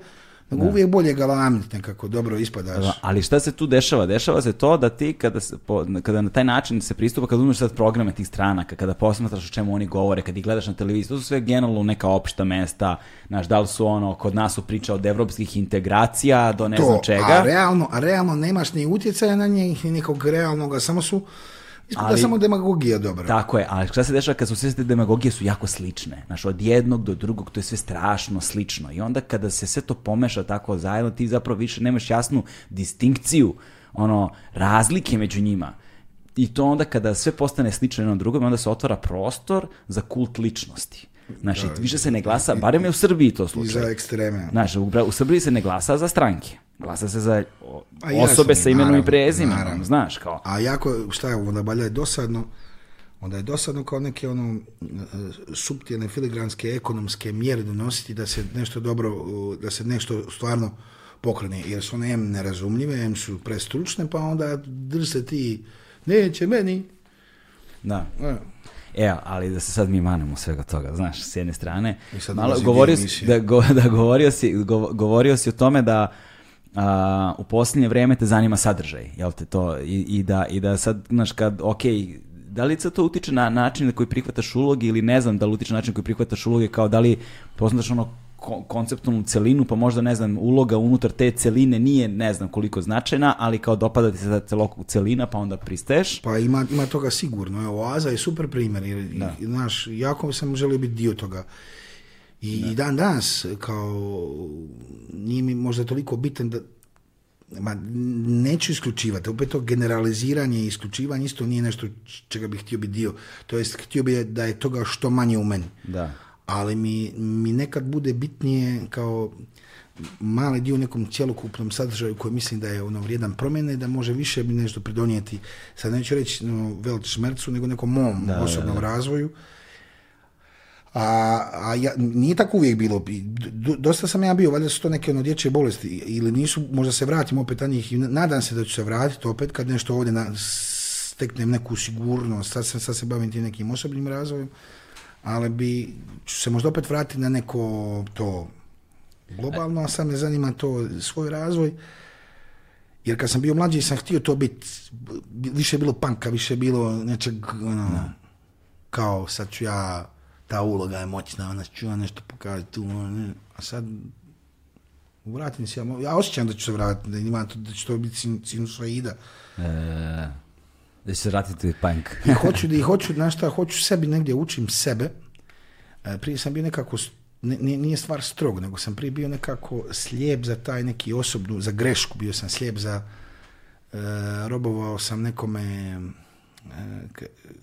Speaker 2: nego da. uvijek bolje galamit nekako, dobro ispadaš.
Speaker 1: Ali šta se tu dešava? Dešava se to da ti kada, se, kada na taj način se pristupa, kada umeš sad programe tih stranaka, kada posmatraš o čemu oni govore, kada ih gledaš na televiziji, to su sve generalno neka opšta mesta, znaš, da li su ono, kod nas su priča od evropskih integracija do ne to, znam čega. A realno,
Speaker 2: a realno nemaš ni utjecaja na njih, ni nekog realnog, samo su ali samo demagogija
Speaker 1: Tako je, ali šta se dešava kad su sve te demagogije su jako slične. Znaš, od jednog do drugog to je sve strašno slično. I onda kada se sve to pomeša tako zajedno, ti zapravo više nemaš jasnu distinkciju, ono, razlike među njima. I to onda kada sve postane slično jednom drugom, onda se otvara prostor za kult ličnosti. Znaš, da, više se ne glasa, barem je u Srbiji to
Speaker 2: slučaj. I za
Speaker 1: ekstreme. Znaš, u Srbiji se ne glasa za stranke Glasa se za osobe sa imenom i prezimenom, znaš kao.
Speaker 2: A jako, šta je, onda balja je dosadno, onda je dosadno kao neke ono e, suptilne filigranske ekonomske mjere donositi da se nešto dobro, da se nešto stvarno pokrene, jer su one M nerazumljive, M su prestručne, pa onda drse ti, neće meni.
Speaker 1: Da. Ja e. e, ali da se sad mi manemo svega toga, znaš, s jedne strane. Malo, govorio da, go, [laughs] da govorio govorio si o tome da u posljednje vrijeme te zanima sadržaj, jel te to? I, i da, I da sad, znaš, kad, ok, da li se to utiče na način na koji prihvataš uloge ili ne znam da li utiče na način na koji prihvataš uloge, kao da li poznaš ono konceptualnu celinu, pa možda, ne znam, uloga unutar te celine nije, ne znam koliko značajna, ali kao dopada ti se ta celina, pa onda pristeš.
Speaker 2: Pa ima, ima toga sigurno, oaza je super primjer, I, znaš, jako sam želio biti dio toga. I da. dan danas, kao, nije mi možda toliko bitan da, ma, neću isključivati, opet to generaliziranje i isključivanje isto nije nešto čega bih htio biti dio. To jest, htio bih da je toga što manje u meni. Da. Ali mi, mi nekad bude bitnije kao mali dio u nekom cjelokupnom sadržaju koji mislim da je ono vrijedan promjene, da može više nešto pridonijeti, sad neću reći no, šmercu, nego nekom mom osobnom razvoju a, a nije tako uvijek bilo. Dosta sam ja bio, valjda su to neke ono dječje bolesti ili nisu, možda se vratim opet na njih i nadam se da ću se vratiti opet kad nešto ovdje na, steknem neku sigurnost, sad, se, sad se bavim tim nekim osobnim razvojem, ali bi, ću se možda opet vratiti na neko to globalno, a sad me zanima to svoj razvoj. Jer kad sam bio mlađi sam htio to biti, više je bilo panka, više je bilo nečeg ono, kao sad ću ja ta uloga je moćna, ona ću vam nešto pokazati tu, ono, a sad vratim se, ja, ja osjećam da ću se vratiti, da, ima da će to biti sin, sinusoida.
Speaker 1: E, da će se vratiti punk.
Speaker 2: I [laughs] hoću, da, i hoću, znaš šta, hoću sebi negdje, učim sebe. E, prije sam bio nekako, nije stvar strog, nego sam prije bio nekako slijep za taj neki osobnu, za grešku, bio sam slijep za, e, robovao sam nekome, E,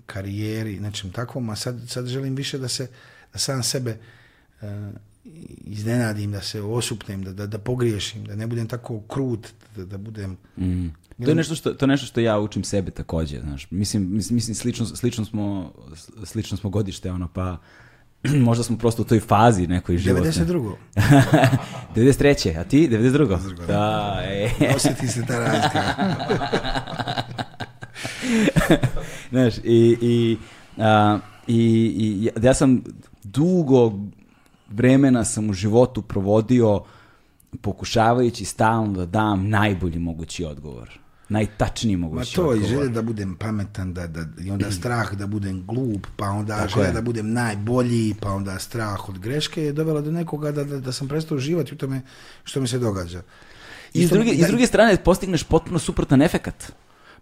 Speaker 2: karijeri, nečem takvom, a sad, sad želim više da se da sam sebe uh, iznenadim, da se osupnem, da, da, da, pogriješim, da ne budem tako krut, da, da budem... Mm.
Speaker 1: To je, nešto što, to je nešto što ja učim sebe također, znaš. Mislim, mislim, slično, slično, smo, slično smo godište, ono, pa [clears throat] možda smo prosto u toj fazi nekoj životne.
Speaker 2: 92.
Speaker 1: 93. [laughs] A ti? 92.
Speaker 2: 92. Da, da, da. E. se ta [laughs]
Speaker 1: [laughs] Znaš, i, i, a, i, i ja sam dugo vremena sam u životu provodio pokušavajući stalno da dam najbolji mogući odgovor najtačniji mogući Ma to
Speaker 2: odgovor.
Speaker 1: i
Speaker 2: da budem pametan, da, da, i onda [clears throat] strah da budem glup, pa onda Tako da budem najbolji, pa onda strah od greške je dovela do nekoga da, da, sam prestao uživati u tome što mi se događa.
Speaker 1: I, s druge, da, iz druge strane postigneš potpuno suprotan efekat.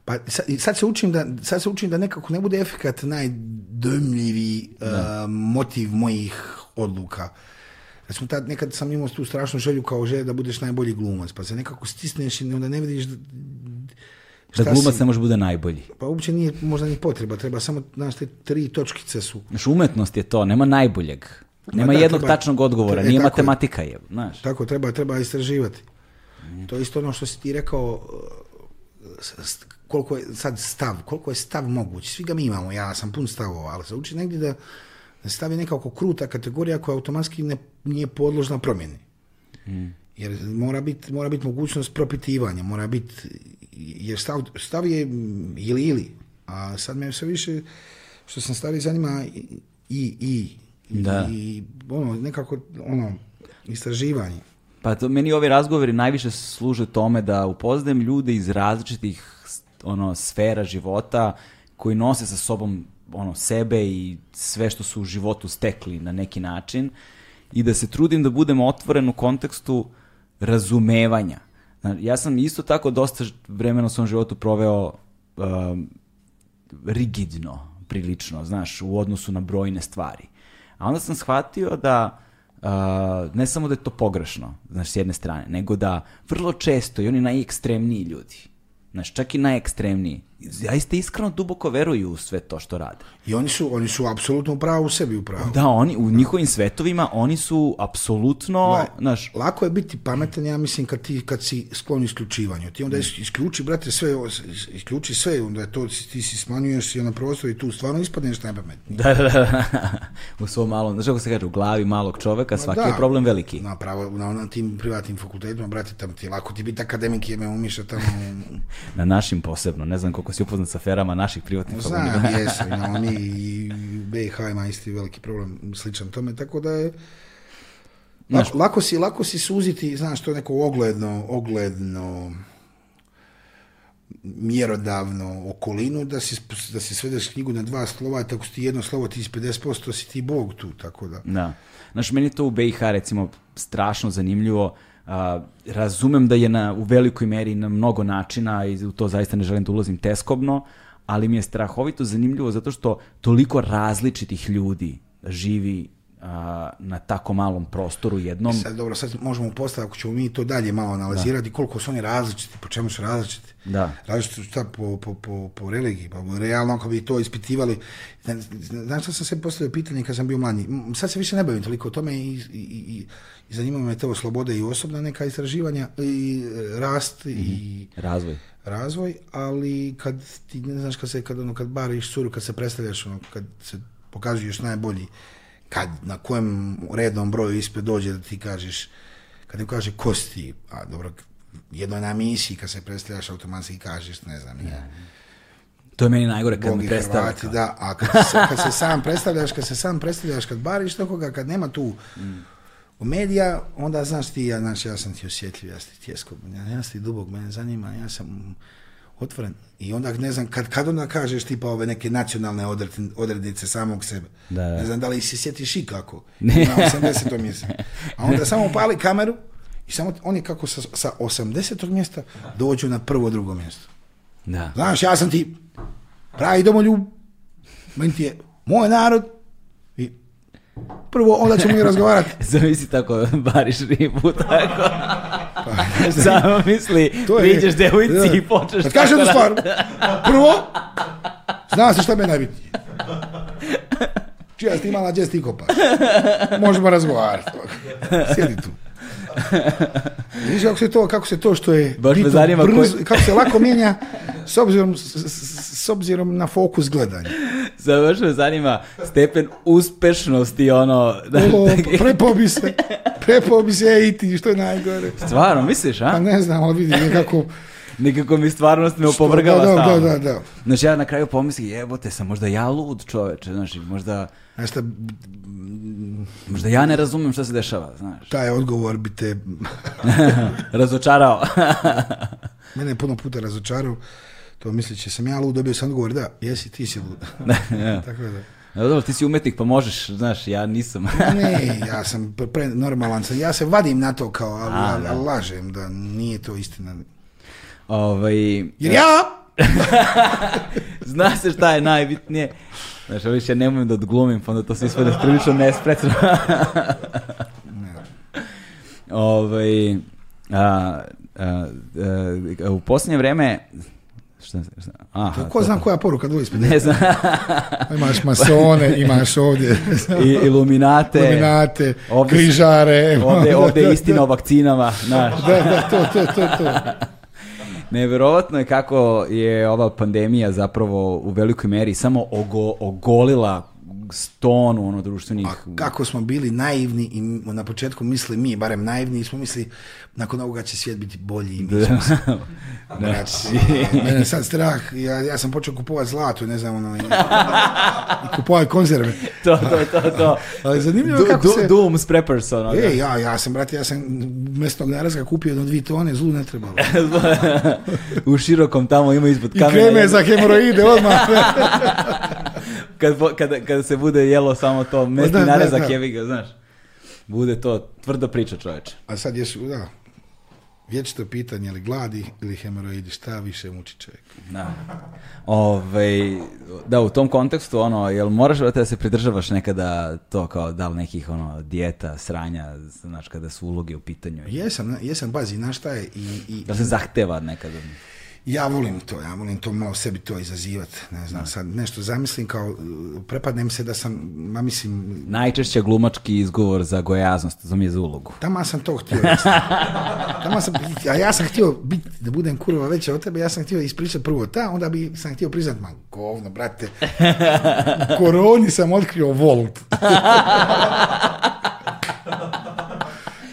Speaker 2: Pa sad, se učim da, sad se učim da nekako ne bude efekat najdojmljiviji e, motiv mojih odluka. Recimo, nekad sam imao tu strašnu želju kao želje da budeš najbolji glumac, pa se nekako stisneš i onda ne vidiš
Speaker 1: da, glumac ne može bude najbolji.
Speaker 2: Pa uopće nije možda ni potreba, treba samo, znaš, te tri točkice su.
Speaker 1: Znaš, umetnost je to, nema najboljeg. Nema jednog tačnog odgovora, e, nije matematika je, znaš.
Speaker 2: Tako, treba, treba istraživati. To je isto ono što si ti rekao, koliko je sad stav, koliko je stav moguć, svi ga mi imamo, ja sam pun stavova, ali se uči negdje da, da stavi nekako kruta kategorija koja automatski nije podložna promjeni. Mm. Jer mora biti mora mogućnost propitivanja, mora biti, jer stav, stav je ili ili, a sad me sve više, što sam stari zanima i, i, da. i ono, nekako, ono, istraživanje.
Speaker 1: Pa to, meni ovi razgovori najviše služe tome da upoznajem ljude iz različitih ono sfera života koji nose sa sobom ono sebe i sve što su u životu stekli na neki način i da se trudim da budem otvoren u kontekstu razumevanja. Ja sam isto tako dosta vremena u svom životu proveo um, rigidno, prilično, znaš, u odnosu na brojne stvari. A onda sam shvatio da uh, ne samo da je to pogrešno, znaš, s jedne strane, nego da vrlo često i oni najekstremniji ljudi, Znaš, čak i najekstremniji zaista iskreno duboko veruju u sve to što rade.
Speaker 2: I oni su, oni su apsolutno u pravu, u sebi u pravu.
Speaker 1: Da, oni, u njihovim svetovima, oni su apsolutno, La,
Speaker 2: Lako je biti pametan, ja mislim, kad, ti, kad si sklon isključivanju. Ti onda isključi, brate, sve, isključi sve, onda je to ti si smanjuješ i na prostor i tu stvarno ispadneš najpametniji.
Speaker 1: Da, da, da, u svom malom, znaš kako se kaže, u glavi malog čoveka svaki je problem veliki.
Speaker 2: Na, pravo, na, na tim privatnim fakultetima, brate, tamo ti lako ti biti akademik, me umiša tamo... [laughs]
Speaker 1: na našim posebno, ne znam ako si upoznat sa aferama naših privatnih pa Znam, Znam, [laughs]
Speaker 2: jesam, mi i BiH ima isti veliki problem sličan tome, tako da je lako, lako, si, lako si suziti, znaš, to neko ogledno, ogledno mjerodavno okolinu da si, da si svedeš knjigu na dva slova, tako si ti jedno slovo, ti iz 50% si ti bog tu, tako da.
Speaker 1: Da. Znaš, meni je to u BiH recimo strašno zanimljivo, a, razumem da je na, u velikoj meri na mnogo načina i u to zaista ne želim da ulazim teskobno, ali mi je strahovito zanimljivo zato što toliko različitih ljudi živi na tako malom prostoru jednom.
Speaker 2: E sad, dobro, sad možemo postaviti ako ćemo mi to dalje malo analizirati, koliko su oni različiti, po čemu su različiti.
Speaker 1: Da.
Speaker 2: Različiti šta po, po, po, po religiji, pa realno ako bi to ispitivali. Znaš šta sam se postavio pitanje kad sam bio manji Sad se više ne bavim toliko o tome i, i, i, i zanimam me to slobode i osobna neka istraživanja i e, rast i...
Speaker 1: Mhm. Razvoj
Speaker 2: razvoj, ali kad ti ne znaš kad se kad ono kad bariš suru, kad se predstavljaš ono kad se pokazuješ najbolji kad, na kojem rednom broju ispred dođe da ti kažeš, kad im kaže kosti, a dobro, jedno na misiji kad se predstavljaš automatski kažeš, ne znam, ja.
Speaker 1: To je meni najgore kad Bogi predstavljaš.
Speaker 2: da, a kad se, se, sam predstavljaš, kad se sam predstavljaš, kad bariš nekoga, kad nema tu mm. medija, onda znaš ti, ja, znači, ja sam ti osjetljiv, ja sam ti tjeskog, ja, ja sam ti dubog, mene zanima, ja sam Otvoren. I onda ne znam, kad, kad onda kažeš tipa ove neke nacionalne odrednice samog sebe. Ne znam da li se sjetiš i kako. Na 80. mjestu. A onda samo pali kameru i samo oni kako sa, sa 80. mjesta dođu na prvo drugo mjesto.
Speaker 1: Da.
Speaker 2: Znaš, ja sam ti pravi domoljub, meni ti je moj narod, Prvo, onda ćemo mi [laughs] razgovarati.
Speaker 1: Zavisi tako, bariš ribu, tako. Pa, [laughs] Samo misli, viđeš [laughs] devojci i počneš... Kad
Speaker 2: kažem jednu stvar, prvo, zna se šta me najbitnije. Čija ste imala gdje ti kopaš? Možemo razgovarati. Sjedi tu. Viš kako se to, kako se to što je
Speaker 1: Baš me
Speaker 2: koji... kako se lako mijenja s obzirom, s, obzirom na fokus gledanja.
Speaker 1: Sad baš me zanima stepen uspešnosti ono...
Speaker 2: Da, prepobi se. Prepao bi se što je najgore.
Speaker 1: Stvarno, misliš, a?
Speaker 2: Pa ne znam, ali vidi nekako...
Speaker 1: [laughs] Nekako mi stvarnost me opovrgava da, Da,
Speaker 2: da, da.
Speaker 1: Znači ja na kraju pomislim, jebote sam, možda ja lud čoveče, znači možda... Znaš Možda ja ne razumijem što se dešava, znaš.
Speaker 2: Taj odgovor bi te...
Speaker 1: [laughs] razočarao.
Speaker 2: [laughs] Mene je puno puta razočarao, to će sam ja lud, dobio sam odgovor, da, jesi, ti si lud. Tako
Speaker 1: da. Dobro, ti si umetnik pa možeš, znaš, ja nisam.
Speaker 2: ne, [laughs] ja sam pre, normalan sam. Ja se vadim na to kao, ali lažem da nije to istina.
Speaker 1: Ovaj,
Speaker 2: Jer e, ja...
Speaker 1: [laughs] Zna se šta je najbitnije. Znaš, ali više nemojem da odglumim, pa onda to se ispada prilično ne [laughs] ovaj, a, e, u posljednje vrijeme Šta, šta,
Speaker 2: aha, Ko zna koja poruka dvoje ispred? Ne
Speaker 1: znam.
Speaker 2: [laughs] imaš masone, imaš ovdje.
Speaker 1: I, iluminate.
Speaker 2: Iluminate, ovdje, križare.
Speaker 1: Ovdje, [laughs] istina o vakcinama. Naš.
Speaker 2: Da, da, to, to,
Speaker 1: [laughs] je kako je ova pandemija zapravo u velikoj meri samo ogo, ogolila stonu ono društvenih... A
Speaker 2: kako smo bili naivni i na početku misli mi, barem naivni, i smo misli nakon ovoga će svijet biti bolji i mi [laughs] smo Mene sad strah, ja, ja sam počeo kupovati zlato, ne znam, ono, [laughs] i, kupovati konzerve.
Speaker 1: to, to, to,
Speaker 2: to. zanimljivo kako se...
Speaker 1: Doom s preppers, ono. E,
Speaker 2: ja, ja sam, brate, ja sam mjesto narazga kupio jedno dvije tone, zlu ne trebalo.
Speaker 1: [laughs] U širokom tamo ima ispod kamena. I kreme
Speaker 2: za hemoroide odmah
Speaker 1: kad, kad, kad se bude jelo samo to mesni da, narezak je znaš. Bude to tvrda priča čovječe.
Speaker 2: A sad ješ, da, vječito pitanje, ili gladi ili hemoroidi, šta više muči čovjek?
Speaker 1: Da. Ove, da, u tom kontekstu, ono, jel moraš da se pridržavaš nekada to kao da li nekih ono, dijeta, sranja, znaš, kada su uloge u pitanju?
Speaker 2: Jesam, jesam, bazi, znaš šta je. I, i,
Speaker 1: da se zahteva nekada?
Speaker 2: ja volim to, ja volim to malo sebi to izazivati, ne znam, sad nešto zamislim kao, e, prepadnem se da sam, ma mislim...
Speaker 1: Najčešće glumački izgovor za gojaznost, za mi za ulogu.
Speaker 2: sam to htio. [laughs] a ja sam htio biti, da budem kurva veća od tebe, ja sam htio ispričati prvo ta, onda bi sam htio priznat, ma govno, brate, [laughs] koroni sam otkrio volut. [laughs]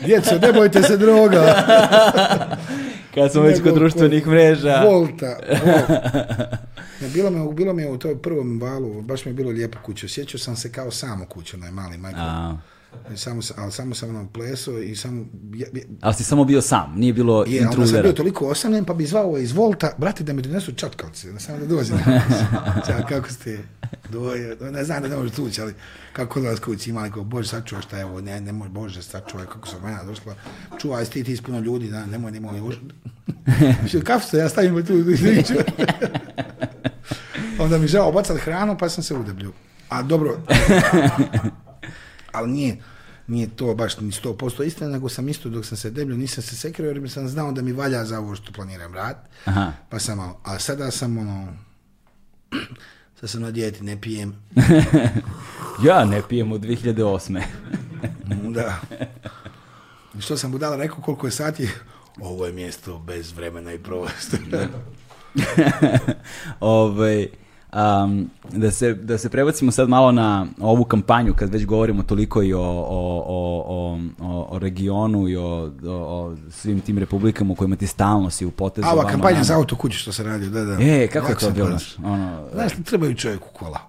Speaker 2: Djeco, ne bojte se droga.
Speaker 1: Kad smo već kod društvenih mreža.
Speaker 2: Volta. volta. [laughs] bilo, me, bilo me u toj prvom valu, baš mi je bilo lijepo kuće. Osjećao sam se kao samo kuću, onaj mali, majko. Samo, ali samo sam nam pleso i samo...
Speaker 1: Ja, ali si samo bio sam, nije bilo je, intrudera. Je,
Speaker 2: sam bio toliko osamljen, pa bi zvao iz Volta, brati da mi donesu čatkavci. da sam da dođe. [laughs] kako ste, dvoje, ne znam da ne možeš tući, ali kako da vas kući imali, kao, bože, sačuvaj šta je ovo, ne, ne može, bože, sačuvaj, kako sam mena došla, čuvaj, sti ti ispuno ljudi, da, nemoj, nemoj, už... kako ste, ja stavim tu, [laughs] Onda mi žao obacat hranu, pa sam se udebljio. A dobro, [laughs] ali nije, nije to baš ni 100% istina, nego sam isto dok sam se debljio nisam se sekrio jer sam znao da mi valja za ovo što planiram rad. Aha. Pa samo a sada sam ono, [clears throat] sad sam na dijeti, ne pijem.
Speaker 1: [laughs] ja ne pijem od
Speaker 2: 2008. Mm, da. [laughs] Što sam budala rekao koliko je sati? Ovo je mjesto bez vremena i prostora. [laughs] Ove,
Speaker 1: ovaj, Um, da, se, da se prebacimo sad malo na ovu kampanju, kad već govorimo toliko i o, o, o, o, o regionu i o, svim tim republikama u kojima ti stalno si u potezu.
Speaker 2: A ova kampanja za auto kući što se radi, da, da.
Speaker 1: E, kako je to bilo?
Speaker 2: Ono, Znaš, trebaju čovjeku kola.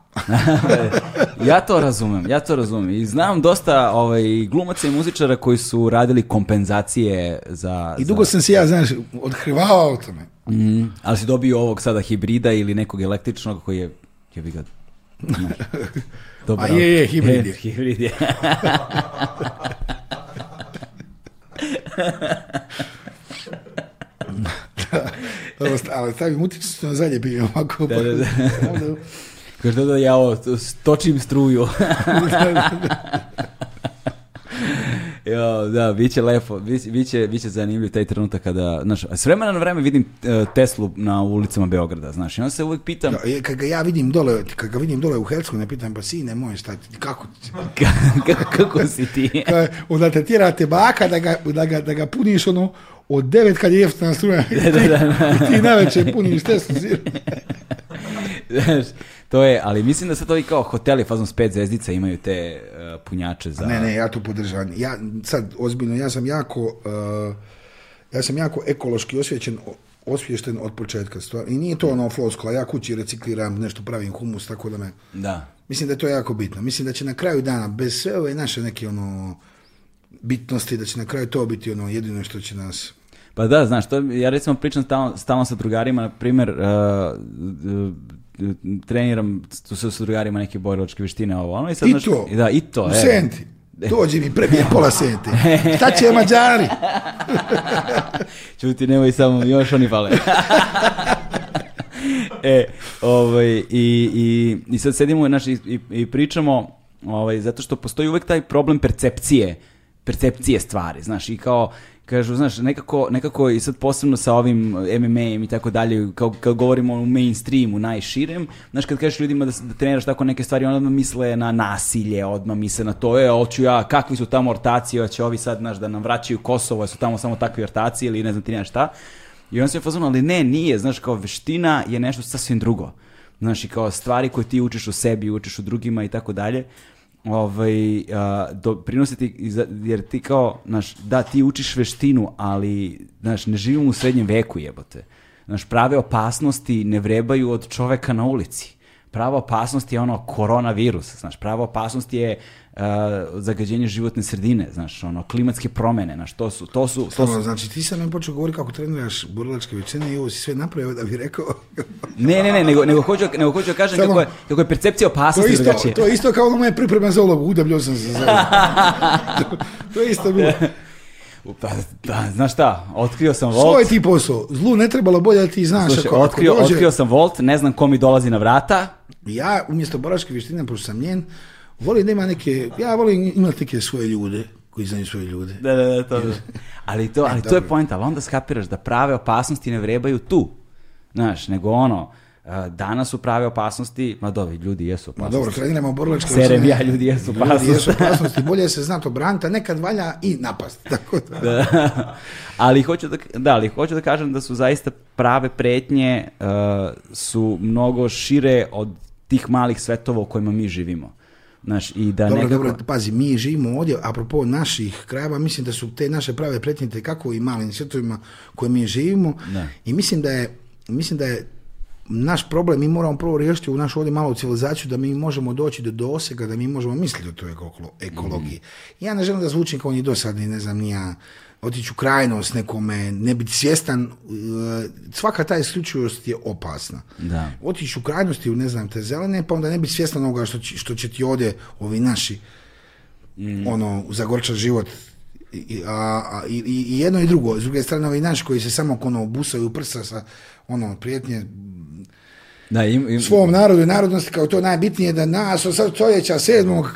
Speaker 1: [laughs] ja to razumem, ja to razumem. I znam dosta ovaj, glumaca i muzičara koji su radili kompenzacije za...
Speaker 2: I dugo za... sam se ja, znaš, odhrivao o tome.
Speaker 1: Mm, ali si dobio ovog sada hibrida ili nekog električnog koji je, je bi ga... [laughs]
Speaker 2: Dobro. A je, je, hibrid je. [laughs]
Speaker 1: hibrid je.
Speaker 2: [laughs] ali stavim su na zadnje ovako. Da, da, da.
Speaker 1: Kaže, da, ja ovo, točim struju. [laughs] jo, da, bit će lepo, bit će, bit će zanimljiv taj trenutak kada, znaš, s vremena na vreme vidim e, Teslu na ulicama Beograda, znaš, i onda se uvijek pitam...
Speaker 2: Ja, e, kad ga ja vidim dole, kad ga vidim dole u Helsku, ne pitam, pa sine moj, šta ti, kako ti...
Speaker 1: [laughs] kako si ti?
Speaker 2: onda te tjera te baka da ga, da ga, da ga puniš, ono, od devet kad je jeftina struja [laughs] [laughs] da, da, da. najveće [laughs] to je,
Speaker 1: ali mislim da sad ovi kao hoteli fazom s pet zvezdica imaju te eh, punjače za...
Speaker 2: ne, ne, ja to podržavam. Ja, sad, ozbiljno, ja sam jako, eh, ja sam jako ekološki osvjećen osvješten od početka stvar. I nije to ono a ja kući recikliram, nešto pravim humus, tako da me...
Speaker 1: Da.
Speaker 2: Mislim da je to jako bitno. Mislim da će na kraju dana, bez sve ove naše neke ono bitnosti, da će na kraju to biti ono jedino što će nas
Speaker 1: pa da, znaš, to, ja recimo pričam stalno, stalno sa drugarima, na primjer, uh, uh treniram tu se sa drugarima neke borilačke vještine ovo ono i sad I
Speaker 2: to. da
Speaker 1: i
Speaker 2: to u e. senti dođi mi prebije [laughs] pola senti [laughs] šta će mađari
Speaker 1: [laughs] čuti nemoj samo još oni fale e ovaj i, i, i sad sedimo naš, i, i, pričamo ovaj zato što postoji uvek taj problem percepcije percepcije stvari znaš i kao kažu, znaš, nekako, nekako i sad posebno sa ovim MMA-em i tako dalje, kao, kao govorimo o mainstreamu, najširem, znaš, kad kažeš ljudima da, da treniraš tako neke stvari, onda odmah misle na nasilje, odmah misle na to, je, oću ja, kakvi su tamo ortaci, će ovi sad, znaš, da nam vraćaju Kosovo, su tamo samo takvi ortaci ili ne znam ti šta. I on se je fazon, ali ne, nije, znaš, kao veština je nešto sasvim drugo. Znaš, i kao stvari koje ti učiš o sebi, učiš o drugima i tako dalje ovaj, a, doprinositi, jer ti kao, znaš, da, ti učiš veštinu, ali, znaš, ne živimo u srednjem veku, jebote. Znaš, prave opasnosti ne vrebaju od čoveka na ulici. Prava opasnost je ono koronavirus, znaš, prava opasnost je eh, zagađenje životne sredine, znaš, ono, klimatske promene, znaš, to su, to su... To su...
Speaker 2: znači ti sam nam počeo govoriti kako treniraš borilačke većine, i ovo si sve napravio da bi rekao...
Speaker 1: [laughs] ne, ne, ne, nego, nego, hoću, nego hoću kažem kako, je, kako je percepcija opasnosti to isto,
Speaker 2: To je isto kao ono moje priprema za ulogu, sam se za to, [laughs] to je isto bilo. [laughs]
Speaker 1: Pa, da, pa, znaš šta, otkrio sam Volt.
Speaker 2: Svoj ti posao, zlu ne trebalo bolje da ti znaš
Speaker 1: ako, otkrio, dođe... otkrio sam Volt, ne znam ko mi dolazi na vrata.
Speaker 2: Ja umjesto boračke vještine, pošto sam njen, volim da ima neke, ja volim imati neke svoje ljude koji znaju svoje ljude.
Speaker 1: Da, da, da, to Ali to, e, ali to je point, ali onda skapiraš da prave opasnosti ne vrebaju tu. Znaš, nego ono, danas su prave opasnosti, ma dobro, ljudi jesu opasnosti.
Speaker 2: Ma dobro, krenemo ljudi jesu opasnosti. Ljudi jesu opasnosti, bolje se zna to branta nekad valja i napast. [laughs] Tako da.
Speaker 1: ali, hoću da, da, ali hoću da kažem da su zaista prave pretnje e, su mnogo šire od tih malih svetova u kojima mi živimo. i da
Speaker 2: dobro, nekako... dobro, pazi, mi živimo ovdje, apropo naših krajeva, mislim da su te naše prave pretnje kako i malim svetovima koje mi živimo i mislim da je, mislim da je naš problem, mi moramo prvo riješiti u našu ovdje malu civilizaciju da mi možemo doći do dosega, da mi možemo misliti o toj ekologiji. Mhm. Ja ne želim da zvučim kao ni dosadni, ne znam, nija otići u krajnost nekome, ne biti svjestan, e, svaka ta isključivost je opasna.
Speaker 1: Da.
Speaker 2: Otići u krajnosti, ne znam, te zelene, pa onda ne biti svjestan onoga što, što će ti ovdje ovi naši mm. ono, zagorčan život i, a, i, i jedno i drugo. S druge strane, ovi naši koji se samo ono, busaju u prsa sa ono, prijetnje da, im, svom narodu i narodnosti kao to najbitnije da nas od stoljeća sedmog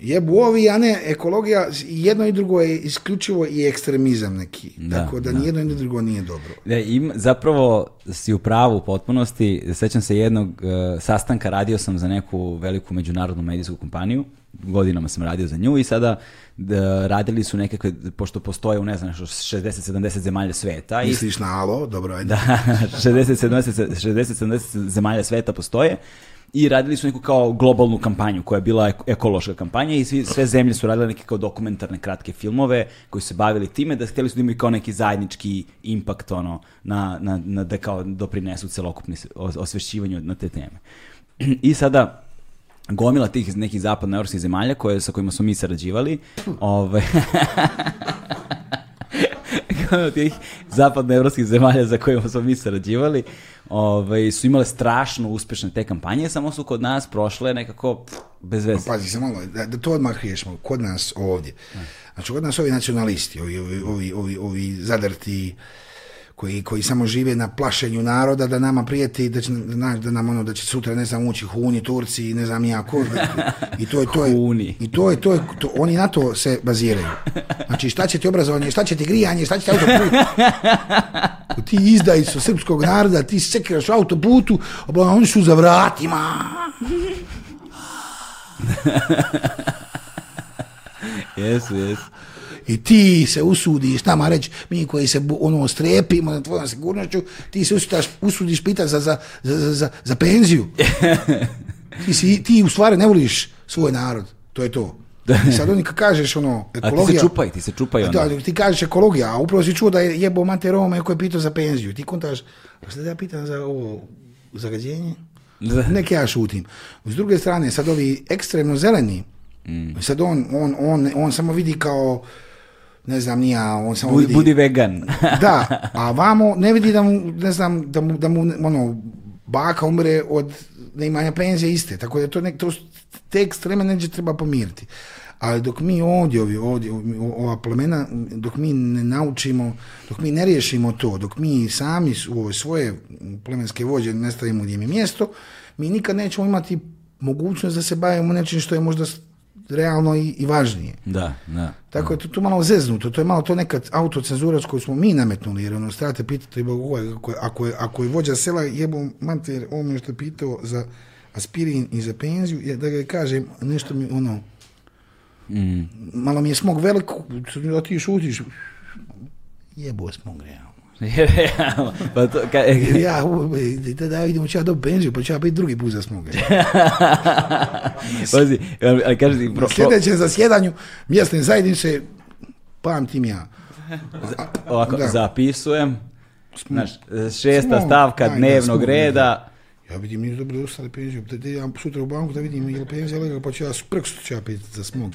Speaker 2: jebu ovi, a ne ekologija, jedno i drugo je isključivo i ekstremizam neki. Da, Tako da, da. nijedno i drugo nije dobro. Da,
Speaker 1: im, zapravo si u pravu u potpunosti. Sećam se jednog e, sastanka, radio sam za neku veliku međunarodnu medijsku kompaniju, godinama sam radio za nju i sada da, radili su nekakve, pošto postoje u ne znam, 60-70 zemalja sveta.
Speaker 2: Misliš na alo, dobro, ajde.
Speaker 1: Da, 60-70 [laughs] zemalja sveta postoje i radili su neku kao globalnu kampanju koja je bila ekološka kampanja i svi, sve zemlje su radile neke kao dokumentarne kratke filmove koji su bavili time da htjeli su da imaju kao neki zajednički impakt ono, na, na, na da kao doprinesu celokupni osvešćivanju na te teme. [clears throat] I sada gomila tih iz nekih zapadnoevropskih zemalja koje, sa kojima smo mi sarađivali. Ove, ovaj, kao [laughs] tih zapadnoevropskih zemalja za kojima smo mi sarađivali ovaj, su imale strašno uspješne te kampanje, samo su kod nas prošle nekako bez veze.
Speaker 2: Pa pazi
Speaker 1: se
Speaker 2: malo, da, to odmah riješimo, kod nas ovdje. Znači, kod nas ovi nacionalisti, ovi, ovi, ovi, ovi zadrti koji, koji samo žive na plašenju naroda da nama prijeti da će, da nam ono da će sutra ne znam ući Huni, Turci i ne znam ja ko
Speaker 1: i to je to
Speaker 2: je, i to je, to je oni na to se baziraju. Znači šta će ti obrazovanje, šta će ti grijanje, šta će ti autoput. Ti su srpskog naroda, ti sekiraš u autoputu, a oni su za vratima.
Speaker 1: Jesu, jesu.
Speaker 2: I ti se usudiš nama reći, mi koji se ono strepimo na tvojom sigurnošću, ti se usudiš, usudiš za, za, za, za, penziju. [laughs] ti, si, ti u stvari ne voliš svoj narod. To je to. I sad oni kažeš ono, ekologija...
Speaker 1: A ti se čupaj, ti se čupaj
Speaker 2: ono. Ti, ti kažeš ekologija, a upravo si čuo da je jebo Mate Rome koji je pitao za penziju. Ti kontaš, a sad ja pitam za ovo zagađenje? Nek ja šutim. S druge strane, sad ovi ekstremno zeleni, mm. sad on, on, on samo vidi kao ne znam, nija, on samo
Speaker 1: budi, vidi... vegan.
Speaker 2: [laughs] da, a vamo ne vidi da mu, ne znam, da mu, da mu ono, baka umre od neimanja penzije iste, tako da to, nek, to te ekstreme neđe treba pomiriti. Ali dok mi ovdje, ovdje, ovdje ova plemena, dok mi ne naučimo, dok mi ne riješimo to, dok mi sami u ove svoje plemenske vođe ne stavimo gdje mi mjesto, mi nikad nećemo imati mogućnost da se bavimo nečim što je možda realno i, važnije.
Speaker 1: Da, da.
Speaker 2: Tako je to, to malo zeznuto, to je malo to nekad autocenzura s koju smo mi nametnuli, jer ono, strate pitati, ovaj, ako, je, ako, je, je vođa sela jebom manter, on me što pitao za aspirin i za penziju, je, da ga kažem, nešto mi, ono, mm. malo mi je smog veliko, ti šutiš, jebo smog realno. [laughs] pa to, ka, [laughs] ja, da idemo ću ja do penziju, pa ću ja biti drugi put za smuge.
Speaker 1: [laughs] Pazi, ali kaži
Speaker 2: zasjedanju mjesne zajednice pamtim ja.
Speaker 1: ovako, da. zapisujem. Znaš, šesta stavka dnevnog reda.
Speaker 2: Ja vidim, nije dobro da penziju. ja sutra u banku da vidim je li penzija legal, pa ću ja za smog.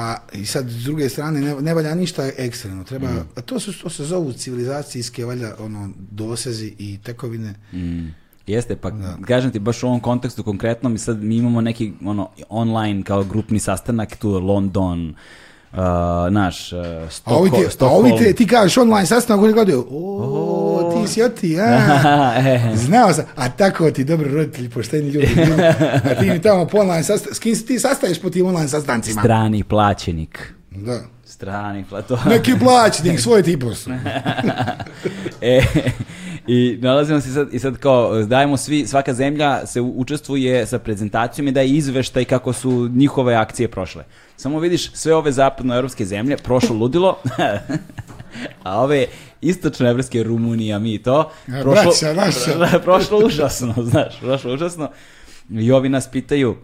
Speaker 2: A i sad, s druge strane, ne, ne valja ništa ekstremno. Treba, mhm. a to, su, to se zovu civilizacijske valja, ono, dosezi i tekovine.
Speaker 1: Mm. Jeste, pa da. kažem ti baš u ovom kontekstu konkretno mi sad mi imamo neki ono, online kao grupni sastanak tu London, uh, naš uh, e, stoko, a ovi ti, te,
Speaker 2: ti kažeš online sastanak, oni gledaju, o, ti si oti, a, [laughs] e. znao sam, a tako ti dobro roditelji, pošteni ljudi, [laughs] ljudi a ti mi tamo po online sastanak, s kim ti sastaješ po tim online sastancima?
Speaker 1: Strani plaćenik.
Speaker 2: Da strani Neki plaćnik, [laughs] svoj tipus. [laughs]
Speaker 1: e, I nalazimo se sad, i sad kao, dajemo svi, svaka zemlja se učestvuje sa prezentacijom i daje izveštaj kako su njihove akcije prošle. Samo vidiš sve ove zapadnoevropske zemlje, prošlo ludilo, [laughs] a ove Evropske Rumunija, mi to, prošlo,
Speaker 2: Braća,
Speaker 1: prošlo užasno, znaš, prošlo užasno. I ovi nas pitaju,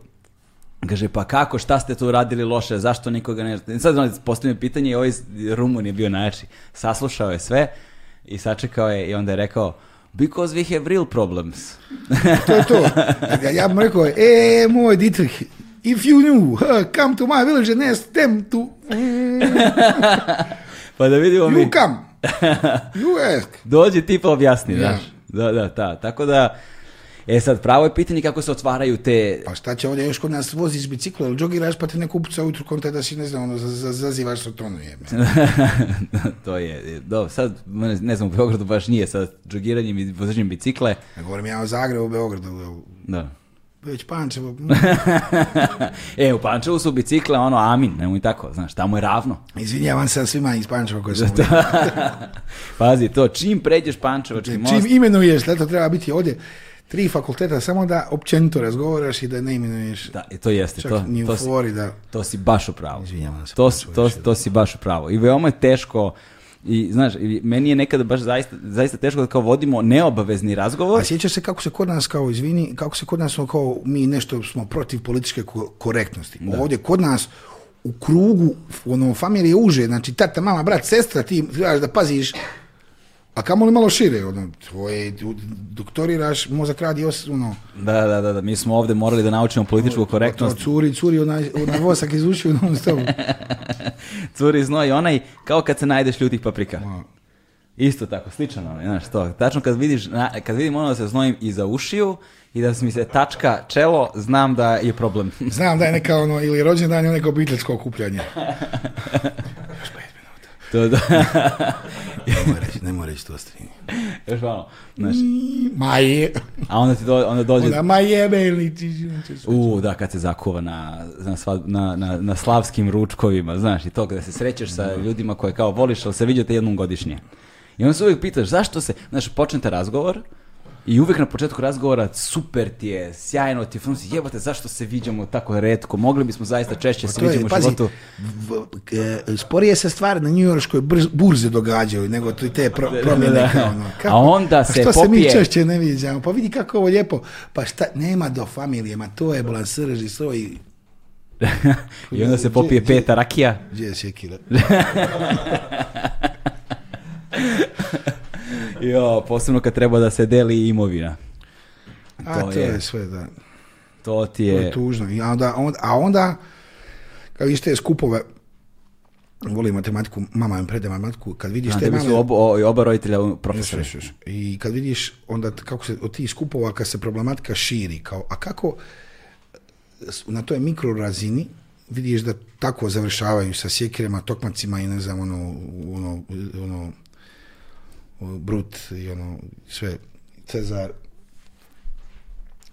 Speaker 1: Kaže, pa kako, šta ste tu radili loše, zašto nikoga ne... Sad ono, postoji mi pitanje i ovaj Rumun je bio najjači. Saslušao je sve i sačekao je i onda je rekao, Because we have real problems.
Speaker 2: [laughs] to je to. Ja bih rekao, e, moj Dietrich, if you knew, come to my village and ask them to...
Speaker 1: [laughs] pa da vidimo
Speaker 2: you mi. You come. You ask.
Speaker 1: [laughs] Dođi ti pa objasni, yeah. znaš. Da, da, ta. Tako da, E sad, pravo je pitanje kako se otvaraju te...
Speaker 2: Pa šta će ovdje još kod nas voziš bicikla, ili džogiraš pa te neko upuca ujutru konta da si ne znam, ono, zazivaš sa tonu [laughs]
Speaker 1: to je, do, sad, ne znam, u Beogradu baš nije sa džogiranjem i vozačenjem bicikle.
Speaker 2: Ja govorim ja o Zagrebu, u Beogradu. Da već Pančevo.
Speaker 1: [laughs] [laughs] e, u Pančevu su bicikle, ono, amin, i tako, znaš, tamo je ravno.
Speaker 2: Izvinjavam se svima iz Pančeva koji su
Speaker 1: Pazi to, čim pređeš Pančevački
Speaker 2: most... Čim imenuješ, to treba biti ovdje tri fakulteta samo da općenito razgovaraš i da ne imenuješ. Da,
Speaker 1: to jeste. Čak to, ni to,
Speaker 2: da...
Speaker 1: to si baš u pravu. To, pa to si baš u pravu. I veoma je teško i znaš, meni je nekada baš zaista, zaista teško da kao vodimo neobavezni razgovor. A
Speaker 2: sjećaš se kako se kod nas kao, izvini, kako se kod nas kao mi nešto smo protiv političke korektnosti. Ovdje kod nas u krugu, ono, familije uže, znači tata, mama, brat, sestra, ti znaš da paziš a kamo li malo šire, ono, tvoje, doktoriraš, mozak radi os, ono...
Speaker 1: Da, da, da, da, mi smo ovdje morali da naučimo političku o, korektnost.
Speaker 2: To curi, curi, onaj, onaj vosak iz ušiju,
Speaker 1: [laughs] curi znoj, onaj, kao kad se najdeš ljutih paprika. Isto tako, sličan ono, znaš to. Tačno kad vidiš, kad vidim ono da se znojim iza ušiju i da mi se tačka čelo, znam da je problem.
Speaker 2: [laughs] znam da je neka ono, ili rođendan ili neko obiteljsko okupljanje. [laughs] Još pet minuta. To da. Ne reći, to
Speaker 1: [laughs] Još malo. Znaš, mm, A onda ti do, onda dođe... Onda
Speaker 2: ma ti
Speaker 1: U, da, kad se zakuva na, na, na, na slavskim ručkovima, znaš, i to kada se srećeš sa ljudima koje kao voliš, ali se viđate jednom godišnje. I onda se uvijek pitaš zašto se, znaš, počnete razgovor, i uvijek na početku razgovora, super ti je, sjajno ti je, film si, jebate, zašto se viđamo tako redko, mogli bismo zaista pa češće se viđamo u životu.
Speaker 2: E, sporije se stvari na njujorskoj burzi događaju, nego to i te pro, [laughs] promjene ono. Kako,
Speaker 1: A onda se popije.
Speaker 2: Što se
Speaker 1: mi
Speaker 2: češće ne viđamo, pa vidi kako ovo lijepo, pa šta, nema do familije, ma to je srž i svoj
Speaker 1: [laughs] I onda se popije peta rakija.
Speaker 2: Gdje je šekila? [laughs]
Speaker 1: jo, posebno kad treba da se deli imovina.
Speaker 2: To a to je, sve, da.
Speaker 1: To ti je... To je
Speaker 2: tužno. I onda, onda, a onda, kad vidiš te skupove, volim matematiku, mama im prede matematiku, kad vidiš a, te
Speaker 1: mame... oba roditelja profesori.
Speaker 2: I kad vidiš onda kako se od tih skupova, kad se problematika širi, kao, a kako na toj mikrorazini vidiš da tako završavaju sa sjekirama, tokmacima i ne znam, ono, ono, ono ono, brut i ono, sve, Cezar,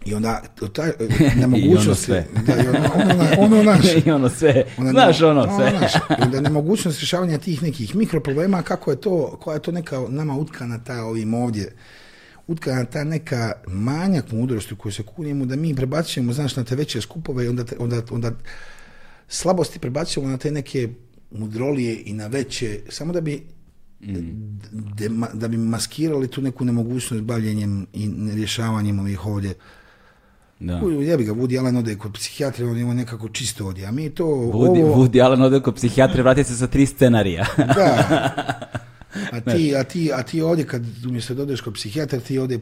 Speaker 2: i onda taj,
Speaker 1: [laughs] e, ono nemogućnost ono, [laughs] I ono sve. ono, ono sve. Onda, Znaš ono
Speaker 2: [laughs] nemogućnost rješavanja tih nekih mikroproblema, kako je to, koja je to neka nama utkana ta ovim ovdje, utkana ta neka manjak mudrosti u se kunimo, da mi prebacujemo, znaš, na te veće skupove i onda, onda, onda slabosti prebacujemo na te neke mudrolije i na veće, samo da bi da bi maskirali tu neku nemogućnost bavljenjem i rješavanjem ovih ovdje da. Ja bi ga Woody Allen ode kod psihijatra, on ima nekako čisto odje, a mi to...
Speaker 1: Woody, ovo... Woody Allen ode kod psihijatra, vrati se sa tri scenarija.
Speaker 2: da. [laughs] A ti, a, ti, a ti ovdje kad umjesto da odeš kod psihijatra, ti ovdje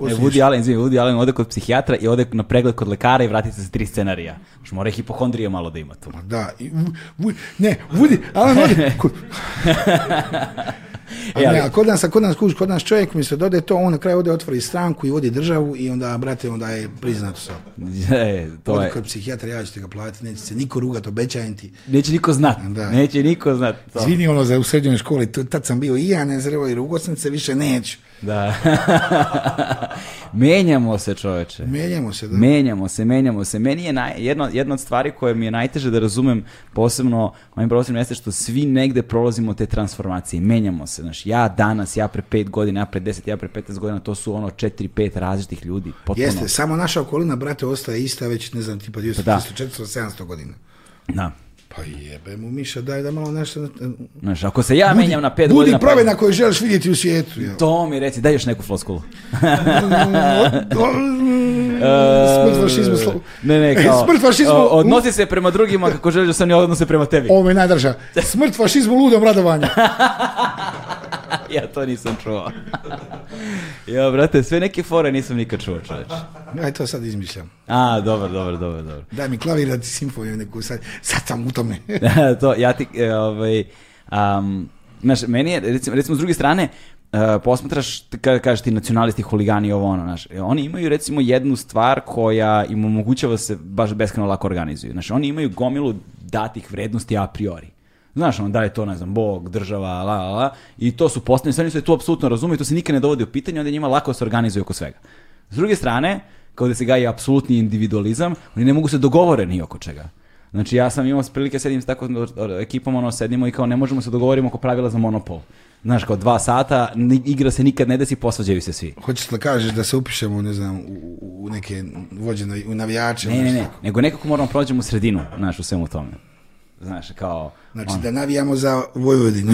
Speaker 1: ne, e, Woody Allen, izvim, Woody ode kod psihijatra i ode na pregled kod lekara i vrati se sa tri scenarija. Što znači, mora hipohondrija malo da ima tu.
Speaker 2: da, i, ne, Woody Allen ode kod... [laughs] A, ne, e, kod nas, kod nas, kod nas čovjek mi se dode to, on na kraju ode otvori stranku i vodi državu i onda, brate, onda je priznat sve. [laughs] Je, to ode je. kod psihijatra, ja ću te ga platiti, neće se niko rugat, obećajem ti.
Speaker 1: Neće niko znat, neće niko znat.
Speaker 2: Zvini ono za u srednjoj školi, tad sam bio i ja ne zrevoj i Rugosnice, više neću.
Speaker 1: Da. [laughs] menjamo se, čoveče.
Speaker 2: Menjamo se, da.
Speaker 1: Menjamo se, menjamo se. Meni je naj, jedna, jedna od stvari koje mi je najteže da razumem, posebno mojim prostorima, jeste što svi negde prolazimo te transformacije. Menjamo se, znaš, ja danas, ja pre 5 godina, ja pre 10, ja pre 15 godina, to su ono 4, 5 različitih ljudi.
Speaker 2: Potpuno. Jeste, samo naša okolina, brate, ostaje ista već, ne znam, tipa 200, 400, 700 godina. Da. Pa jebe mu Miša, daj da malo nešto...
Speaker 1: Znaš, ako se ja budi, menjam na pet
Speaker 2: godina... Budi promjena koju želiš vidjeti u svijetu.
Speaker 1: To mi reci, daj još neku floskulu. [laughs]
Speaker 2: Smrt fašizmu. E, ne,
Speaker 1: ne, kao... [laughs] Smrt fašizmu... Odnosi se prema drugima kako želiš da se ne odnose prema tebi.
Speaker 2: Ovo mi je najdrža. Smrt fašizmu ludom radovanja.
Speaker 1: [laughs] ja to nisam čuo. ja, brate, sve neke fore nisam nikad čuo, čovječ.
Speaker 2: Aj, to sad izmišljam. A,
Speaker 1: dobro, dobro, dobro, dobro.
Speaker 2: Daj mi klavir simfoniju neku sad. Sad
Speaker 1: [laughs] [laughs] to, ja ti, e, ovaj, um, znaš, meni je, recimo, s druge strane, uh, posmatraš, kada kažeš ti nacionalisti, huligani, ovo ono, znaš, e, oni imaju recimo jednu stvar koja im omogućava se baš beskreno lako organizuju. Znaš, oni imaju gomilu datih vrednosti a priori. Znaš, ono, da je to, ne znam, Bog, država, la, la, la, i to su postane, sve oni se tu apsolutno razumiju, to se nikad ne dovodi u pitanje, onda njima lako se organizuju oko svega. S druge strane, kao da se gaji apsolutni individualizam, oni ne mogu se dogovore ni oko čega. Znači ja sam imao prilike sedim s tako ekipom, ono, sedimo i kao ne možemo se dogovorimo oko pravila za monopol. Znaš, kao dva sata, igra se nikad ne desi, posvađaju se svi.
Speaker 2: Hoćeš da kažeš da se upišemo, ne znam, u, neke vođene, u navijače? Ne,
Speaker 1: ne, ne, nego nekako moramo prođemo u sredinu, znaš, u svemu tome. Znaš, kao...
Speaker 2: Znači ono. da navijamo za Vojvodinu.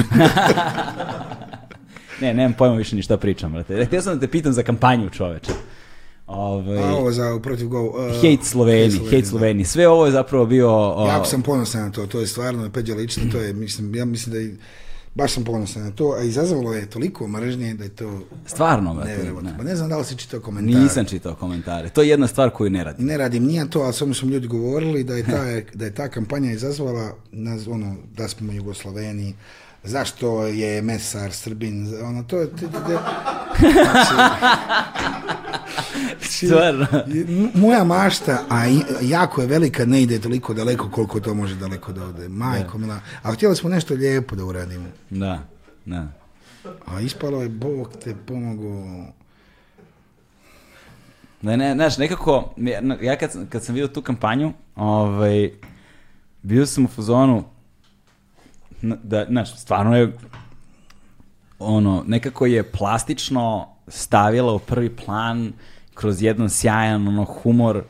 Speaker 1: [laughs] ne, nemam pojma više ni šta pričam, brate. Htio sam da te pitam za kampanju, čoveče.
Speaker 2: Ovaj, ovo za protiv go,
Speaker 1: uh, e, hate Sloveni, hate, Sloveni. Sve ovo je zapravo bio...
Speaker 2: Uh, sam ponosan na to, to je stvarno Peđa to je, mislim, ja mislim da je baš sam ponosan na to, a izazvalo je toliko mržnje da je to...
Speaker 1: Stvarno,
Speaker 2: ne, Ne. Pa ne znam da li si čitao komentare.
Speaker 1: Nisam čitao komentare. To je jedna stvar koju ne radim.
Speaker 2: Ne radim, nije to, ali samo su ljudi govorili da je ta, [laughs] da je ta kampanja izazvala, ono, da smo u Jugoslaveni, zašto je mesar Srbin, ono to je... Znači,
Speaker 1: znači
Speaker 2: Moja mašta, a jako je velika, ne ide toliko daleko koliko to može daleko da ode. Majko, mila. A htjeli smo nešto lijepo da uradimo. Da, da. A ispalo je, Bog te pomogu.
Speaker 1: Ne, ne, znaš, nekako, ja kad, kad sam vidio tu kampanju, ovaj, bio sam u Fuzonu, da, znaš, stvarno je, ono, nekako je plastično stavila u prvi plan kroz jedan sjajan, ono, humor,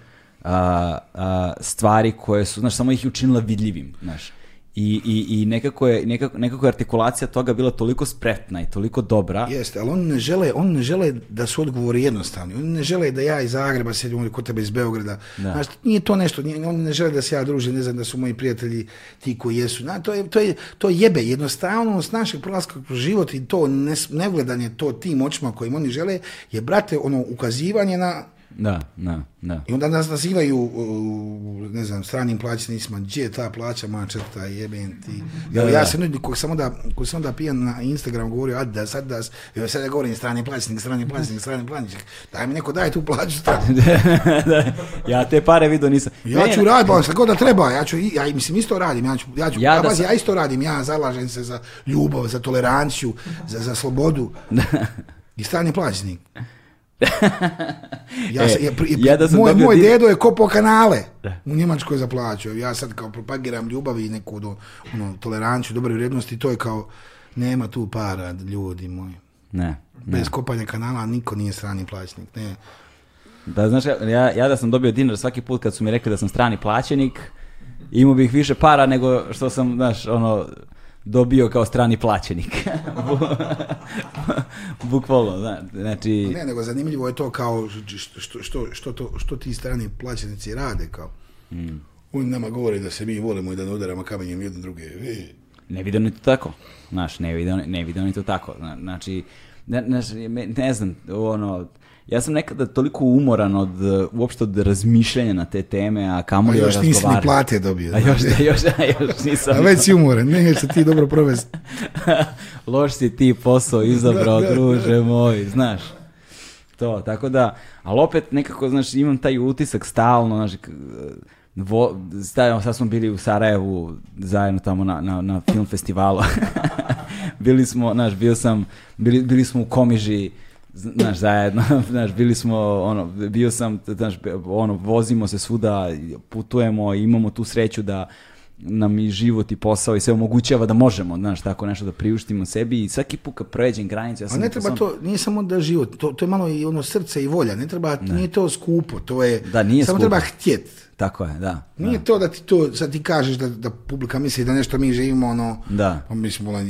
Speaker 1: stvari koje su, znaš, samo ih je učinila vidljivim, znaš. I, i, i nekako, je, nekako, nekako artikulacija toga bila toliko spretna i toliko dobra.
Speaker 2: Jeste, ali oni ne žele, on ne žele da su odgovori jednostavni. Oni ne žele da ja iz Zagreba sjedim ovdje kod tebe iz Beograda. nije to nešto, nije, oni ne žele da se ja družim, ne znam da su moji prijatelji ti koji jesu. to, je, to, je, to jebe, Jednostavnost našeg prolaska život i to ne, to tim očima kojim oni žele je, brate, ono, ukazivanje na
Speaker 1: da, da, da.
Speaker 2: I onda nas nazivaju, ne znam, stranim plaćnicima, gdje je ta plaća mačeta, jeben ti. Da, ja, ja sam ljudi koji sam onda, koji pijan na Instagram govorio da das ja sad da govorim strani plaćnik, strani plaćnik, strani plaćnik. Daj mi neko daj tu plaću.
Speaker 1: [laughs] ja te pare vidio nisam.
Speaker 2: Ja ću raditi, god da treba, ja ću, ja mislim isto radim, ja ću, ja ću, ja, isto radim, ja zalažem se za ljubav, za toleranciju, za, za slobodu. I strani plaćnik ja, e, sam, ja moj, moj je kopao kanale u Njemačkoj za plaću. Ja sad kao propagiram ljubav i neku do, ono, ono, toleranciju, dobre vrijednosti, to je kao nema tu para ljudi moji. Ne, ne. Bez kopanja kanala niko nije strani plaćnik. Ne.
Speaker 1: Da, znaš, ja, ja da sam dobio dinar svaki put kad su mi rekli da sam strani plaćenik, imao bih više para nego što sam, znaš, ono, dobio kao strani plaćenik. [laughs] Bukvalno, da. znači...
Speaker 2: Ne, nego zanimljivo je to kao što, što, što, to, što ti strani plaćenici rade kao. Mm. Oni nama govore da se mi volimo i da ne udaramo kamenjem jedno druge. E.
Speaker 1: Ne vidio ni to tako. Znaš, ne vide, ne to tako. Znači, ne, ne, ne znam, ono, ja sam nekada toliko umoran od uopšte od razmišljanja na te teme, a kamo li još nisi ni
Speaker 2: plate dobio.
Speaker 1: A još, da, još, nisam.
Speaker 2: a već si umoran, ne, se ti dobro provesti.
Speaker 1: [laughs] Loš si ti posao izabrao, [laughs] da, druže moj, znaš. To, tako da, ali opet nekako, znaš, imam taj utisak stalno, znaš, vo, sad smo bili u Sarajevu zajedno tamo na, na, na film festivalu. [laughs] bili smo, znaš, bio sam, bili, bili smo u Komiži, znaš, zajedno, [laughs] znaš, bili smo, ono, bio sam, znaš, ono, vozimo se svuda, putujemo, imamo tu sreću da nam i život i posao i sve omogućava da možemo, znaš, tako nešto da priuštimo sebi i svaki put kad pređem granicu, A
Speaker 2: ne treba to, nije samo da život, to, to je malo i ono srce i volja, ne treba, ne. nije to skupo, to je, da, nije samo treba htjet.
Speaker 1: Tako je, da.
Speaker 2: Nije to da ti to, sad ti kažeš da, da publika misli da nešto mi živimo, ono, da. Pa mi smo ono,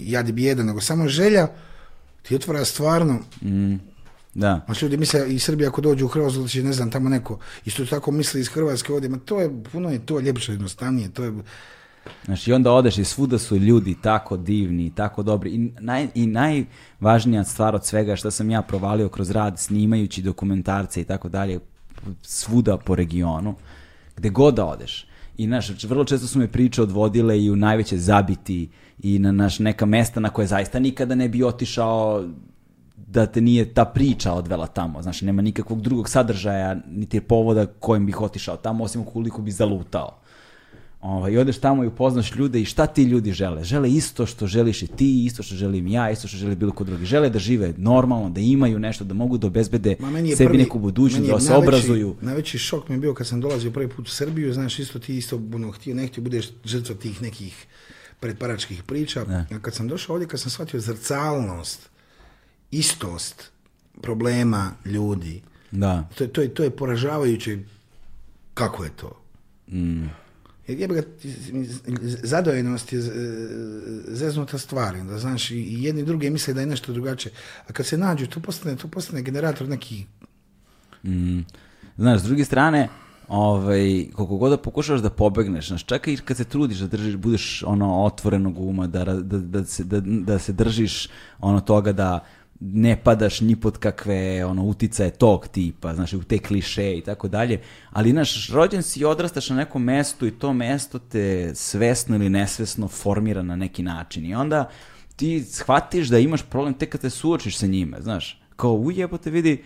Speaker 2: jadi bijeda, nego samo želja ti otvara stvarno... Mm. Da. Znači ljudi misle i Srbija ako dođu u Hrvatsku će znači, ne znam tamo neko isto tako misli iz Hrvatske ovdje, ma to je puno je to ljepše jednostavnije, to je
Speaker 1: Znači, i onda odeš i svuda su ljudi tako divni, tako dobri. I, I najvažnija stvar od svega što sam ja provalio kroz rad snimajući dokumentarce i tako dalje, svuda po regionu, gde god da odeš, i vrlo često su me priče odvodile i u najveće zabiti i na naš neka mesta na koje zaista nikada ne bi otišao da te nije ta priča odvela tamo. Znači, nema nikakvog drugog sadržaja, niti je povoda kojim bih otišao tamo, osim ukoliko bi zalutao. Ovaj, I odeš tamo i upoznaš ljude i šta ti ljudi žele? Žele isto što želiš i ti, isto što želim ja, isto što želi bilo ko drugi. Žele da žive normalno, da imaju nešto, da mogu da obezbede Ma, sebi neku budućnost, da se obrazuju.
Speaker 2: Najveći šok mi je bio kad sam dolazio prvi put u Srbiju, znaš, isto ti isto ono, htio, ne htio, budeš žrtva tih nekih pretparačkih priča. A kad sam došao ovdje, kad sam shvatio zrcalnost, istost problema ljudi, da. To, je, to je poražavajuće kako je to. Mm jer zadojenost je e, zeznuta stvar, da znaš, i jedni drugi misle da je nešto drugačije. A kad se nađu, to postane, to postane generator neki...
Speaker 1: Mm. Znaš, s druge strane, ovaj, koliko god da pokušavaš da pobegneš, znaš, čak i kad se trudiš da držiš, budeš ono otvorenog uma, da, da, da, se, da, da se držiš ono toga da ne padaš ni pod kakve ono, uticaje tog tipa, znači u te kliše i tako dalje, ali naš rođen si i odrastaš na nekom mestu i to mesto te svesno ili nesvesno formira na neki način i onda ti shvatiš da imaš problem tek kad te suočiš sa njime, znaš, kao ujebote vidi,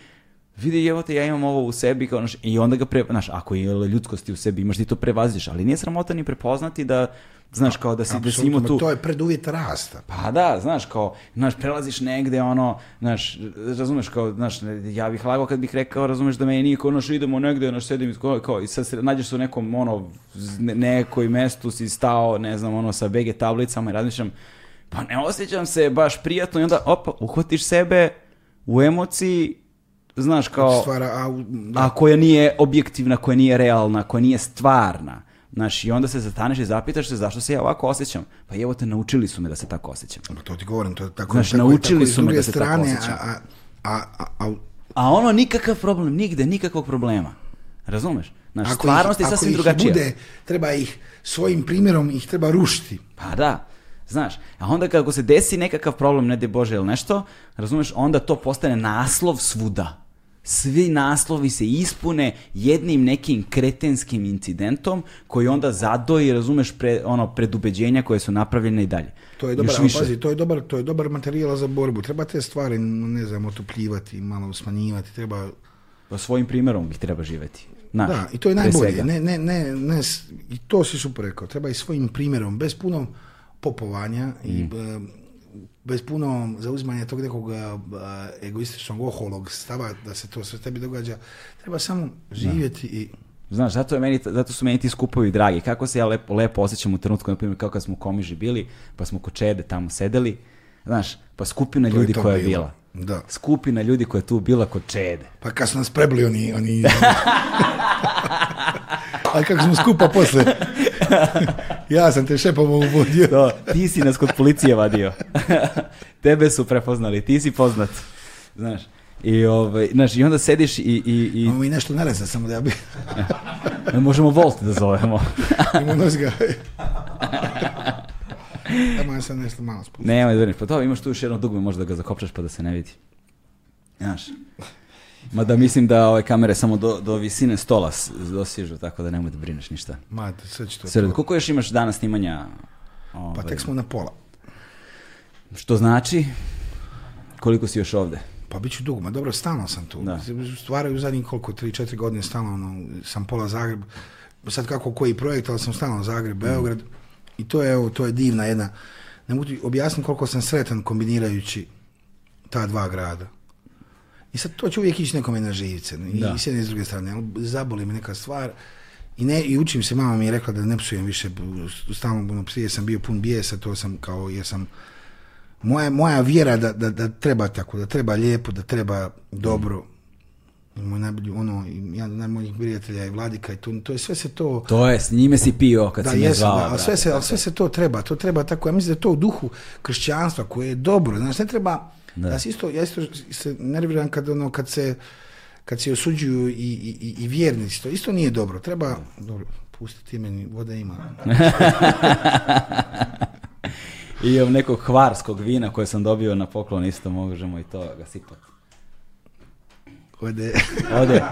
Speaker 1: vidi jebote ja imam ovo u sebi kao, i onda ga znaš, ako je ljudskosti u sebi imaš ti to prevaziš, ali nije sramota ni prepoznati da Znaš, kao da si, da si imao tu...
Speaker 2: To je preduvjet rasta.
Speaker 1: Pa. pa da, znaš, kao, znaš, prelaziš negde, ono, znaš, razumeš, kao, znaš, ja bih lagao kad bih rekao, razumeš, da me nije, kao, što idemo negde, ono, sedim, kao, kao, i sad se nađeš u nekom, ono, nekoj mestu si stao, ne znam, ono, sa bege tablicama i razmišljam, pa ne osjećam se baš prijatno i onda, opa, uhvatiš sebe u emociji, znaš, kao, Stvara, a, a koja nije objektivna, koja nije realna, koja nije stvarna. Znaš, i onda se zataneš i zapitaš se zašto se ja ovako osjećam. Pa evo te, naučili su me da se tako osjećam.
Speaker 2: Pa to ti govorim, to je
Speaker 1: tako. Znaš, naučili su me da se strane, tako osjećam. A, a, a, a, a ono nikakav problem, nigde, nikakvog problema. Razumeš? Naš ako stvarnost ih, je sasvim drugačija. Bude,
Speaker 2: treba ih svojim primjerom ih treba rušiti.
Speaker 1: Pa da. Znaš, a onda kako se desi nekakav problem, ne de Bože ili nešto, razumeš, onda to postane naslov svuda svi naslovi se ispune jednim nekim kretenskim incidentom koji onda zadoji, razumeš, pre, ono, predubeđenja koje su napravljene i dalje.
Speaker 2: To je dobar, pazi, to je dobar, to je dobar materijal za borbu. Treba te stvari, ne znam, otopljivati, malo smanjivati, treba...
Speaker 1: Pa svojim primjerom ih treba živeti. Naš,
Speaker 2: i to je najbolje. Ne, ne, ne, ne, i to si super rekao. Treba i svojim primjerom, bez puno popovanja i mm. e, bez puno zauzimanja tog nekog eh, eh, egoističnog oholog stava da se to sve tebi događa, treba samo živjeti i
Speaker 1: Znaš, zato, meni, zato su meni ti skupovi dragi. Kako se ja lepo, lepo osjećam u trenutku, na primjer, kao kad smo u Komiži bili, pa smo ko Čede tamo sedeli, znaš, pa skupina ljudi koja je bila. Da. Skupina ljudi koja je tu bila kod Čede.
Speaker 2: Pa kad su nas prebili oni... oni... [laughs] A kako smo skupa posle. [laughs] ja sam te šepom obudio Do,
Speaker 1: ti si nas kod policije vadio. [laughs] Tebe su prepoznali, ti si poznat. Znaš, i, ovaj, i onda sediš i... i, i... Imamo i
Speaker 2: nešto nareza, samo da ja bi...
Speaker 1: E, možemo Volt da zovemo. Imamo nos ga.
Speaker 2: Evo
Speaker 1: ja nešto
Speaker 2: malo
Speaker 1: Nema da pa to imaš tu još jedno dugme, možda ga zakopčaš pa da se ne vidi. Znaš. Ma da mislim da ove kamere samo do, do visine stola dosježu, tako da nemoj da brineš ništa. Ma, sve će to. Sred, koliko još imaš danas snimanja?
Speaker 2: pa ovaj? tek smo na pola.
Speaker 1: Što znači? Koliko si još ovde?
Speaker 2: Pa bit ću dugo, ma dobro, stalno sam tu. Da. Stvaraju zadnjih koliko, 3-4 godine stalno ono, sam pola Zagreb. Sad kako koji projekt, ali sam stalno Zagreb, mhm. Beograd. I to je, to je divna jedna, ne mogu objasniti koliko sam sretan kombinirajući ta dva grada. I sad to će uvijek ići nekome na živce, i s jedne i s druge strane, ali zaboli me neka stvar. I, ne, I učim se, mama mi je rekla da ne psujem više, stalno ono, jer sam bio pun bijesa, to sam kao, jer sam, moja, moja vjera da, da, da treba tako, da treba lijepo, da treba dobro, najbolji, ono, jedan od najboljih prijatelja i Vladika i to, to je sve se to...
Speaker 1: To
Speaker 2: je,
Speaker 1: s njime si pio kad da, si me Da,
Speaker 2: a sve, se, sve se to treba, to treba tako, ja mislim da je to u duhu kršćanstva koje je dobro, znaš, ne treba, Ja, isto, ja isto se nerviram kad, ono, kad se kad se osuđuju i, i, i vjernici, to isto nije dobro, treba, dobro, pustiti meni, voda ima.
Speaker 1: [laughs] I nekog hvarskog vina koje sam dobio na poklon isto možemo i to ga sipati.
Speaker 2: Ode. [laughs]
Speaker 1: Ode.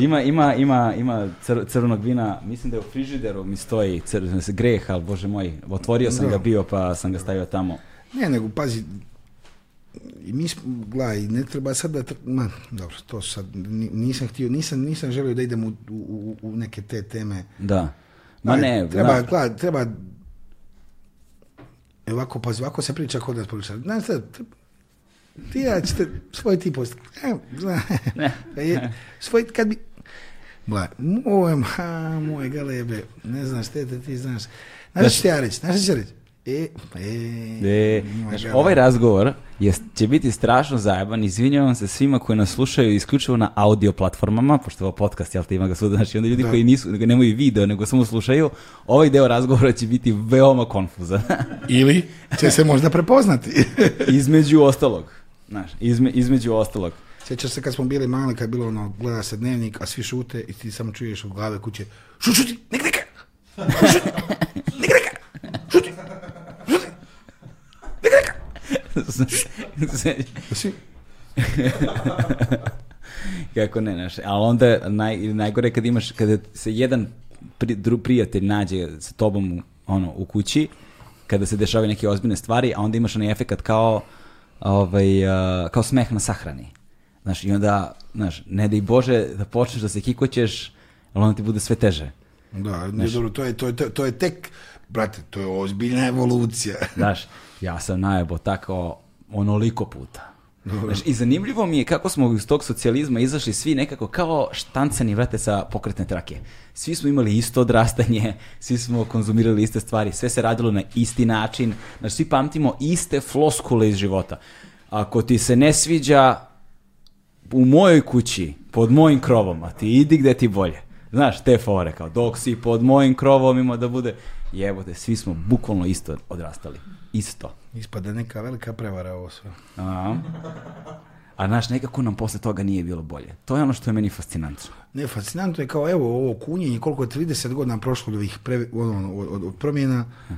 Speaker 1: Ima, ima, ima, ima crvenog vina, mislim da je u frižideru mi stoji cr- greh, ali bože moj, otvorio sam ga bio pa sam ga stavio tamo.
Speaker 2: Ne, nego pazi, i mi gledaj, ne treba sad da, ma, dobro, to sad nisam htio, nisam, nisam želio da idem u, neke te teme. Da. Ma ne, treba, da. gledaj, treba, ovako, pazi, ovako se priča kod nas ti ja ćete svoj ti post. Evo, [laughs] e, svoj, kad bi... ma, ne znaš te ti znaš. Znaš što ja reći,
Speaker 1: E, pa e, e ovaj razgovor će biti strašno zajeban. Izvinjavam se svima koji nas slušaju isključivo na audio platformama, pošto ovo podcast, jel te ima ga svuda, znači onda ljudi da. koji nisu, nemaju video, nego samo slušaju, ovaj deo razgovora će biti veoma konfuzan.
Speaker 2: Ili će se [laughs] možda prepoznati.
Speaker 1: Između ostalog. Znaš, izme, između ostalog.
Speaker 2: Sjećaš se kad smo bili mali, kad je bilo ono, gleda se dnevnik, a svi šute i ti samo čuješ u glave kuće, šut, šuti, nek neka, nek neka, šuti, nek neka.
Speaker 1: [laughs] [laughs] Kako ne, znaš, ali onda naj, najgore kad imaš, kada se jedan pri, dru, prijatelj nađe sa tobom ono, u kući, kada se dešavaju neke ozbiljne stvari, a onda imaš onaj efekt kao, ovaj, uh, kao smeh na sahrani. Znaš, i onda, znaš, ne daj Bože da počneš da se kikoćeš, ali onda ti bude sve teže.
Speaker 2: Da, znaš, to je, to, je, to je tek, brate, to je ozbiljna evolucija.
Speaker 1: Znaš, ja sam najebo tako onoliko puta. I zanimljivo mi je kako smo iz tog socijalizma izašli svi nekako kao štancani vrate sa pokretne trake. Svi smo imali isto odrastanje, [laughs] svi smo konzumirali iste stvari, sve se radilo na isti način, znači svi pamtimo iste floskule iz života. Ako ti se ne sviđa u mojoj kući, pod mojim krovom, a ti idi gde ti bolje. Znaš, te fore kao dok si pod mojim krovom ima da bude jebote, svi smo bukvalno isto odrastali. Isto.
Speaker 2: Ispada neka velika prevara ovo sve.
Speaker 1: A, naš znaš, nekako nam posle toga nije bilo bolje. To je ono što je meni fascinantno.
Speaker 2: Ne, fascinantno je kao, evo, ovo kunjenje, koliko je 30 godina prošlo od, ovih ono, od, promjena hm.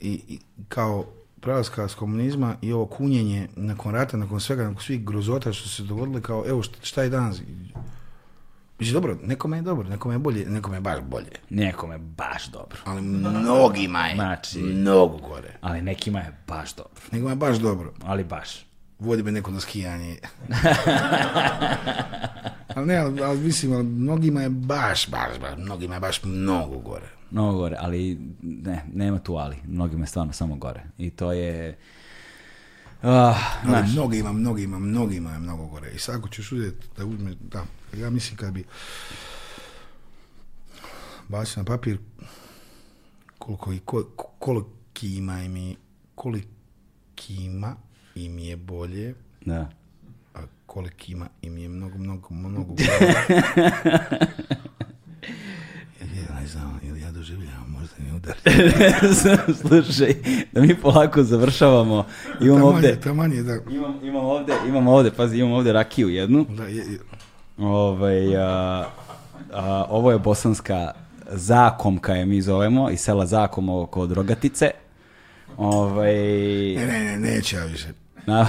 Speaker 2: i, i kao prelaska s komunizma i ovo kunjenje nakon rata, nakon svega, nakon svih grozota što se dogodile, kao, evo, šta je danas? Mislim, dobro, nekome je dobro, nekome je bolje, nekome je baš bolje.
Speaker 1: Nekome baš dobro.
Speaker 2: Ali mnogima
Speaker 1: je
Speaker 2: znači, mnogo gore.
Speaker 1: Ali nekima je baš dobro.
Speaker 2: Nekima je baš dobro.
Speaker 1: Ali baš.
Speaker 2: Vodi me neko na skijanje. [laughs] ali ne, ali, ali mislim, mnogima je baš, baš, baš, mnogima je baš mnogo gore.
Speaker 1: Mnogo gore, ali ne, nema tu ali. Mnogima je stvarno samo gore. I to je
Speaker 2: Uh, Ali mnogima, mnogima, mnogima je mnogo gore. I sad ako ćeš uzeti da uzme, da, ja mislim kad bi bacio na papir koliko i ko, mi im je, im je bolje, da. a ima im je mnogo, mnogo, mnogo gore. [laughs] ja ne znam, ili ja
Speaker 1: doživljavam, možda mi udar. [laughs] Slušaj, da mi polako završavamo. Imam ovdje ovde, je, Imam, ovde, imam ovde, pazi, imam ovde rakiju jednu. Da, Ovaj, ovo je bosanska zakomka je mi zovemo, iz sela Zakom oko Drogatice.
Speaker 2: Ovaj... Ne, ne, ne, neće ja više.
Speaker 1: Na,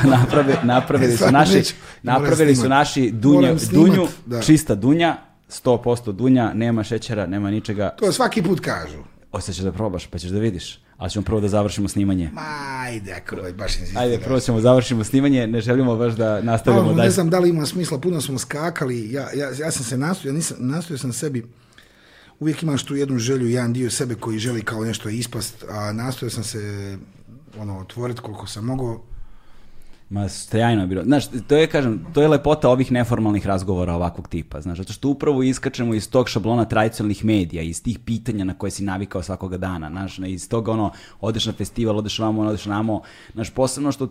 Speaker 1: napravili [laughs] e, su naši, napravili su dunju, čista dunja, 100% dunja, nema šećera, nema ničega.
Speaker 2: To svaki put kažu.
Speaker 1: ćeš da probaš, pa ćeš da vidiš. Ali ćemo prvo da završimo snimanje.
Speaker 2: Ma, ajde, ako
Speaker 1: baš Ajde, prvo ćemo završimo snimanje, ne želimo baš da nastavimo
Speaker 2: pa, dalje. Ne znam da li ima smisla, puno smo skakali, ja, ja, ja sam se nastojao, ja nisam, nastojao sam sebi, uvijek imaš tu jednu želju, jedan dio sebe koji želi kao nešto ispast, a nastojao sam se ono, otvoriti koliko sam mogao,
Speaker 1: Ma sjajno je bilo. Znaš, to je, kažem, to je lepota ovih neformalnih razgovora ovakvog tipa. Znaš, zato što upravo iskačemo iz tog šablona tradicionalnih medija, iz tih pitanja na koje si navikao svakoga dana. Znaš, iz toga ono, odeš na festival, odeš vamo, odeš namo. Znaš, posebno što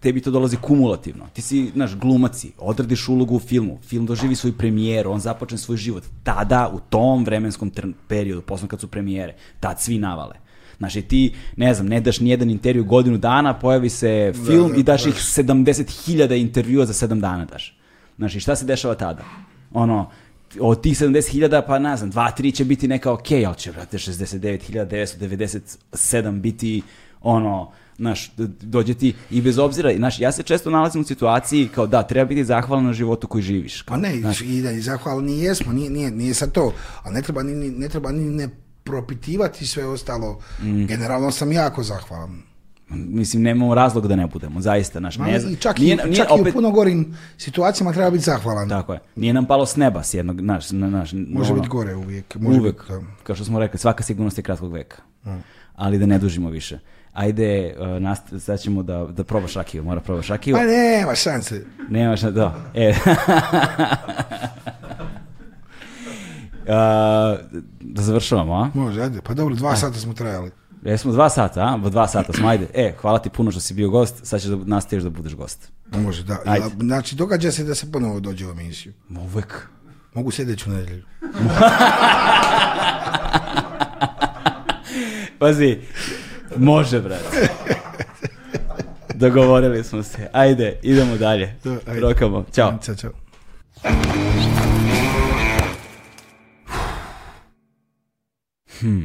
Speaker 1: tebi to dolazi kumulativno. Ti si, znaš, glumaci, odradiš ulogu u filmu, film doživi svoju premijeru, on započne svoj život. Tada, u tom vremenskom periodu, posebno kad su premijere, tad svi navale. Znači ti, ne znam, ne daš nijedan intervju godinu dana, pojavi se film da, da, i daš ih 70.000 intervjua za 7 dana daš. Znači šta se dešava tada? Ono, od tih 70.000 pa ne znam, 2-3 će biti neka ok, ali će brate, 69.997 biti ono, znaš, dođe ti i bez obzira, znaš, ja se često nalazim u situaciji kao da, treba biti zahvalan na životu koji živiš.
Speaker 2: Kao, pa ne, znaš, i da, i zahvalni jesmo, nije, nije, nije sad to, ali ne treba ni, ne treba ni ne propitivati sve ostalo. Mm. Generalno sam jako zahvalan.
Speaker 1: Mislim, nemamo razlog da ne budemo, zaista. Naš, ne,
Speaker 2: čak, nije, i, opet... i u puno gorim situacijama treba biti zahvalan. Tako je. Nije nam palo s neba s jednog, naš, naš, može ono- biti gore uvijek. Može uvijek, kao što smo rekli, svaka sigurnost je kratkog veka. Ali da ne dužimo više. Ajde, e, nast... sad ćemo da, da probaš rakiju, mora probaš rakiju. Pa nema šanse. Nema šanse, da. E. [laughs] da završavamo, a? Može, ajde. Pa dobro, dva e. sata smo trajali. Jesmo dva sata, a? Dva sata smo, ajde. E, hvala ti puno što si bio gost, sad ćeš da nastaviš da budeš gost. Može, da. Ajde. Znači, događa se da se ponovo dođe u emisiju. Uvek. Mogu sljedeću nedelju. [laughs] Pazi, može, brate. Dogovorili smo se. Ajde, idemo dalje. Rokamo. Ćao. Ćao, Hmm.